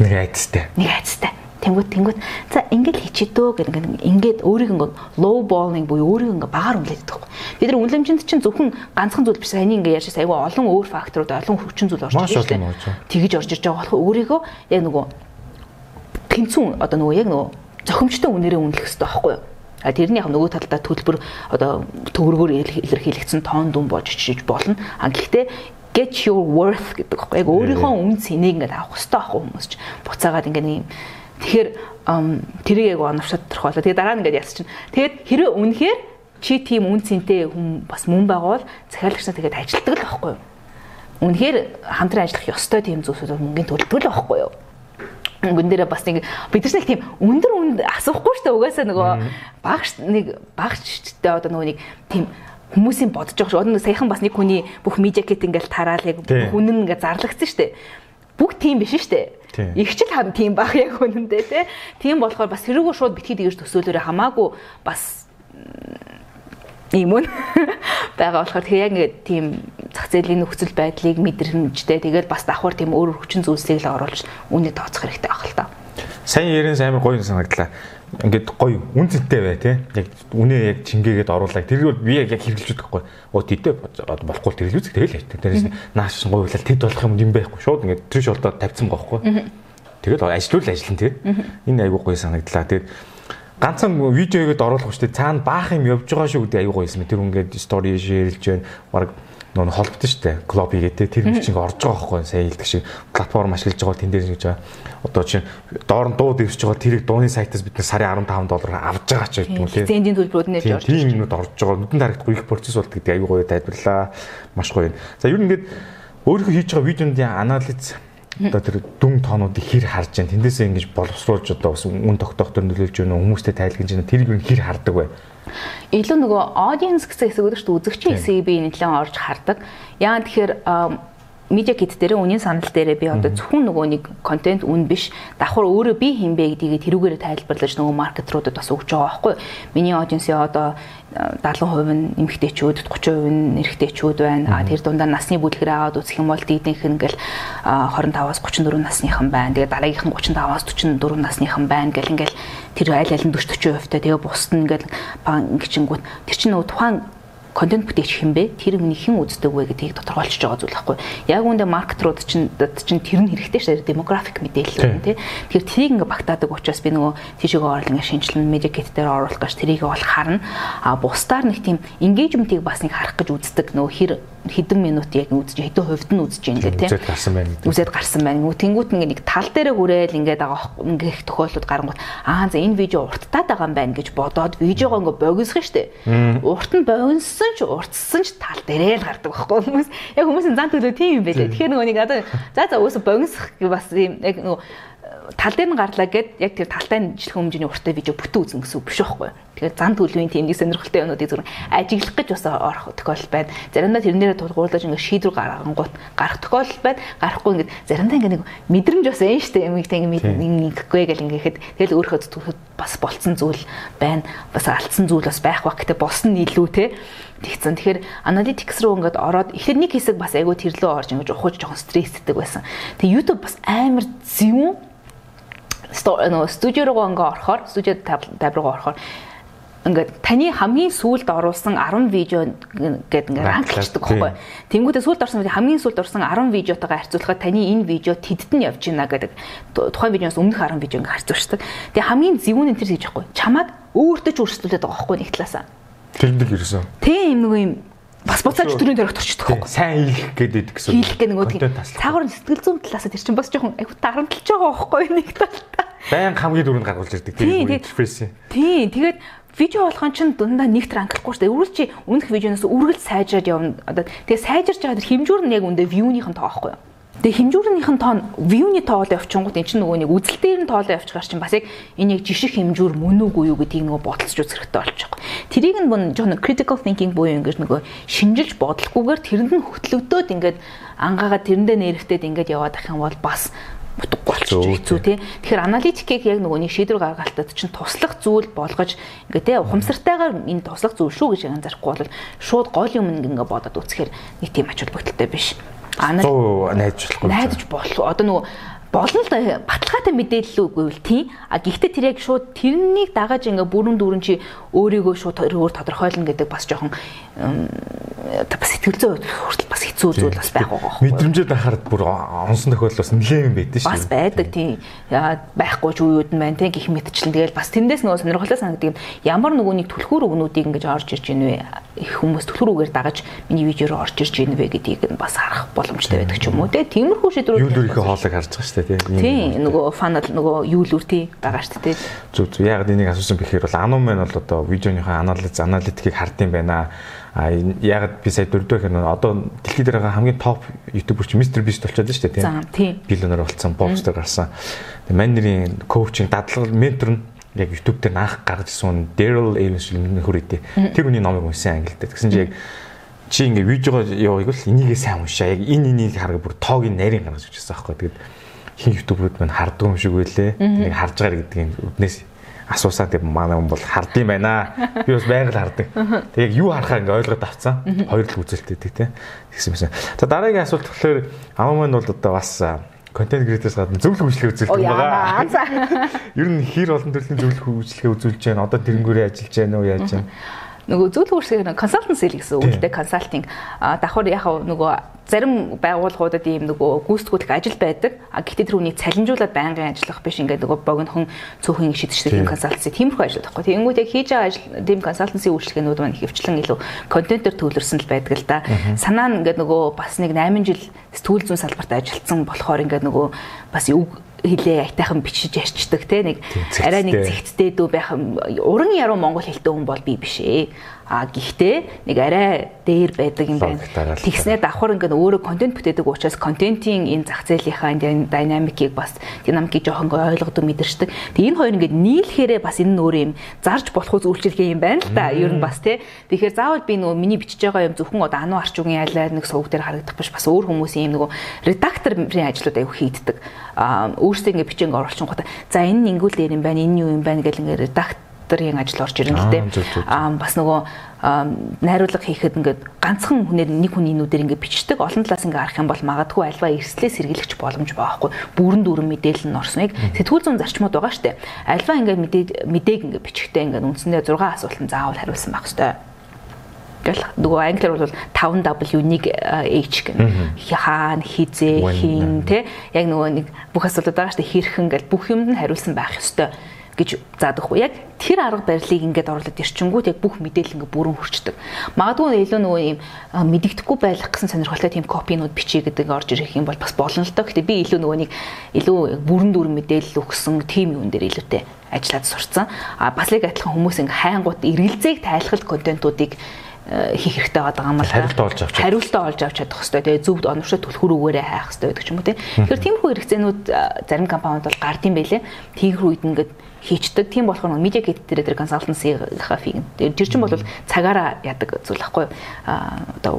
S1: Нэг айцтай.
S2: Нэг айцтай. Тэнгүүд тэнгүүд за ингээд хийчиhdөө гэх ингээд өөрийг ингээд low balling буюу өөрийг ингээд багаар үнэлээд байдаг. Бид нар үнэлэмжинд чинь зөвхөн ганцхан зүйл биш саяны ингээд ярьж айгүй олон өөр факторууд олон хүчин зүйл орж
S1: ирж байна.
S2: Тэгэж орж ирж байгаа болохоор өөрийгөө яг нөгөө тэнцүүн одоо нөгөө яг нөгөө зохимжтой үнээрээ үнэлэх хэрэгтэй байхгүй юу? А тэрний яг нөгөө талдаа төлбөр одоо төгрөгөөр илэрхийлэгдсэн тоон дүн болж чиж болно. А гэхдээ get your worth гэдэг байхгүй яг өөрийнхөө үн цэнийг ингээд авах хэрэгтэй байхгүй хүмүүс ч буцаагаад ингээд нэг тэгэхээр тэрийг яг оновчтой тодорхойлоо. Тэгээ дараа нь ингээд яс чинь. Тэгээд хэрэв үнэхээр чи тийм үн цэнтэй хүн бас мөн байгавал захиалагч нар тэгээд ажилтдаг л байхгүй юу? Үнэхээр хамтран ажиллах ёстой тийм зүйлсүүд мөнгөний төлбөр л байхгүй юу? Гүн дээрээ бас нэг бид нар нэг тийм өндөр үнд асуухгүй шүү дээ угаасаа нөгөө багш нэг багчтай одоо нөгөө нэг тийм хүмүүсийн бодож байгаа шүү. Одоо саяхан бас нэг хүний бүх медиа кет ингээл тараал яг хүн ингээ зарлагдсан шүү дээ. Бүгд тийм биш шүү дээ. Игчл хам тийм баг яг үнэндээ те. Тийм болохоор бас хэрэггүй шууд битгий дэгэж төсөөлөөрэ хамаагүй бас ийм үн байгаа болохоор тэгээ яг ингээд тийм зах зээлийн нөхцөл байдлыг мэдрэмжтэй тэгээд бас давхар тийм өөр хүчин зүйлсийг л оруулж үнэ тооцох хэрэгтэй байх л та.
S1: Сайн ярин амар гоё санагдлаа. Ингээд гоё үн цэнтэй бай тий. Яг үнэ яг чингээгээд оруулаа. Тэр бол би яг яг хэрэглэж байгаа хгүй. Оо тэдэ болохгүй хэрэглүүцэх тэгэл хайт. Тэрээс нааш гоё хөлөл тэд болох юм юм байхгүй. Шууд ингээд тэр шолдоо тавьсан байгаа хгүй. Тэгээд ажлуул ажиллана тий. Энэ айгуу гоё санагдлаа. Тэгээд ганцхан видеогээд оруулах хүчтэй цаана баах юм явж байгаа шүү гэдэг аюу гоёсэн. Тэр үнгээд стори шеэрлж байна. Бараг нөө шүү дээ. Клуб хийгээд тэр хүн чинь орж байгаа байхгүй сая хэлдэг шиг платформ ашиглаж байгаа тэн дээр гэж байгаа. Одоо чинь доор нь дуу дэвсэж байгаа тэрийг дууны сайтаас бид сарын 15 доллараар авж байгаа ч гэдэг юм
S2: лээ. Зэндийн төлбөрүүд нэрж
S1: орж байгаа. Тийм юмнууд орж байгаа. Нүдэн харагдахгүй их процесс болт гэдэг аюу гоё тайлбарлаа. Маш гоё. За ер нь ингээд өөрийнхөө хийж байгаа видеоны анализ одоо тэр дүн тоонуудыг хэр харж байна? Тэндээсээ ингэж боловсруулж одоо бас үн тогтоохтой нөлөөлж байна хүмүүстэй тайлгнаж байна тэр юу хэр хардаг вэ?
S2: Илүү нөгөө audience гэсэн хэсэг өгдөг шүү дээ үзэгчийн хэсгийг би нэлээд орж хардаг. Яа тэгэхээр медиа кит дээр үнийн санал дээр би одоо зөвхөн нөгөө нэг контент үн биш. Давхар өөрөө би хин бэ гэдгийг тэрүүгээр тайлбарлаж нөгөө маркетруудад бас өгч байгаа байхгүй. Миний аудиенсээ одоо 70% нь эмэгтэйчүүд 30% нь эрэгтэйчүүд байна. А тэр дундаа насны бүлгэрээ аваад үзэх юм бол дийднийх нь ингээл 25-аас 34 насныхан байна. Тэгээ дараагийнх нь 35-аас 44 насныхан байна гэл ингээл тэр аль аль нь 40 40% таа тэгээ бусд нь ингээл ингэчингүүт тэр чинь нөгөө тухайн контент бүтээгч хэн бэ? Тэр хүний хэн үздэг вэ гэдгийг тодорхойлж байгаа зүйл байхгүй. Яг үүндээ маркетрууд чинь чинь тэр нь хэрэгтэй шээ демографик мэдээлэл байна тий. Тэгэхээр тэрийг ингээ багтаадаг учраас би нөгөө тийшээ орол ингээ шинжилэн медиа кит дээр оруулах гэж тэрийг бол харна. А бусдаар нэг тийм engagement-ийг бас нэг харах гэж үздэг нөгөө хэр хэдэн минут яг үзэж хэдэн хувьд нь үзэж байна гэх тийм.
S1: Үзээд гарсан байна.
S2: Үзээд гарсан байна. Тэнгүүт ингээ нэг тал дээрээ хүрээл ингээд байгаа ингээ их тохиолдлууд гарангууд аа за энэ видео урттаад байгаа юм байна гэж бодоод видеогоо ингээ богисгох штеп. Урт нь богинсон ч уртсан ч тал дээрээ л гардаг байхгүй хүмүүс. Яг хүмүүсийн зан төлөө тийм юм байлээ. Тэгэхээр нөгөө нэг одоо за за өөсө богинсах бас юм яг нөгөө тал дээр нь гарлаа гэд яг тэр талтай нь жилхэн хэмжээний урттай видео бүтэн үзэн гэсэн үг биш байхгүй. Тэгэхээр зан төлөвийн тийм нэг сонирхолтой юмнуудыг зөвхөн ажиглах гэж бас орох тохиолдол байна. Заримдаа тэрнээрээ тулгуурлаж ингээд шийдвэр гаргангууд гарах тохиолдол байна. Гарахгүй ингээд заримдаа ингээд нэг мэдрэмж бас энэ штэ юм их тийм ингэхгүй гэл ингээд тэгэл өөрөө бас болцсон зүйл байна. Бас алдсан зүйл бас байх ба гэтээ болсон нь илүү те тэгсэн. Тэгэхээр analytics руу ингээд ороод эхлээд нэг хэсэг бас айгүй тэрлөө орж ингээд ухаж жоохон стресстэй байсан. Тэгээ YouTube бас амар зөв нөө студио руу ингээ орохоор студио таб руу орохоор ингээд таны хамгийн сүүлд оруулсан 10 видео гэдэг ингээд ранглчдаг байхгүй. Тэнгүүдээ сүүлд орсон хамгийн сүүлд орсон 10 видеотойгоо харьцуулахад таны энэ видео тэдд нь явж байна гэдэг тухайн видеоноос өмнөх 10 видео ингээд харьцуулдаг. Тэгээ хамгийн зөвүүн энэ төр гэж байхгүй. Чамаг өөртөө ч өөрчлөлтөд байгаа байхгүй нэг талаасаа.
S1: Тэрэндэл ирсэн.
S2: Тийм нэг юм бас буцааж төрийн дөрөгт орчдөг
S1: байхгүй. Сайн хийх гэдэг гэсэн.
S2: Хийх гэх нөгөө тийм. Цаагаар сэтгэл зүйн талаас тэр чинь бас жоохон айгу тарамталж байгаа байхгүй нэг талаа.
S1: Баян хамгийн дөрөнд гаргуулж ирдэг тийм
S2: экспресс. Тийм. Тэгээд видео болгон чинь дундаа нэгт ранглахгүй шүү дээ. Үргэлж чи өмнөх видеоноос үргэлж сайжраад явна. Одоо тэгээ сайжирж байгаа тэр хэмжүүр нь яг үндэ view-ийнхэн тоо байхгүй юу? Тэгээ хэмжүүрнийхэн тоо view-ний тоолоо явчихгууд эн чинь нөгөө нэг үзэлтээр нь тоолоо явчихгаар чинь бас яг энэ яг жишг хэмжүүр мөн үгүй юу гэдгийг нөгөө бодолцож үзэх хэрэгтэй байгаа. Тэрийг нь мөн жоохон critical thinking буюу ингэж нөгөө шинжилж бодлохгүйгээр тэрэнд нь хөтлөгдөөд ингээд ангаагаа тэрэндээ нэрвтэд ингээд яваад ах юм бол бас утгагүй хэцүү тий. Тэгэхээр аналитикийг яг нөгөө нэг шийдвэр гаргалтад чинь туслах зүйл болгож ингээ тий ухамсартайгаар энэ туслах зүйл шүү гэж анзаарахгүй бол шууд гол юм ингээ бодоод үцхээр нэг тийм ач холбогдолтой биш.
S1: Анаа найдаж болохгүй.
S2: Найдаж болох. Одоо нөгөө болно л баталгаатай мэдээлэл үгүй л тийм. А гэхдээ тэр яг шууд тэрнийг дагаж ингээ бүрэн дүүрэн чи өөрийгөө шууд өөр тодорхойлно гэдэг бас жоохон бас сэтгэл зүй хүртэл бас хэцүү зүйл бас байх байгаа.
S1: Мэдрэмжээ дахаар бүр онсон тохиолдол бас нэлээд байдаг
S2: шүү. Бас байдаг тийм. Байхгүй ч үеуд нь байна тийм гих мэтчлэн тэгэл бас тэндээс нөгөө сонирхолтой санагддаг. Ямар нөгөө нэг түлхүүр өгнүүдийг ингэж орж ирж гин вэ? Их хүмүүс түлхүүр үгээр дагаж миний видео руу орж ирж гин вэ гэдгийг нь бас харах боломжтой байдаг ч юм уу тийм. Тиймэрхүү шийдвэрүүд
S1: юу өөрийнхөө хоолойг харж байгаа шүү
S2: штэ тийм. Тийм нөгөө фанал нөгөө юу л үрти байгаа штэ тийм.
S1: Зүг зүг яг энийг асуусан бэхээр бол анум мэн бол одоо видеоныхоо анализ аналитикийг хардсан байна. А яг би сая дөрөвдөө хэрнээ одоо дэлхийд дээр байгаа хамгийн топ ютубер чи мистер бист болчиход шүү дээ
S2: тийм.
S1: Биллионер болсон, бокстер гарсан. Тэгээ манерийн коучинг дадлал ментор нь яг YouTube дээр наах гаргаж ирсэн Daryl Evans нөхөр үдээ. Тэр хүний номыг уншсан англи дээр. Тэгсэн чи яг чи ингээ видеого явуулъя л энийгээ сайн уншаа. Яг энэ энийг хараг бүр тоог нь нарийн гаргаж ирсэн аахгүй. Тэгээд хин ютуберүүд мань харддаг юм шиг байлээ. Нэг харж байгаа гэдгийг үднээс асуусаа тэг манай хүн бол хард юм байна. Би бас байгаль хардаг. Тэг яг юу харахаа ингээ ойлгоод авцсан. Хоёр л үзэлтэй тий. Тэгсэн юмсан. За дараагийн асуулт болохоор амаа маань бол одоо бас контент креаторс гадна зөвлөх үйлчлэгээ үзүүлдэг юм байна. Ер нь хэр олон төрлийн зөвлөх үйлчлэгээ үзүүлж байна. Одоо тэрнгүүрээ ажиллаж байна уу яаж байна?
S2: Нөгөө зөвлөх үйлчлэгээ консалтенси гэсэн үг л дээ консалтинг давхар яг нөгөө зарим байгууллагуудад ийм нөгөө гүйцэтгүүлэх ажил байдаг. А гэхдээ тэр үнийг цалинжуулаад байнгын ажиллах биш ингээд нөгөө богинохон цөөхөн шидэгчдэг юм консалтенси тиймэрхүү ажил байхгүй. Тэгэнгүүт яг хийж байгаа ажил тийм консалтенси үйлчлэгээнүүд маань хөвчлэн илүү контентоор төвлөрсөн л байдаг л да. Санаа нь ингээд нөгөө бас нэг 8 жил сэтгүүл зүйн салбарт ажилласан болохоор ингээд нөгөө бас хилээ айтайхан бичиж ярьцдаг те нэг арай нэг зэгцтэй дүү байх уран яруу монгол хэлтэй хүн бол би биш ээ А гэхдээ нэг арай дээр байдаг юм байна. Тэгснээр давхар ингээд өөрөө контент бүтээдэг учраас контентын энэ зах зээлийнхаа энэ динамикийг бас динамикийг жоохон ойлгодог мэдэрчдэг. Тэг энэ хоёр ингээд нийлхээрээ бас энэ нь өөрөө юм зарж болох үйлчлэгээ юм байна л да. Ер нь бас тий. Тэгэхээр заавал би нөгөө миний бичиж байгаа юм зөвхөн одоо ануу арчуугийн айлаар нэг сувг дээр харагдах биш бас өөр хүмүүсийн юм нөгөө редакторын ажлууд аягүй хийддэг. А өөрсдөө ингээд бичээнг оруулчихгонгоо за энэ нь ингүүл дээр юм байна, энэ юу юм байна гэл ингээд редактор редакторын ажил орж ирнэ л дээ. Аа бас нөгөө найруулга хийхэд ингээд ганцхан хүнээр нэг хүний нүдээр ингээд бичдэг олон талаас ингээд арах юм бол магадгүй альва эрслээ сэргийлэгч боломж байхгүй. Бүрэн дүүрэн мэдээлэл нь орсон. Яг сэтгүүл зүйн зарчмууд байгаа штэ. Альва ингээд мэдээг ингээд бичихтэй ингээд үндсэндээ 6 асуултанд заавал хариулсан байх штэ гэл нөгөө англиар бол 5W нэг H гэнэ. Хаана хизээ хин тэ яг нөгөө нэг бүх асуудал байгаа шүү дээ хэрхэн гэл бүх юмд нь хариулсан байх ёстой гэж заадаг хөө. Яг тэр арга барилыг ингээд оруулаад ирчингүүд яг бүх мэдээлэл ингээд бүрэн хүрчдэг. Магадгүй илүү нөгөө юм мэдэгдэхгүй байх гэсэн сонирхолтой тийм копинууд бичиж гэдэг орж ирэх юм бол бас болно л доо. Гэтэ би илүү нөгөө нэг илүү бүрэн дүрэн мэдээлэл өгсөн тийм юм дээр илүүтэй ажиллаад сурцсан. А бас л адилхан хүмүүс ингээд хайнгууд эргэлзээг тайлхалт контентуудыг хийх хэрэгтэй байгаа юм байна.
S1: Хариултаа олж авч
S2: хариултаа олж авч чадах хэрэгтэй. Тэгээ зөв оновчтой түлхүүр үгээрээ хайх хэрэгтэй байдаг ч юм уу тийм. Тэгэхээр тиймэрхүү хэрэгцээнүүд зарим компаниуд бол гардыг байлээ. Тиймэрхүү үед ингээд хийчдэг. Тийм болохоор медиа кит дээр тэр консалтенсийнхаа фиг. Тэр чинь бол цагаараа ядаг зүйл байхгүй юу? Одоо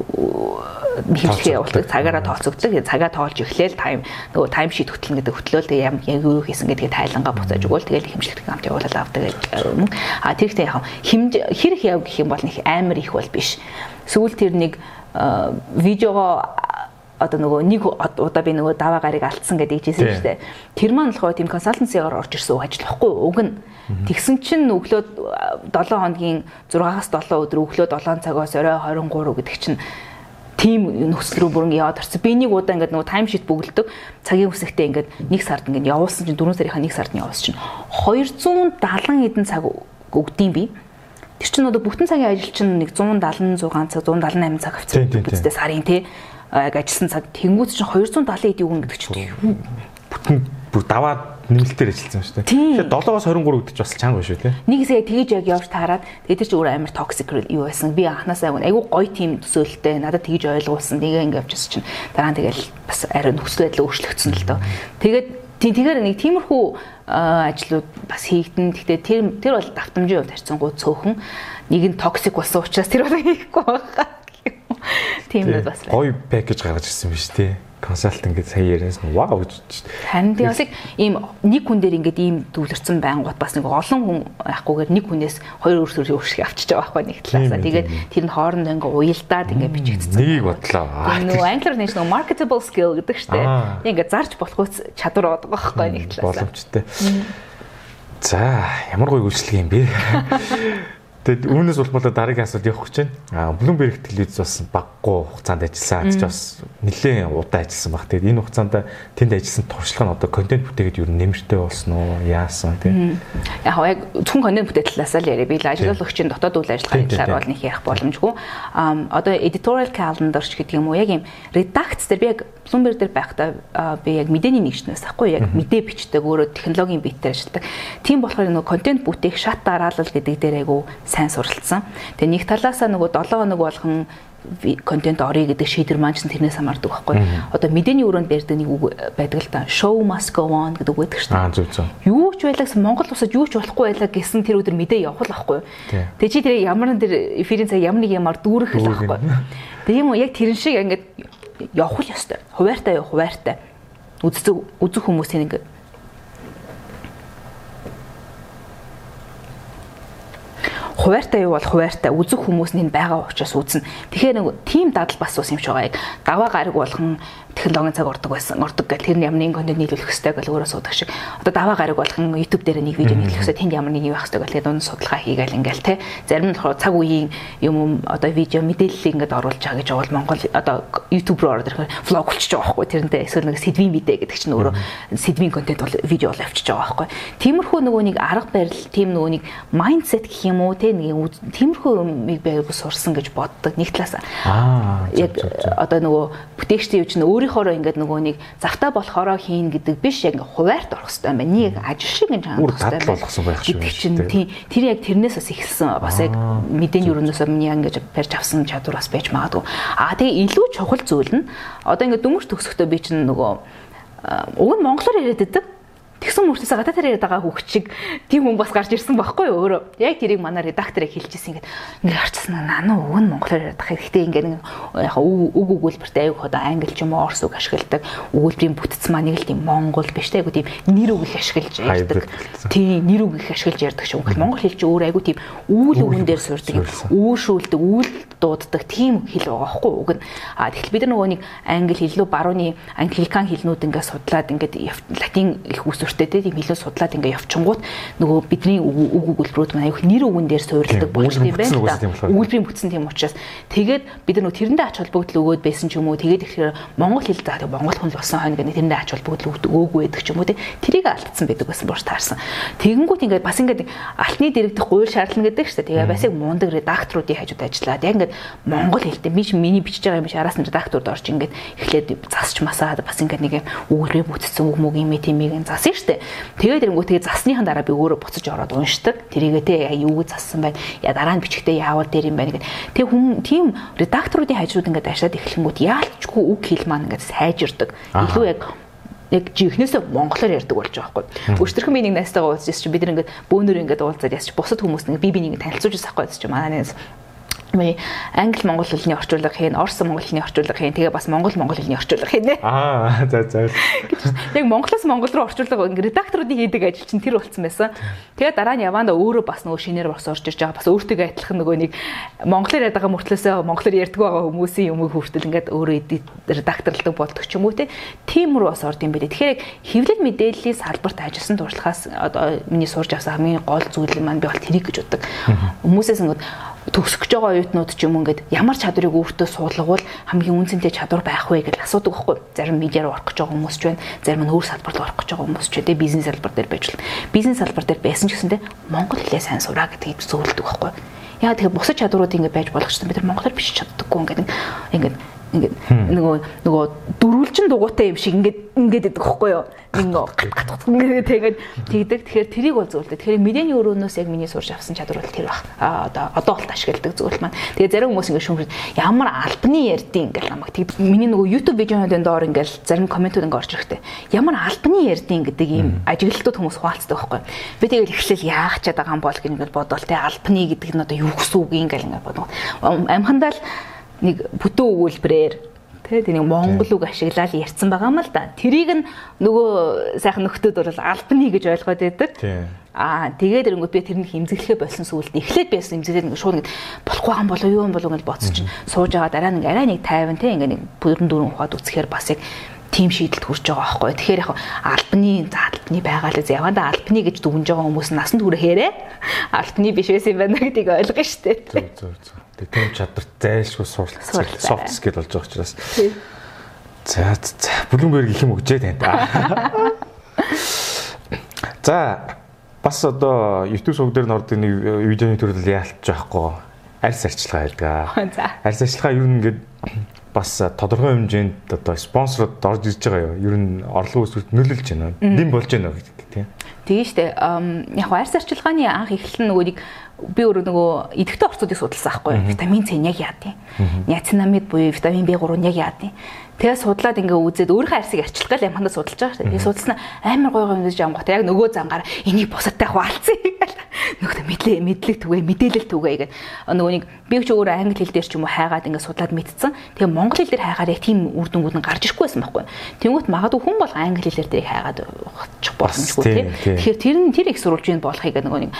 S2: хэмжлэгээ явуулдаг, цагаараа тооцогддог. Цагаа тоолж эхлээл тайм нөгөө тайм шит хөтлөн гэдэг хөтлөөл тэгээ яг юу хийсэн гэдгээ тайлангаа буцааж өгөөл тэгэл хэмжлэгтэй хамт явуулаад авдаг юм. А тэр ихтэй яг хэмж хэрэг яв гэх юм бол нэг амар их бол биш. Сүүл тэр нэг видеого одоо нөгөө нэг удаа би нөгөө даваа гарыг алдсан гэдэг ижсэн шүү дээ. Тэр маань болохоо тийм консалтенцигаар орж ирсэн үг ажил واخгүй өгн. Тэгсэн чинь өглөө 7 хоногийн 6-аас 7 өдөр өглөө 7 цагаас орой 23 гэдэг чинь тийм нөхцөл рүү бүрэн яваад орсон. Би нэг удаа ингээд нөгөө тайм шит бөглөдөг цагийн үсэгтээ ингээд нэг сард ингээд явуулсан чинь 4 сарынхаа нэг сард нь явуулсан чинь 270 эдэн цаг өгдөм би. Тэр чинь одоо бүтэн цагийн ажил чинь нэг 176 цаг 178 цаг авчихсан. Тэгтээ сарын тий ажилласан цаг тэнгууд чинь 270 эдийн үгэн гэдэг чинь
S1: бүтэн бүр даваад нэмэлтээр ажилласан шүү дээ. Тэгэхээр 7-оос 23 гэдэг чинь бас чанга шүү дээ.
S2: Нэг хэсэг тэгэж яг явж таарад тэгээд тэр чинь өөр амар токсик юу байсан. Би анханасаа айгу гоё тим төсөөлттэй надад тэгэж ойлгуулсан. Тэгээ ингэ явчихсан чинь дараа нь тэгэл бас арай нөхцөл байдал өөрчлөгдсөн л доо. Тэгээд тийм тэгэхээр нэг тиймэрхүү ажлууд бас хийгдэн. Гэхдээ тэр тэр бол давтамжийн хувьд харьцангуй цөөхөн нэг нь токсик болсон учраас тэр бол хийхгүй байгаа. Тийм л бас
S1: гоё пакэж гаргаж ирсэн биз дээ консалтинг гэж сая яриас нь вау гэж.
S2: Харин тийм бас ийм нэг хүн дээр ингээд ийм төвлөрсөн байнгут бас нэг олон хүн яахгүйгээр нэг хүнээс хоёр өөрсдөө өөрсдөө авчиж байгаа байхгүй нэг талаасаа. Тэгээд тэр нь хоорондоо ингээд уялдаад ингээд бичигдсэн.
S1: Нийг бодлоо.
S2: Нөгөө англиар нэж нөгөө marketable skill гэдэг штеп. Ингээд зарж болох үс чадвар байгаа байхгүй нэг талаасаа.
S1: Боломжтой. За ямар гоё үйлчлэг юм бэ? Тэгээд үүнээс улбалаа дараагийн асуулт явах гэж байна. Аа Bloomberg телевиз бас баггүй хугацаанд ажилласан. Ч бас нэлээд удаан ажилласан баг. Тэгээд энэ хугацаанд тэнд ажилласан туршлага нь одоо контент бүтээгээд юу нэмэртэй болсон уу? Яасан тийм.
S2: Яг яг зөвхөн контент бүтээх талаас л яриа. Би л ажиллуулагчийн дотоод үйл ажиллагааны талаар бол нэг ярих боломжгүй. Аа одоо editorial calendar ч гэдэг юм уу яг юм редакц дээр би яг Bloomberg дээр байхдаа би яг мэдээний нэгжнээс ахгүй яг мэдээ бичдэг өөрөө технологийн биетээр ажилладаг. Тийм болохоор нөгөө контент бүтээх шат дараалал гэдэг дээр айгу сайн суралцсан. Тэгээ нэг талаасаа нөгөө 7 хоног болгон контент орё гэдэг шийдвэр маань ч тэрнээс хамаардаг байхгүй. Одоо мэдээний өрөөнд барьдаг нэг үг байдаг л та. Show must go on гэдэг үг байдаг шүү дээ.
S1: Аа зүг зүг.
S2: Юу ч байлаа гэсэн Монгол улсад юу ч болохгүй байлаа гэсэн тэр өдөр мэдээ явах л байхгүй. Тэгээ чи тэр ямар нэг тэр эфирийн цаг ямар нэг юмар дүүрэх л байхгүй. Тэгээ юм уу яг тэрэн шиг ингээд явах л ёстой. Хуваартай яв хуваартай. Үздэг үзэх хүмүүсийн нэг хуваартай юу бол хуваартай үзэх хүмүүс нь байгаа учраас үзнэ. Тэгэхээр нэг тийм дадал бас ус юм шиг байгаа. Даваа гараг болгон технологийн цаг ордог байсан. Ордог гэл тэр нь ямар нэгэн контент нийлүүлэх хэрэгтэй гэл өөрөө суудаг шиг. Одоо даваа гараг болгон YouTube дээр нэг видео нийлүүлэх хэрэгтэй. Тэнд ямар нэг юм байх хэрэгтэй гэл тэгээд унд судалгаа хийгээл ингээл те. Зарим нь болохоор цаг үеийн юм одоо видео мэдээллийг ингээд оруулж байгаа гэж бол Монгол одоо YouTube руу ороод ирэхээр влог болчихж байгаа байхгүй. Тэрнтэй эсвэл нэг сэдвийн мэдээ гэдэг чинь өөрөө сэдвийн контент бол видео бол авчиж байгаа байхгүй. Тиймэрхүү нөгөө нэг арга барил, тийм нөгөө нэг майндсет гэх юм уу те нэг тиймэрхүү юмыг би аягүй сурсан гэж боддог нэг талаас. Аа. Яг одоо нөгөө бүтээгчдийн юм чинь өөрийнхоороо ингээд нөгөө нэг завтаа болохоороо хийн гэдэг биш яг хуваарт орох хэрэгтэй юм байна. Нэг ажил шиг энэ
S1: хандах хэрэгтэй байх
S2: шүү дээ. Тийм. Тэр яг тэрнээс бас ихсэн бас яг мэдээний өрөөнөөс миний ингэж барьж авсан чадвар бас байж магадгүй. Аа тэгээ илүү чухал зүйл нь одоо ингээд дүмэрч төгсөхдөө би чинь нөгөө уг нь монголоор яриад байдаг Тэгсэн мөртөөсөө гадаа тараад байгаа хүүхд шиг тийм хүн бас гарч ирсэн байхгүй юу өөрөө. Яг тэрийг манай редактор хэлчихсэн ингээд ингээд харчихсан нанаа өг нь монголоор яриад байгаа. Гэхдээ ингээд яг үг өгүүлбэртэй аяг одоо англи ч юм уу орс үг ашигладаг. Өгүүлбэрийн бүтц маань нэг л тийм монгол биш те айгу тийм нэр үг их ашиглаж ярьдаг. Тийм нэр үг их ашиглаж ярьдаг шүү. Монгол хэл чи өөр айгу тийм үүл үгэн дээр сурдаг. Үүшүүлдэг, үүл дууддаг тийм хэл байгаа байхгүй үг нь. А тэгэхээр бид нар нөгөө нэг англи хэл рүү барууны англикан хэлнүүд ингээд судлаад ингээд латин их үсвэр төртэй тийм хэлээ судлаад ингээ явчингууд нөгөө бидний үг өгүүлбэрүүд маань аюух нэр үгэн дээр суурилдаг болж юм байна да. Өгүүлбэрийн бүтсэн тийм учраас тэгээд бид нөгөө тэрэндээ ач холбогдол өгөөд байсан ч юм уу тэгээд ихээр монгол хэл заа монгол хүн л болсон хойно гэнэ тэрэндээ ач холбогдол өгөөгүй байдаг ч юм уу тийм тэрийг алдсан байдаг байсан бууш таарсан. Тэгэнгүүт ингээ бас ингээ алтны дэрэгдэх гуйл шаардлага гэдэг шүү дээ. Тэгээ бас яг мундаг редакторуудын хажууд ажиллаад яг ингээ монгол хэлтэй би миний бичиж байгаа юм шиг араас нь редакторд орж ингээ эхлээд засч масаад бас ингээ нэг өгүүлбэрийн бүтсэн үг мөг юм тиймийг засна штэ. Тэгээд ирэнгүү тэгээ засныхан дараа би өөрөө буцаж ороод уншдаг. Тэрийгээ те юу гэж зассан байна. Я дараа нь бичгтээ яавал дээр юм байна гэдэг. Тэг хүн тийм редакторуудын хажууд ингээд ажиллаад эхлэнгүүт яалчгүй үг хэл маань ингээд сайжирдаг. Илүү яг яг жихнээсээ монголоор ярьдаг болж байгаа байхгүй. Өчтөрхөн би нэг найстайгаа уулзаж чи бид нэг бөөнөр ингээд уулзаад ясч бусад хүмүүс нэг би би нэг танилцуулж байгаа байхгүй чи манай Ми англи монгол хэлний орчуулга хийн, орос монгол хэлний орчуулга хийн, тэгээ бас монгол монгол хэлний орчуулга хийнэ.
S1: Аа, за за.
S2: Яг монголоос монгол руу орчуулга редакторуудын хийдэг ажил чинь тэр болцсон байсан. Тэгээ дараа нь яванда өөрөө бас нөгөө шинээр бас орж ирж байгаа. Бас өөртөө адилхан нөгөө нэг монголоор байгаа мөртлөөсөө монголоор ярьдаг байгаа хүмүүсийн юм хүртэл ингээд өөрөө редакторлдог болдог ч юм уу те. Тийм рүү бас орд юм бэ. Тэгэхээр хэвлэл мэдээллийн салбарт ажилласан туршлагаас одоо миний сурж авсан хамгийн гол зүйл маань би бол тэрийг гэж боддог. Хүмүүсээс ингээд төгсөж байгаа оюутнууд ч юм ингээд ямар чадварыг өөртөө суулгавал хамгийн үнцэнтэй чадвар байх вэ гэж асуудаг байхгүй. Зарим медиар орох гэж байгаа хүмүүс ч байна. Зарим нь өөр салбарт орох гэж байгаа хүмүүс ч байна. Бизнес салбар дээр байж болно. Бизнес салбар дээр байсан ч гэсэндээ монгол хэлээ сайн сураа гэдгийг зөвлөдөг байхгүй. Яа тэгэхээр бусад чадварууд ингээд байж болох ч бид нар монголоор биш чаддаггүй ингээд ингээд ингээд нөгөө нөгөө дөрвөлжин дугуйтай юм шиг ингээд ингээд идэх хөхгүй юу? Ингээд гат гат ингээд тэгээд тэгдэг. Тэгэхээр тэрийг бол зөвлөдөө тэгэхээр мэдээний өрөөнөөс яг миний сурч авсан чадвар бол тэр баг. А одоо одоо болт ашигладаг зүйл маань. Тэгээд зарим хүмүүс ингээд шүмхэж ямар албаны ярдийн ингээд намайг. Тэг миний нөгөө youtube видеонуудын доор ингээд зарим комментууд ингээд орж ирэхтэй ямар албаны ярдийн гэдэг ийм ажиглалтууд хүмүүс хуваалцдаг байхгүй би тэгээд эхлээл яах чадаагаан бол гэнгээ бодвол тэг албаны гэдэг нь одоо юу гэсэн үг ингээд ингээд бодгоо амхандаа л нэг бүтэн өгүүлбэрээр тий тэнийг монгол үг ашиглаад ярьсан байгаа юм л да. Тэрийг нь нөгөө сайхан нөхдүүд бол албаны гэж ойлгоод байдаг. Аа тэгээд ирэнгүүт би тэрнийг хэмзэглэхээ болсон сүулт эхлээд байсан хэмзэглээд ингээд шууд ингээд болохгүй юм болоо юу юм болоо гэж бодсон чинь сууж байгаа дараа нэг арай нэг 50 тий ингээд нэг бүрэн дөрөн ухаад үцхээр бас яг тим шийдэлд хүрч байгаа байхгүй. Тэгэхээр яг альбаны за альбаны байгаа л яванда альбаны гэж дүгнж байгаа хүмүүс насанд хүрэхээрээ альбаны биш байсан юм байна гэдгийг ойлгоно шүү дээ.
S1: Зөв зөв зөв. Тэгээ тэм чадвар зайлшгүй суралцсан soft skill болж байгаа учраас. За за Bloomberg их юм өгчээ танд. За бас одоо YouTube сувг дээр норд нэг видеоны төрөл яалтж байхгүй арьс арчилгаа байдаг.
S2: За.
S1: Арьс арчилгаа юу нэгэд бас тодорхой хэмжээнд одоо спонсорууд орж ирж байгаа юу? Ер нь орлого өсөлт нөлөөлж байна. Дэм болж байна гэдэг тийм.
S2: Тэгээ штэ яг арьс арчилгааны анх эхлэл нөгөө нэг би өөрөө нөгөө идэвхтэй орцуудыг судалсан байхгүй витамин С яг яад юм. Ниацинамид буюу витамин B3 нь яг яад юм. Тэгээ судлаад ингээ үзээд өөрийнхөө арсыг арчлах гал амхандаа судалж байгаа шүү дээ. Би судалсан амар гоё гоё мэдээж ангууд яг нөгөө зангаар энийг бусадтай хуваалцъя гэл. Нөгөө мэдлээ мэдлэг түгээ мэдээлэл түгээ гэдэг. Нөгөө нэг би ч өөрөө англи хэл дээр ч юм уу хайгаад ингээ судлаад мэдсэн. Тэгээ монгол хэл дээр хайгаар яг тийм үр дүнгууд нь гарч ирэхгүй байсан байхгүй. Тэнгүүт магадгүй хүн бол англи хэлээр тэрийг хайгаад очих боломжгүй тийм. Тэгэхээр тэр нь тэр их сурвалжийн болохыг нөгөө нэг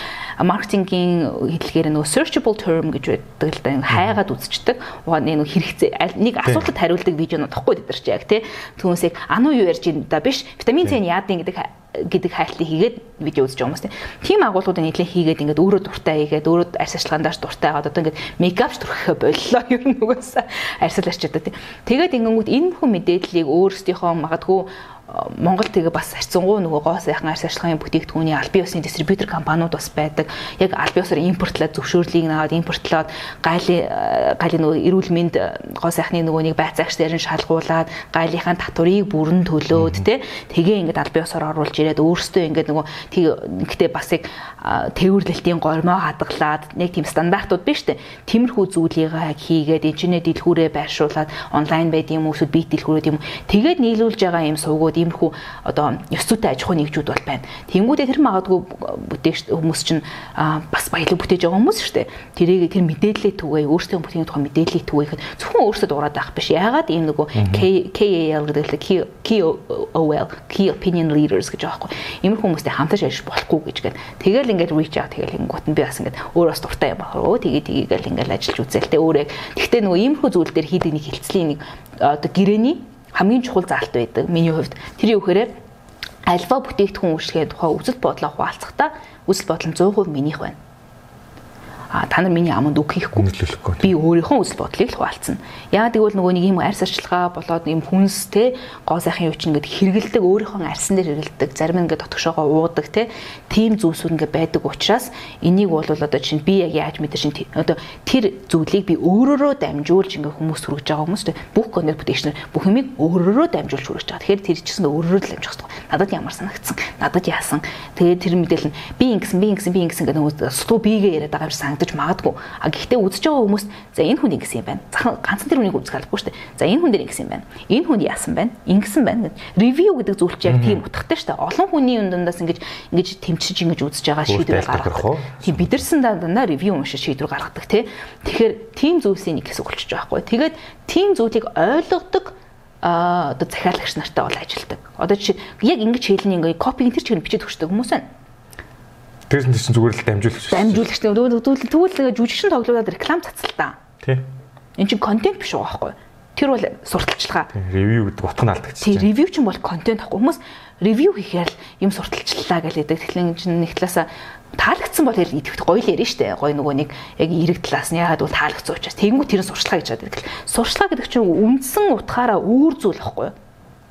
S2: маркетингийн хэллэгээр нөгөө searchable term гэж байдаг л да хайгаад үзчихдэг. Нэг хэрэгцээ нэг асуултад хариулдаг видеонууд тахгүй бид нар ч яг тий түүнээс яг ануу юу ярьж байна да биш витамин С нь яадын гэдэг гэдэг хайлтыг хийгээд видео үзэж байгаа юм байна. Тим агуулгуудыг нийлээ хийгээд ингээд өөрөө дуртай хийгээд өөрөө арьс арчилгаандаач дуртай аваад одоо ингээд мейкапч түрхэхэ боллоо ер нь угаасаа арьсал арчидаа тий. Тэгээд ингэнгүүт энэ бүхэн мэдээллийг өөрсдийнхөө магадгүй Монгол тэгээ бас харьцангуй нөгөө гоо сайхан арьс арчилгааны бүтээгдэхүүний аль бие усны дистрибьютор компаниуд бас байдаг. Яг аль бие усаар импортлоод зөвшөөрлийг наваад импортлоод гайлын гайлын нөгөө эрүүл мэнд гоо сайхны нөгөө нэг байцаагч дээр нь шалгуулад гайлынхаа татварыг бүрэн төлөөд тэ тэгээ ингээд аль бие усаар оруулж ирээд өөрсдөө ингээд нөгөө тэг гэхдээ бас яг тээвэрлэлтийн гормоо хадгалаад нэг тийм стандартууд биш үү? Тиймэрхүү зүйлийг хийгээд инженер дэлгүүрээ байршуулад онлайн байд юм уу эсвэл бит дэлгүүрүүд юм. Тэгээд нийлүүлж байгаа юм сувгууд иймэрхүү одоо ёс зүйтэй аж ахуй нэгжүүд бол байна. Тэнгүүдээ тэр магадгүй бүтээгч хүмүүс чинь бас баялаг бүтээж байгаа хүмүүс шүү дээ. Тэрийг тэр мэдээлэлээ түгээе, өөрсдөө бүтээгдэхүүн тухай мэдээллийг түгээхэд зөвхөн өөрсдөө дураад байх биш. Яагаад ийм нөгөө KAL гэдэг л KOL, Key Opinion Leaders гэж байхгүй. Иймэрхүү хүмүүстэй хамтарч ажиллаж болохгүй гэж гэн. Тэгэл ингээд reach out тэгэл ингэнгүүт нь би бас ингээд өөрөөс дуртай юм байна. Өө тэгээ тгийгээл ингээд ажиллаж үзэлтэй өөрөө. Гэхдээ нөгөө иймэрхүү зүйл дээр хийдэг нэг хилцлийн нэг одоо гэрэний хамгийн чухал заалт байдаг миний хувьд. Тэр юу гэхээр альва бүтээгдэхүүн үйлчлэгээ тухай үзэл бодлоо хуваалцахдаа үзэл бодол нь 100% минийх байна та нар миний аманд үг хийхгүй. Би өөрийнхөө үзэл бодлыг л хуваалцсан. Яагаад гэвэл нөгөө нэг юм арьс арчилгаа болоод юм хүнс те гоо сайхан юу ч ингээд хэрэгэлдэг өөрийнхөө арьсан дээр хэрэгэлдэг зарим ингээд дотгошоогоо уудаг те тийм зүйлсүүд ингээд байдаг учраас энийг бол одоо чинь би яг яаж мэдэр чинь одоо тэр зүйлийг би өөрөөрөө дамжуулж ингээд хүмүүс хүргэж байгаа хүмүүс те бүх контент бүтээгчнэр бүх юмыг өөрөөрөө дамжуулж хүргэж байгаа. Тэгэхээр тэр чинь өөрөөрөө л дамжих хэрэгтэй. Надад ямар санагдсан? Надад яасан? Тэгээд тэр мэдээлэл нь би ингэсэн би ингэсэн би ингэсэн гэдэг нөгөө суу бигээ яриад байгаа юм санагдаж магадгүй. А гэхдээ үзэж байгаа хүмүүс за энэ хүн ингэсэн юм байна. Ганцхан тэр хүнийг үзэх албагүй шүү дээ. За энэ хүн дээр ингэсэн юм байна. Энэ хүн яасан байна? Ингэсэн байна гэдэг. Ревю гэдэг зүйл чи яг тийм утгатай шүү дээ. Олон хүний дундаас ингэж ингэж тэмчиж ингэж үзэж байгаа шийдвэр гаргадаг. Тийм бидэрсэн дандаа ревю уншиж шийдвэр гаргадаг тий. Тэгэхээр тийм зүйлсийн нэг хэсэг болчихж байгаа байхгүй. Тэгээд тийм зүйлийг ойлгодог а одоо захиалагч нартай бол ажилдаг. Одоо жишээ яг ингэж хэлний ингээ копиг тэр чигээр бичиж өгчдөг хүмүүс байна.
S1: Тэрсэн тийсэн зүгээр л дамжуулагч.
S2: Дамжуулагч тэгвэл тэгвэл жүжигчин тоглуулаад реклам цацалтаа.
S1: Тий.
S2: Энд чинь контент биш байгаа байхгүй юу? Тэр бол сурталчилгаа.
S1: Ревю гэдэг утга нь алдагдчих.
S2: Тий, ревю чинь бол контент байхгүй. Хүмүүс ревю хийхээр л юм сурталчлалаа гэж хэлдэг. Тэгэхээр чинь нэг талаасаа таалагдсан бол идэвхт гоё л ярина штэ. Гоё нөгөө нэг яг эрэг талаас нь яагаад бол таалагдсан учраас тэнгуү тэрэн сурчлага гэж яадаг. Сурчлага гэдэг чинь үндсэн утгаараа өөр зүйл байхгүй юу?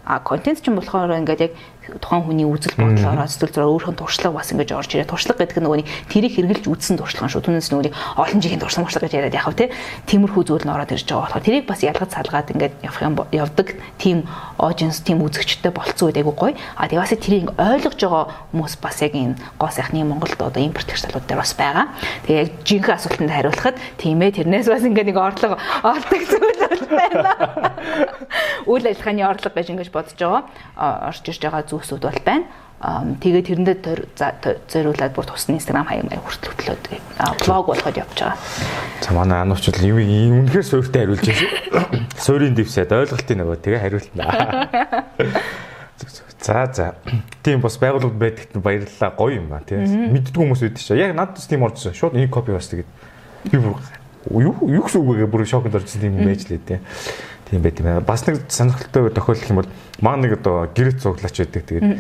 S2: А контент чинь болохоор ингээд яг тухайн хүний үзэл бодлороо сэтгэл зүйн өөрхөн туршлага бас ингэж орж ирээ. Туршлага гэдэг нь нөгөөний тэрийг хэрэгжилж үзсэн туршлага шүү. Түүнээс нөгөөний олон жилийн туршлага туршлага гэж яриад яхав те. Тиймэрхүү зүйл нь ороод ирж байгаа болохоор тэрийг бас ялгаж салгаад ингээд явах юм явдаг тийм audience тийм үзэгчтэй болцсон үед айгу гоё. А тэгээ бас тэрийг ойлгож байгаа хүмүүс бас яг энэ гоо сайхны Монголд одоо импорт хэрэгчлүүд дээр бас байгаа. Тэгээ яг жинхэнэ асуултанд хариулахад тийм ээ тэрнээс бас ингээд нэг орлого олдог зүйл байна. Үйл ажиллагааны орлого гэж ингэж бодож байгаа. Орж ирж байгаа зүйлсүүд бол байна. Тэгээд тэрэндээ зориулаад бүр тусны Instagram хаяг маяг хүртэл хөтлөөд блог болгоод явж байгаа.
S1: За манай анууч бол юм үнэхээр суйртай хариулж байна. Суурийн дэвсээд ойлголтын нөгөө тэгээ хариултана. За за. Тийм бас байгууллагад байдагт баярлалаа. Гоё юм ба тийм. Мэддгүү хүмүүс байдаг шүү. Яг надад тийм оржсэн. Шууд энэ копи бас тэгээд би бүр юу юу гэсэн үг вэ? Бүр шокнд оржсэн юм байж лээ тийм. Тийм байт юм байна. Бас нэг сонирхолтой тохиолдол юм бол маа нэг одоо гэрэл цуглаач байдаг. Тэгээд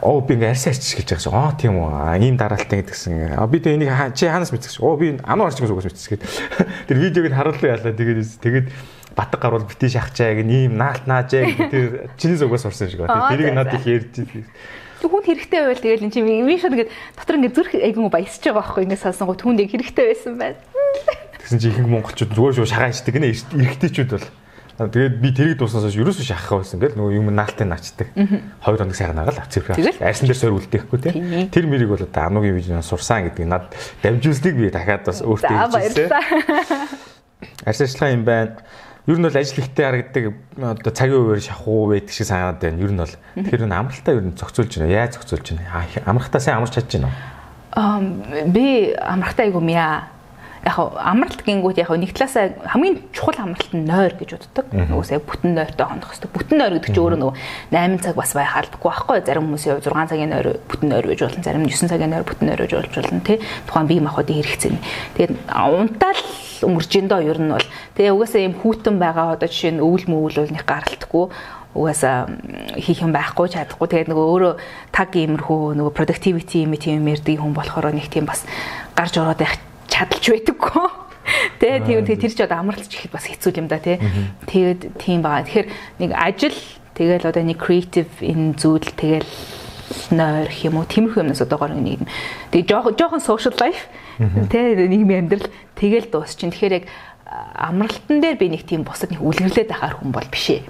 S1: оо би ингээ арьс арчиж гэж байгаа. Аа тийм үү. Ийм дараалттай гэдгсэн. А би тэг энийг чи хаанаас мэдчихэж. Оо би ануу арчиж угаас мэдчихгээд. Тэр видеог нь харууллаа яалаа. Тэгээд тэгээд батг гарвал бити шахчаа гэх ийм наалт наажээ гэдэг тэр чиний зүгээс сурсан шиг байна. Тэрийг надад их ярьж
S2: байна. Хүн хэрэгтэй байвал тэгэл эн чинь виш нэгэд дотор ингээ зүрх айгуу баясаж байгаа байхгүй ингээ салсан гоо түүнд яг хэрэгтэй байсан байна.
S1: Тэгсэн чи ихэнх монголчууд зүгээр шүү шагаачдаг гинэ эргэжтэйчүүд бол. Тэгээд би тэрийг дууснаасаа ерөөсөө шахах байсан гэл нөгөө юм наалтыг наачдаг. Хоёр хоног сайхан нагаал авцэрх. Арьсан дээр сойр үлдээхгүй те. Тэр мэрийг бол одоо анугийн вижн сурсан гэдэг над дамжуулсныг би дахиад бас өөртөө хэлжсэн. Арьс ажиллагаа юм байна. Ер нь бол ажил ихтэй харагддаг одоо цагийн үеэр шахуу байдаг шиг санаад байна. Ер нь бол тэр нь амралтаа ер нь зохицуулж байна. Яаж зохицуулж байна? Амралтаа сайн амарч чадж байна уу?
S2: Аа би амралтаа айгуу мя яг амралт гингүүд яг нэг талаасаа хамгийн чухал амралт нь нойр гэж боддог. Нөгөөсөө бүтэн нойртой хонох хэрэгтэй. Бүтэн нойр гэдэг чинь өөрөө нөгөө 8 цаг бас байх албагүй байхгүй. Зарим хүмүүсийн 6 цагийн нойр бүтэн нойр гэж болно. Зарим нь 9 цагийн нойр бүтэн нойр гэж болж болно тий. Тухайн бие махбодын хэрэгцээ. Тэгээд унтаал өнгөрч ин доо ер нь бол тэгээ угаасаа юм хүүтэн байгаа одоо жишээ нь өвөл мөвөл бол нэг гаралтгүй угаасаа хийх юм байхгүй чадахгүй тэгээд нөгөө өөрөө таг иймэрхүү нөгөө productivity юм тийм ярьдаг хүн болохоор нэг тийм бас гарч ороод байх чадалж байдаггүй. Тэ тийм тэр ч одоо амралтч ихэд бас хэцүү юм да тий. Тэгээд тийм байгаа. Тэгэхээр нэг ажил тэгэл одоо нэг creative энэ зүйл тэгэл нойр юм уу тиймэрхүү юмнаас одоогоор нэг юм. Тэгээ жоохон жоохон social life тэ нийгмийн амьдрал тэгэл дуусчин. Тэгэхээр яг амралтан дээр би нэг тийм бусад нэг үлгэрлээд байхаар хүн бол биш ээ.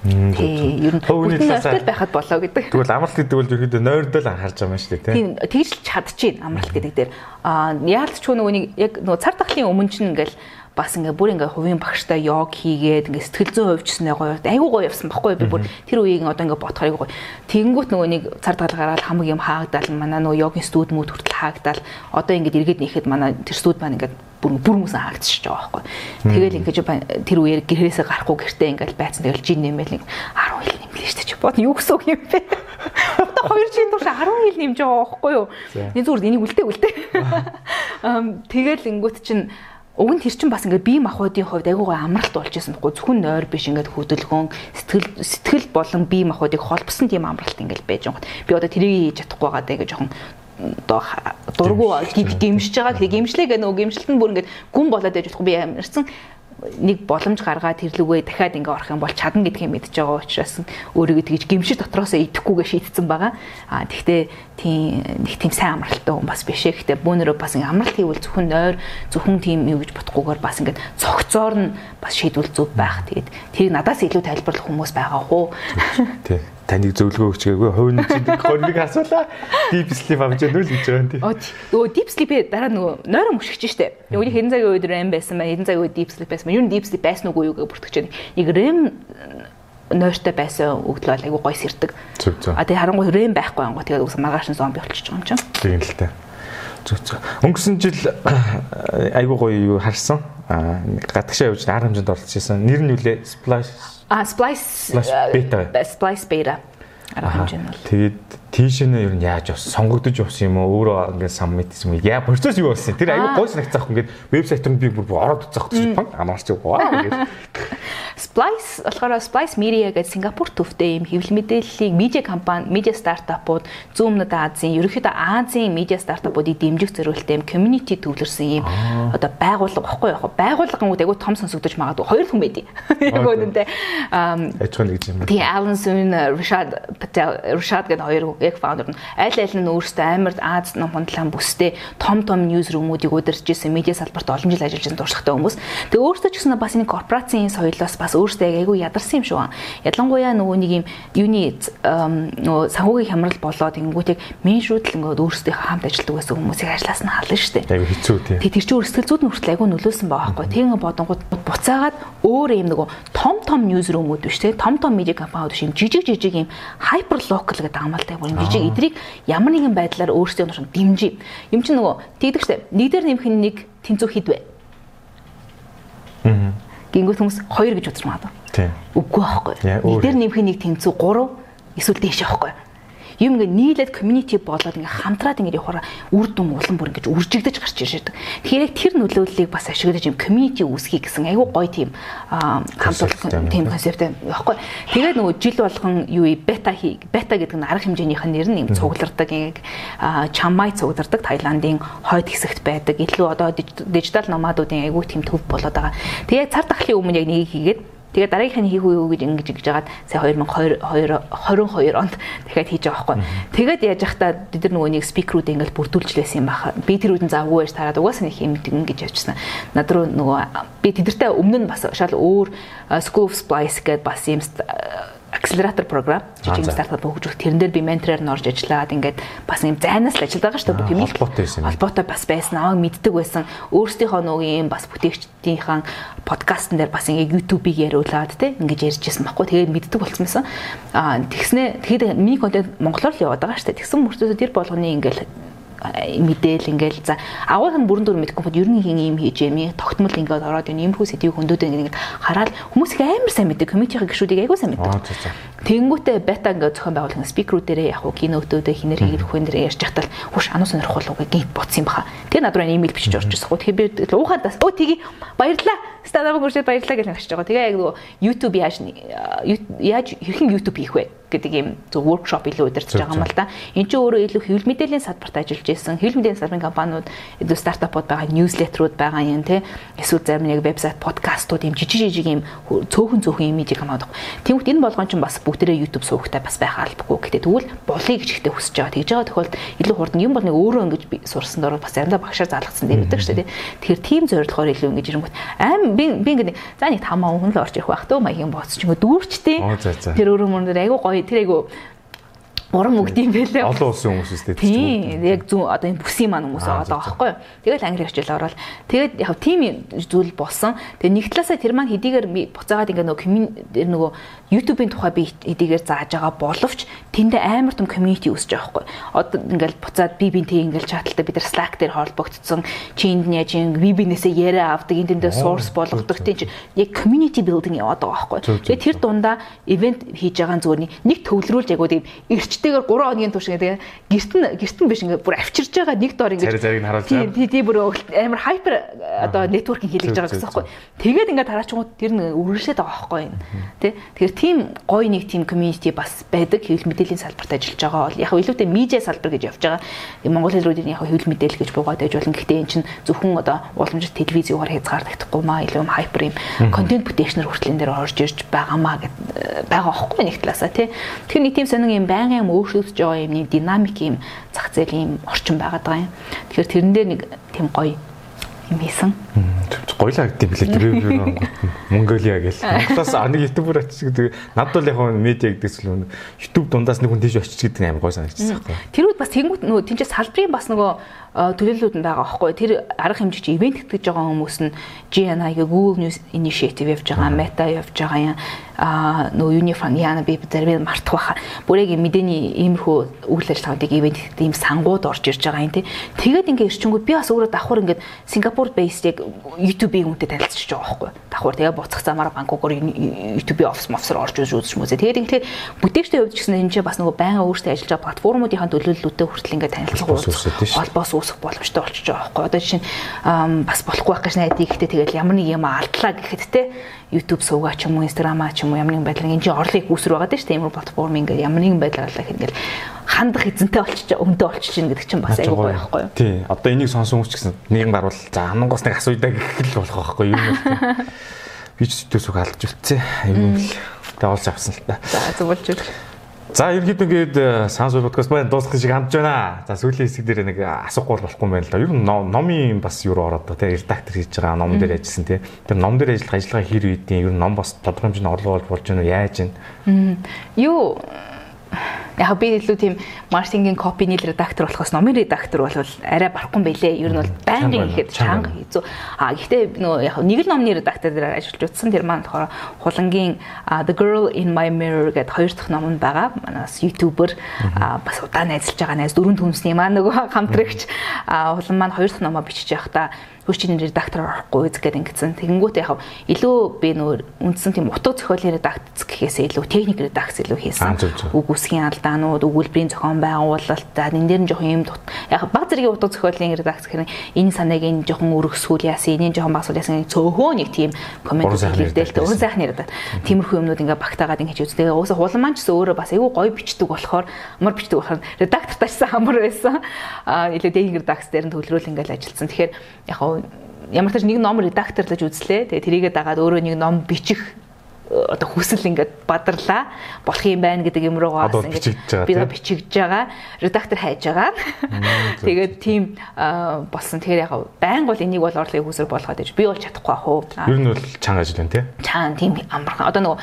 S2: Тийм ер нь
S1: бүгд
S2: нойртой байхад болоо гэдэг.
S1: Тэгвэл амралт гэдэг бол ерөөдөө нойрдол анхаарч байгаа юм шүү дээ
S2: тийм. Тэгж л чадчихээн амралт гэдэг дээр. Аа яалт ч нөгөө нэг яг нөгөө цар тахлын өмнө чинь ингээл бас ингээ бүр ингээ хувийн багштай йог хийгээд ингээ сэтгэл зүйн хувьчснээ гоё айгуу гоё явсан баггүй би бүр тэр үеийг одоо ингээ бодохоор айгуу гоё тэгэнгүүт нөгөө нэг цар тахал гараад хамаг юм хаагдаал манай нөгөө йогийн студ мөд хүртэл хаагдаал одоо ингээ эргээд нэхэд манай тэр студ маань ингээ бүр бүр хүмүүсээ хаагдчихж байгаа байхгүй. Тэгэл ингэж тэр үеэр гэрээсээ гарахгүй гэртээ ингээл байцсан тэгэл жин нэмэл нэг 10 хил нэмлээ шүү дээ. Бод юу гэсэн үг юм бэ? Одоо 2 жилийн турш 10 хил нэмж байгаа байхгүй юу? Энэ зүгээр энийг үлдээ үлдээ. Тэгэл ингүүт чинь Уг нь тэр чинь бас ингээд бие махбодын хувьд айгүй гоо амралт болж исэн байхгүй зөвхөн нойр биш ингээд хөдөлгөөн сэтгэл сэтгэл болон бие махбодыг холбосон тийм амралт ингээд байж байгаа. Би одоо тэрийг хийж чадахгүй байгаа даа гэж жоохон одоо дургу гимшиж байгаа. Тэгээ гимшлээ гэх нөгөө гимшилт нь бүр ингээд гүн болоод байж болохгүй би ямарсан нэг боломж гаргаад тэрлүгээ дахиад ингээ орох юм бол чадна гэдгийг мэдж байгаа учраас өөрийгөө тэгж гимшиг дотроосоо идэхгүйгээ шийдсэн байгаа. А тэгтээ тийм нэг тийм сайн амралтай хүн бас биш ээ. Гэтэ бүүнөрөө бас ингээ амралт хийвэл зөвхөн нойр зөвхөн тийм юу гэж бодохгүйгээр бас ингээ цогцоор нь бас шийдвэл зөв байх. Тэгээд тэрийг надаас илүү тайлбарлах хүмүүс байгаа хөө.
S1: Тий. Таныг зөвлөгөө өгч гээгүй хувийн чинь гоныг асуулаа. Deep sleep авч яа нүл гэж байгаа юм тий.
S2: Өө deep sleep дараа нөгөө нойрон мөшгч штэ. Нөгөө хэдэн цагийн үед REM байсан ба хэдэн цагийн үед deep sleep байсан ба юу deep sleep байсан уу юу гэж бүртгэж байна. Нэг REM нойртой байсан өгдөл бол айгу гой сэрдэг. А тэгээ харангуй REM байхгүй ангу тэгээд үгс маргааш нь зомби болчихж байгаа юм чинь.
S1: Тийм л та. Зөв зөв. Өнгөрсөн жил айгу гоё юу харсан. Гадагшаа явж арга хэмжээнд оролцсон. Нэр нь юу лээ? Splash
S2: А Splice
S1: Beta.
S2: Splice Beta. Арга хэмжээ нь бол.
S1: Тэгээд тийш нь ер нь яаж явсан? Сонгогдож явсан юм уу? Өөрөө ингээд сам мэдсэн юм. Яа, процесс юу болсон? Тэр аюу гой санагцаах ингээд вебсайт руу би бүр ороод уцаах гэж баг амарч яваа.
S2: Splice болохоор Splice Media гэж Сингапур төвтэй юм хэвлэл мэдээллийг медиа компани, медиа стартапууд, зүүмнүүд Азийн, ерөнхийдөө Азийн медиа стартапуудыг дэмжих зорилттой юм community төвлөрсөн юм одоо байгууллага багхгүй яг байгууллага гэнүүд айгу том сонсогдож магадгүй хоёр хүн байдیں۔ Яг үнэндээ
S1: аж ахуйн нэг юм.
S2: Тэгээ Alan Soon, Rashad Patel, Rashad гэдэг хоёр яг founder нь аль аль нь өөрсдөө амар Аз ном хондлон бүстэй том том ньюс рүүмүүдийг удирдах гэсэн медиа салбарт олон жил ажиллаж байгаа туршлагатай хүмүүс. Тэгээ өөрсдөө ч гэсэн бас энэ корпорацийн соёлоос бас өөрсдөө айгүй ядарсан юм шиг байна. Ялангуяа нөгөө нэг юм юуны нөгөө санхүүгийн хямрал болоод ингэнгүүтийг мен шүүдл ингээд өөрсдөө хамт ажилладаг байсан хүмүүсийг ажиллаас нь хална шүү дээ.
S1: Айгүй хэцүү тийм.
S2: Тэгээ тэр чинь өөрсдөө зүүд нь хүртэл айгүй нөлөөсөн байгаа байхгүй. Тэгээ бодонгууд буцаагаад өөр юм нөгөө том том ньюс рүүмүүд биш те том том медиа компаниуд биш юм жижиг жижиг юм хайпер локал гэдэг амалтай бүр жижиг эдрийг ямар нэгэн байдлаар өөрсдөө нуушин дэмжиж юм чинь нөгөө тэгдэг штэ нэг дээр нэмэх нь нэг тэнцүү хэд вэ? Аа Гингүүт хүмүүс 2 гэж үзэж магадгүй.
S1: Тийм.
S2: Үгүй байхгүй. Нэг дээр нэмэх нэг тэнцүү 3 эсвэл дээш байхгүй юм ингээ нийлээд community болоод ингээ хамтраад ингээ явахаар үр дүн улам бүр ингээ үржигдэж гарч иршээдэг. Тэгэхээр яг тэр нөлөөллийг бас ашиглаж юм community үүсгий гэсэн айгүй гоё тийм хамтлагын тийм концепттэй багхгүй. Тэгээд нөгөө жил болгон юу бета бета гэдэг нь арга хэмжээнийх нь нэр нь юм цуглардаг ингээ чамай цуглардаг Таиландын хойд хэсэгт байдаг. Илүү одоо дижитал номадуудын айгүй тийм төв болоод байгаа. Тэгээд цар тахлын өмнө яг нэг хийгээд Тэгээ дараагийнх нь хийх үү гэж ингэж ингэж жагаад сая 2022 22 онд дахиад хийж байгаа байхгүй. Тэгээд яаж яхаа бид нар нөгөө нэг спикерүүд ингээл бүрдүүлж лээсэн юм баха. Би тэр үдэн завгүй байж тараад угаасаа нэг юм ингэж явчихсан. Над руу нөгөө би тэдэртэй өмнө нь бас шал өөр School of Splice гэдэг бас юм акселератор програм. Жижиг стартап хөгжих. Тэрэн дээр би ментороор нь орж ажиллаад ингээд бас юм зайнаас л ажиллаж байгаа шүү дээ тийм
S1: холбоотой байсан
S2: холбоотой бас байсан. Аа мэддэг байсан. Өөрсдийнхөө юм бас бүтээгчдийнхаа подкастн дээр бас ингээд YouTube-ийг яриулаад тийм ингээд ярьжсэн баггүй тэгээд мэддэг болсон байсан. Аа тэгснэ тэгэхэд миний контент монголоор л яваад байгаа шүү дээ. Тэгсэн мөртөөс тэр болгоны ингээд мэдээл ингээл. За агуулх нь бүрэн дүр мэдгүй бод ер нь хин юм хийж юм тогтмол ингээд ороод энэ иймэрхүү сэдвийг хөндөд ингээд хараад хүмүүс их амар сайн мэддэг. Комитийн гишүүдийг айгуу сайн мэддэг. Тэнгүүтээ бета ингээд зохион байгуулах спикерүүдэрээ яг хуу кинотөөдөө хинэр хийгээд хөхөн дээр ярьж захтал хуш ануу сонирхол уу гинт бодсон юм баха. Тэгээ над руу имэйл бичиж орж ирсэн. Тэгэхээр би уухадаас өө тгий баярлаа. Стадап гүршээ баярлаа гэж хэлж байгаа. Тэгээ яг нөгөө YouTube яаж яаж хэрхэн YouTube хийх вэ? гэдэг юм зөв workshop илүү удирдах байгаа юм л да. Энд чинь өөрөө илүү хэвлэл мэдээллийн салбарт ажиллаж исэн. Хэвлэл мэдээллийн салбарын компаниуд илүү стартапууд байгаа, newsletterүүд байгаа юм те. Эсвэл зарим нэг вебсайт, подкастууд юм жижиг жижиг юм цөөхөн цөөхөн ийм хамаадаг. Тэнгүүт энэ болгоом чинь бас бүгдээрээ YouTube суугтай бас байх албагүй. Гэтэ тэгвэл болъё гэж ихтэй хүсэж байгаа. Тэгж байгаа тохиолдолд илүү хурдан юм бол нэг өөрөө ингэж сурсан дөрөв бас заримдаа багшаар заалгацсан дээр үүдэг шүү дээ. Тэгэхээр тийм зорилгоор илүү ингэж ирэнгүүт аим би би ингэ за нэг тамаа хүн л орж ирэх байх төө маягийн бооц ч уу дүүрчтэй. Тэр өөрөө мөр айгу гоё тэр айгу урам өгд юм байлээ.
S1: Олон улсын хүмүүс үстэй
S2: тийм. Яг зүүн одоо энэ бүсийн маань хүмүүс байгаа байхгүй юу. Тэгэл англи хичээл ороод тэгээд яг тийм зүйл болсон. Тэгээд нэг талаасаа тэр маань хэдийгээр буцаагаад ингээ нөгөө нөгөө YouTube-ийн тухай би хэдийгээр зааж байгаа боловч тэндээ амар том community үүсэж байгаа байхгүй. Одоо ингээл буцаад би бинтэй ингээл чаталтаа бид нар Slack дээр холбогдсон. Чи энд яаж ин би бинээсээ яриа авдаг, энд тэндээ source болгодог тийм чи яг community building яваад байгаа байхгүй. Тэгээд тэр дундаа event хийж байгаа зүгээр нэг төвлөрүүлж яг үгүй эрчтэйгээр 3 хоногийн турш ингээ гэрт нь гэрт нь биш ингээ бүр авчирж байгаа нэг доор ингээ
S1: зариг нь харуулж
S2: байгаа. Тийм тийм бүр амар hyper одоо networking хийлгэж байгаа гэсэн байхгүй. Тэгээд ингээ тараачгууд тэр нэг үргэлжлээд байгаа байхгүй. Тэ тэгэхээр тийм гоё нэг тийм community бас байдаг хэвлэл мэдээллийн салбарт ажиллаж байгаа бол яг илүүтэй медиа салбар гэж явж байгаа. Монгол хэл рүү яг хэвлэл мэдээлэл гэж буугаад байж болно. Гэхдээ эн чинь зөвхөн одоо уламжлалт телевизээр хязгаарлагдахгүй маа илүү хайпер юм контент бүтээчнэр хүртэл энэ дээр орж ирж байгаамаа гэд байгаа байхгүй нэг талаасаа тий. Тэгэхээр нэг тийм сонин юм байнгын юм өөрчлөгдөж байгаа юм нэг динамик юм зах зээлийн орчин байгаад байгаа юм. Тэгэхээр тэрэн дээр нэг тийм гоё юм хийсэн.
S1: гоё лагд юм билээ тэр Монголиа гэл. Монголоос нэг ютубер очиж гэдэг. Над бол яг медиа гэдэг зүйл YouTube дундаас нэг хүн тийш очиж гэдэг нь амар гоё санагдчихсан байхгүй.
S2: Тэр үед бас тэнгуут нөгөө тэнцээ салбарын бас нөгөө төлөөллүүд нь байгаа байхгүй. Тэр арга хэмжигч ивент гэдэг байгаа хүмүүс нь GNI-г Google News Initiative явж байгаа, Meta явж байгаа юм нөө Unifran яана би зарим мартах байхаа. Бүрээгийн мэдээний иймэрхүү үйл ажиллагаадыг ивент ийм сангууд орж ирж байгаа юм тий. Тэгээд ингээ ирчингүүд би бас өөрөө давхар ингээд Сингапур based яг YouTube-ийн үнтэй танилцчихж байгаа байхгүй. Давхар тэгээ буцах замаар Бангкокоор YouTube офис мофсор орж үзэж үзэж мүзээ. Тэгээд ингээ бүтээгчтэй хувьд ч гэсэн энэ чинь бас нөгөө байнга өөртөө ажиллаж байгаа платформуудынхаа төлөөллүүдтэй хүртэл ингээ танилцах холбоос үүсэх боломжтой болчихж байгаа байхгүй. Одоо жишээ нь бас болохгүй байх гэж найдаа ихтэй тэгээд ямар нэг юм алдлаа гэхэд те YouTube суугаа ч юм уу Instagram ч юм уу ямар нэгэн байдлаар энэ чинь орлогыг үүсэр байгаа дээ шүү дээ. Ямар платформ ингээд ямар нэгэн байдлаар алаа гэхэд хандах эзэнтэй болчих өмдөө болчих чинь гэдэг чинь бас айгүй гоё байхгүй юу?
S1: Тий. Одоо энийг сонсон хүмүүс ч гэсэн нэгэн гарвал за амангаас нэг асуйдаа гэх л болох байхгүй юу? Би ч төсөв алдж үлдсэн. Юм л тавуулж авсан л та.
S2: За зөвлөж өгөх.
S1: За ерөнхийдөө ингээд Санс подкаст маань дуусах шиг хандж байна. За сүүлийн хэсэг дээр нэг асуухгүй болохгүй юм байна л да. Ер нь номын бас юу ороод та тий редактор хийж байгаа ном дээр ажилласан тий. Тэр ном дээр ажиллах ажиллагаа хэр үйдیں۔ Ер нь ном бас тодорхой хэмжээний орлого болж байна уу? Яаж байна?
S2: Юу яг би илүү тийм маркетингийн копины редактор болохоос номын редактор бол арай барахгүй байлээ. Ер нь бол байнгын ихэд чанга хэцүү. А гэхдээ нөгөө яг нэг л номны редактор дээр ажиллаж утсан тэр маань болохоор хулангийн The Girl in My Mirror гэдэг хоёр дахь ном нь байгаа. Манаас ютубер бас удаан найзалж байгаа найз дөрөв түнсний маань нөгөө хамтрагч хулан маань хоёр дахь номоо бичиж явахдаа хөгжлийн редактор орохгүй үз гэдэг ингэсэн. Тэгэнгүүт яг илүү би нөр үндсэн тийм утга зохиолын редакц гэхээсээ илүү техник редакц илүү хийсэн. Үг үсгийн алдаанууд, өгүүлбэрийн зохион байгуулалт, за энэ дээр нь жоохон юм яг баг зэргийн утга зохиолын редакц гэхээр энэ санааг энэ жоохон өргөсгүүл яасан, энэ жоохон багсуул яасан цөөхөө нэг тийм комент хийлдэл өн сайхан ярдаа. Тиймэрхүү юмнууд ингээ багтаагаад ингээ хийж үз. Тэгээ уусаа хулан маань ч гэсэн өөрөө бас айгүй гоё бичдэг болохоор амар бичдэг болохоор редактортайсан амар байсан. Аа илүү техник редакц дээр нь төвлөрөөл ингээл ажилласан. Тэгэхээр яг ямар ч нэг ном редакторлаж үзлээ. Тэгээ тэрийгээ дагаад өөрөө нэг ном бичих одоо хүсэл ингээд бадарлаа болох юм байна гэдэг юм руугаа
S1: ингээд
S2: би бичигдэж байгаа редактор хайж байгаа. Тэгээд тийм болсон. Тэгэхээр яг байнга бол энийг бол орлогын хүсэл болгоод иж би бол чадахгүй ах уу.
S1: Ер нь бол чанга ажил байна тий.
S2: Чаан тийм амархан. Одоо нөгөө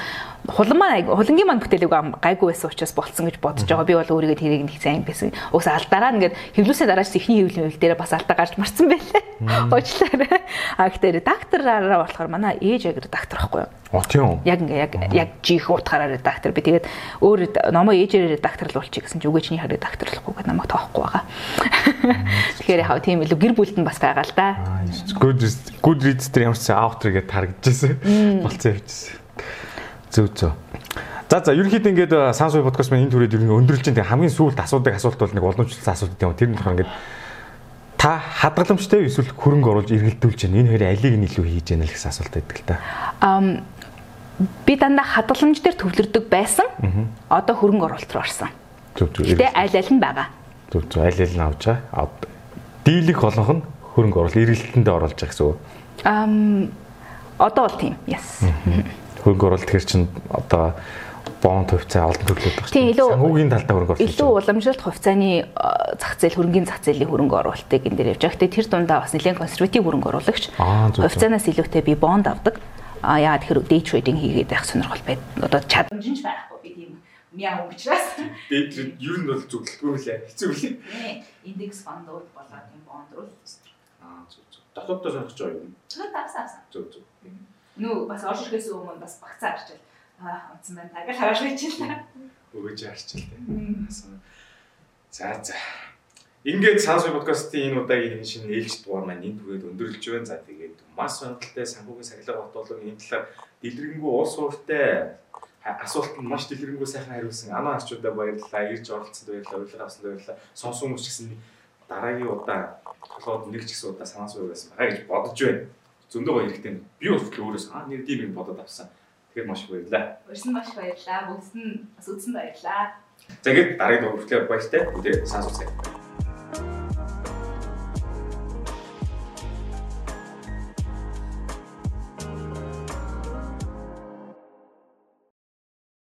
S2: хулан маань хулангийн маань бүтээлэг гайгүй байсан учраас болцсон гэж бодож байгаа. Би бол өөрийгөө тэрийг нэг сайн байсан. Уус алдараа ингээд хэвлүүсээ дараач ихний хэвлэл хэвлэл дээр бас алдаа гарч марцсан байлээ. Уучлаарай. А гэхдээ редактораараа болохоор манай ээж яг редактор байхгүй юу?
S1: Оо тийм.
S2: Яг ингээ яг яг жих утгаараа редактор би тэгээд өөр номоо ээжээрээ редакторлуулчих гэсэн чи үгээчний хараа редакторлохгүй гэдэг намайг тоохгүй байгаа. Тэгэхээр яхаа тийм илүү гэр бүлд нь бас байгаа л да.
S1: Good good read дээр ямар ч автор гэдээ тарагдчихсан. Болцсон явчихсан. Зөв зөв. За за ерөнхийдөө ингээд Сансуй подкаст маань энэ түрээд ер нь өндөрлж байгаа хамгийн сүүлд асуудаг асуулт бол нэг уламжлалсан асуулт юм. Тэр нь болохоор ингээд та хадгаламжтай эсвэл хөрөнгө оруулж эргэлдүүлж байна. Энэ хоёрын алийг нь илүү хийж яана л гэсэн асуулт байдаг л та.
S2: Ам би дандаа хадгаламж дээр төвлөрдөг байсан. Одоо хөрөнгө оруулалт руу орсон.
S1: Зөв зөв.
S2: Гэтэ аль аль нь байгаа.
S1: Зөв зөв. Аль аль нь авч байгаа. Дийлэх олонх нь хөрөнгө оруулалт эргэлтэндээ оруулж байгаа гэсэн үг.
S2: Ам одоо бол тийм. Yes
S1: хөрөнгө оруулалт хэр чин одоо бонд хувьцаа олон төрлөд
S2: байна. Тийм илүү
S1: санхүүгийн талдаа хөрөнгө оруулалт.
S2: Илүү уламжлалт хувьцааны зах зээл хөрөнгөний зах зээлийн хөрөнгө оруулалтыг энэ дээр явж байгаа. Гэтэ тэр дундаа бас нэлээд консерватив хөрөнгө оруулагч хувьцаанаас илүүтэй би бонд авдаг. А яагаад тэгэхээр day trading хийгээд байх сонирхол байд. Одоо чадамж нь байхгүй би тийм мяа учраас.
S1: Day trade ер нь бол зөвлөлтгүй лээ. Хэцүү лээ.
S2: Индекс фондууд болоод тийм бонд руу.
S1: Аа зөв зөв. Дотооддоо сонирхож байгаа юм.
S2: Зөв тавсан.
S1: Зөв зөв
S2: нүү бас орж ирэхээс өмнө бас багцаа арчил аа унтсан байна таgal хараач хийчихлээ.
S1: Өгөөж арчил тээ. За за. Ингээд Сансуй подкастын энэ удаагийн энэ шинэ ээлж дугаар маань энэ түгээд өндөрлж байна. За тэгээд мас сонирхолтой санхүүгийн сахилга ботлог энэ талаар дэлгэрэнгүй улс хууртай асуултанд маш дэлгэрэнгүй сайхан хариулсан анаа арчуудаа баярлалаа. Ирж оролцсонд баярлалаа. Урилга авсанд баярлалаа. Сонсон хүмүүс ч гэсэн дараагийн удаа толгойд нэг ч гэсэн удаа санаа сууй байсан байгаа гэж бодож байна зөндөө гоё хэрэгтэй. Би бас өөрөөс аа нэр тийм юм бодоод авсан. Тэгэхээр маш их баярлалаа.
S2: Урьсан маш баярлалаа. Бүгд нь бас үзсэн баярлалаа.
S1: За ингээд дараагийн дугаар хүртэл баяртай. Тэгээ сайн суцгаая.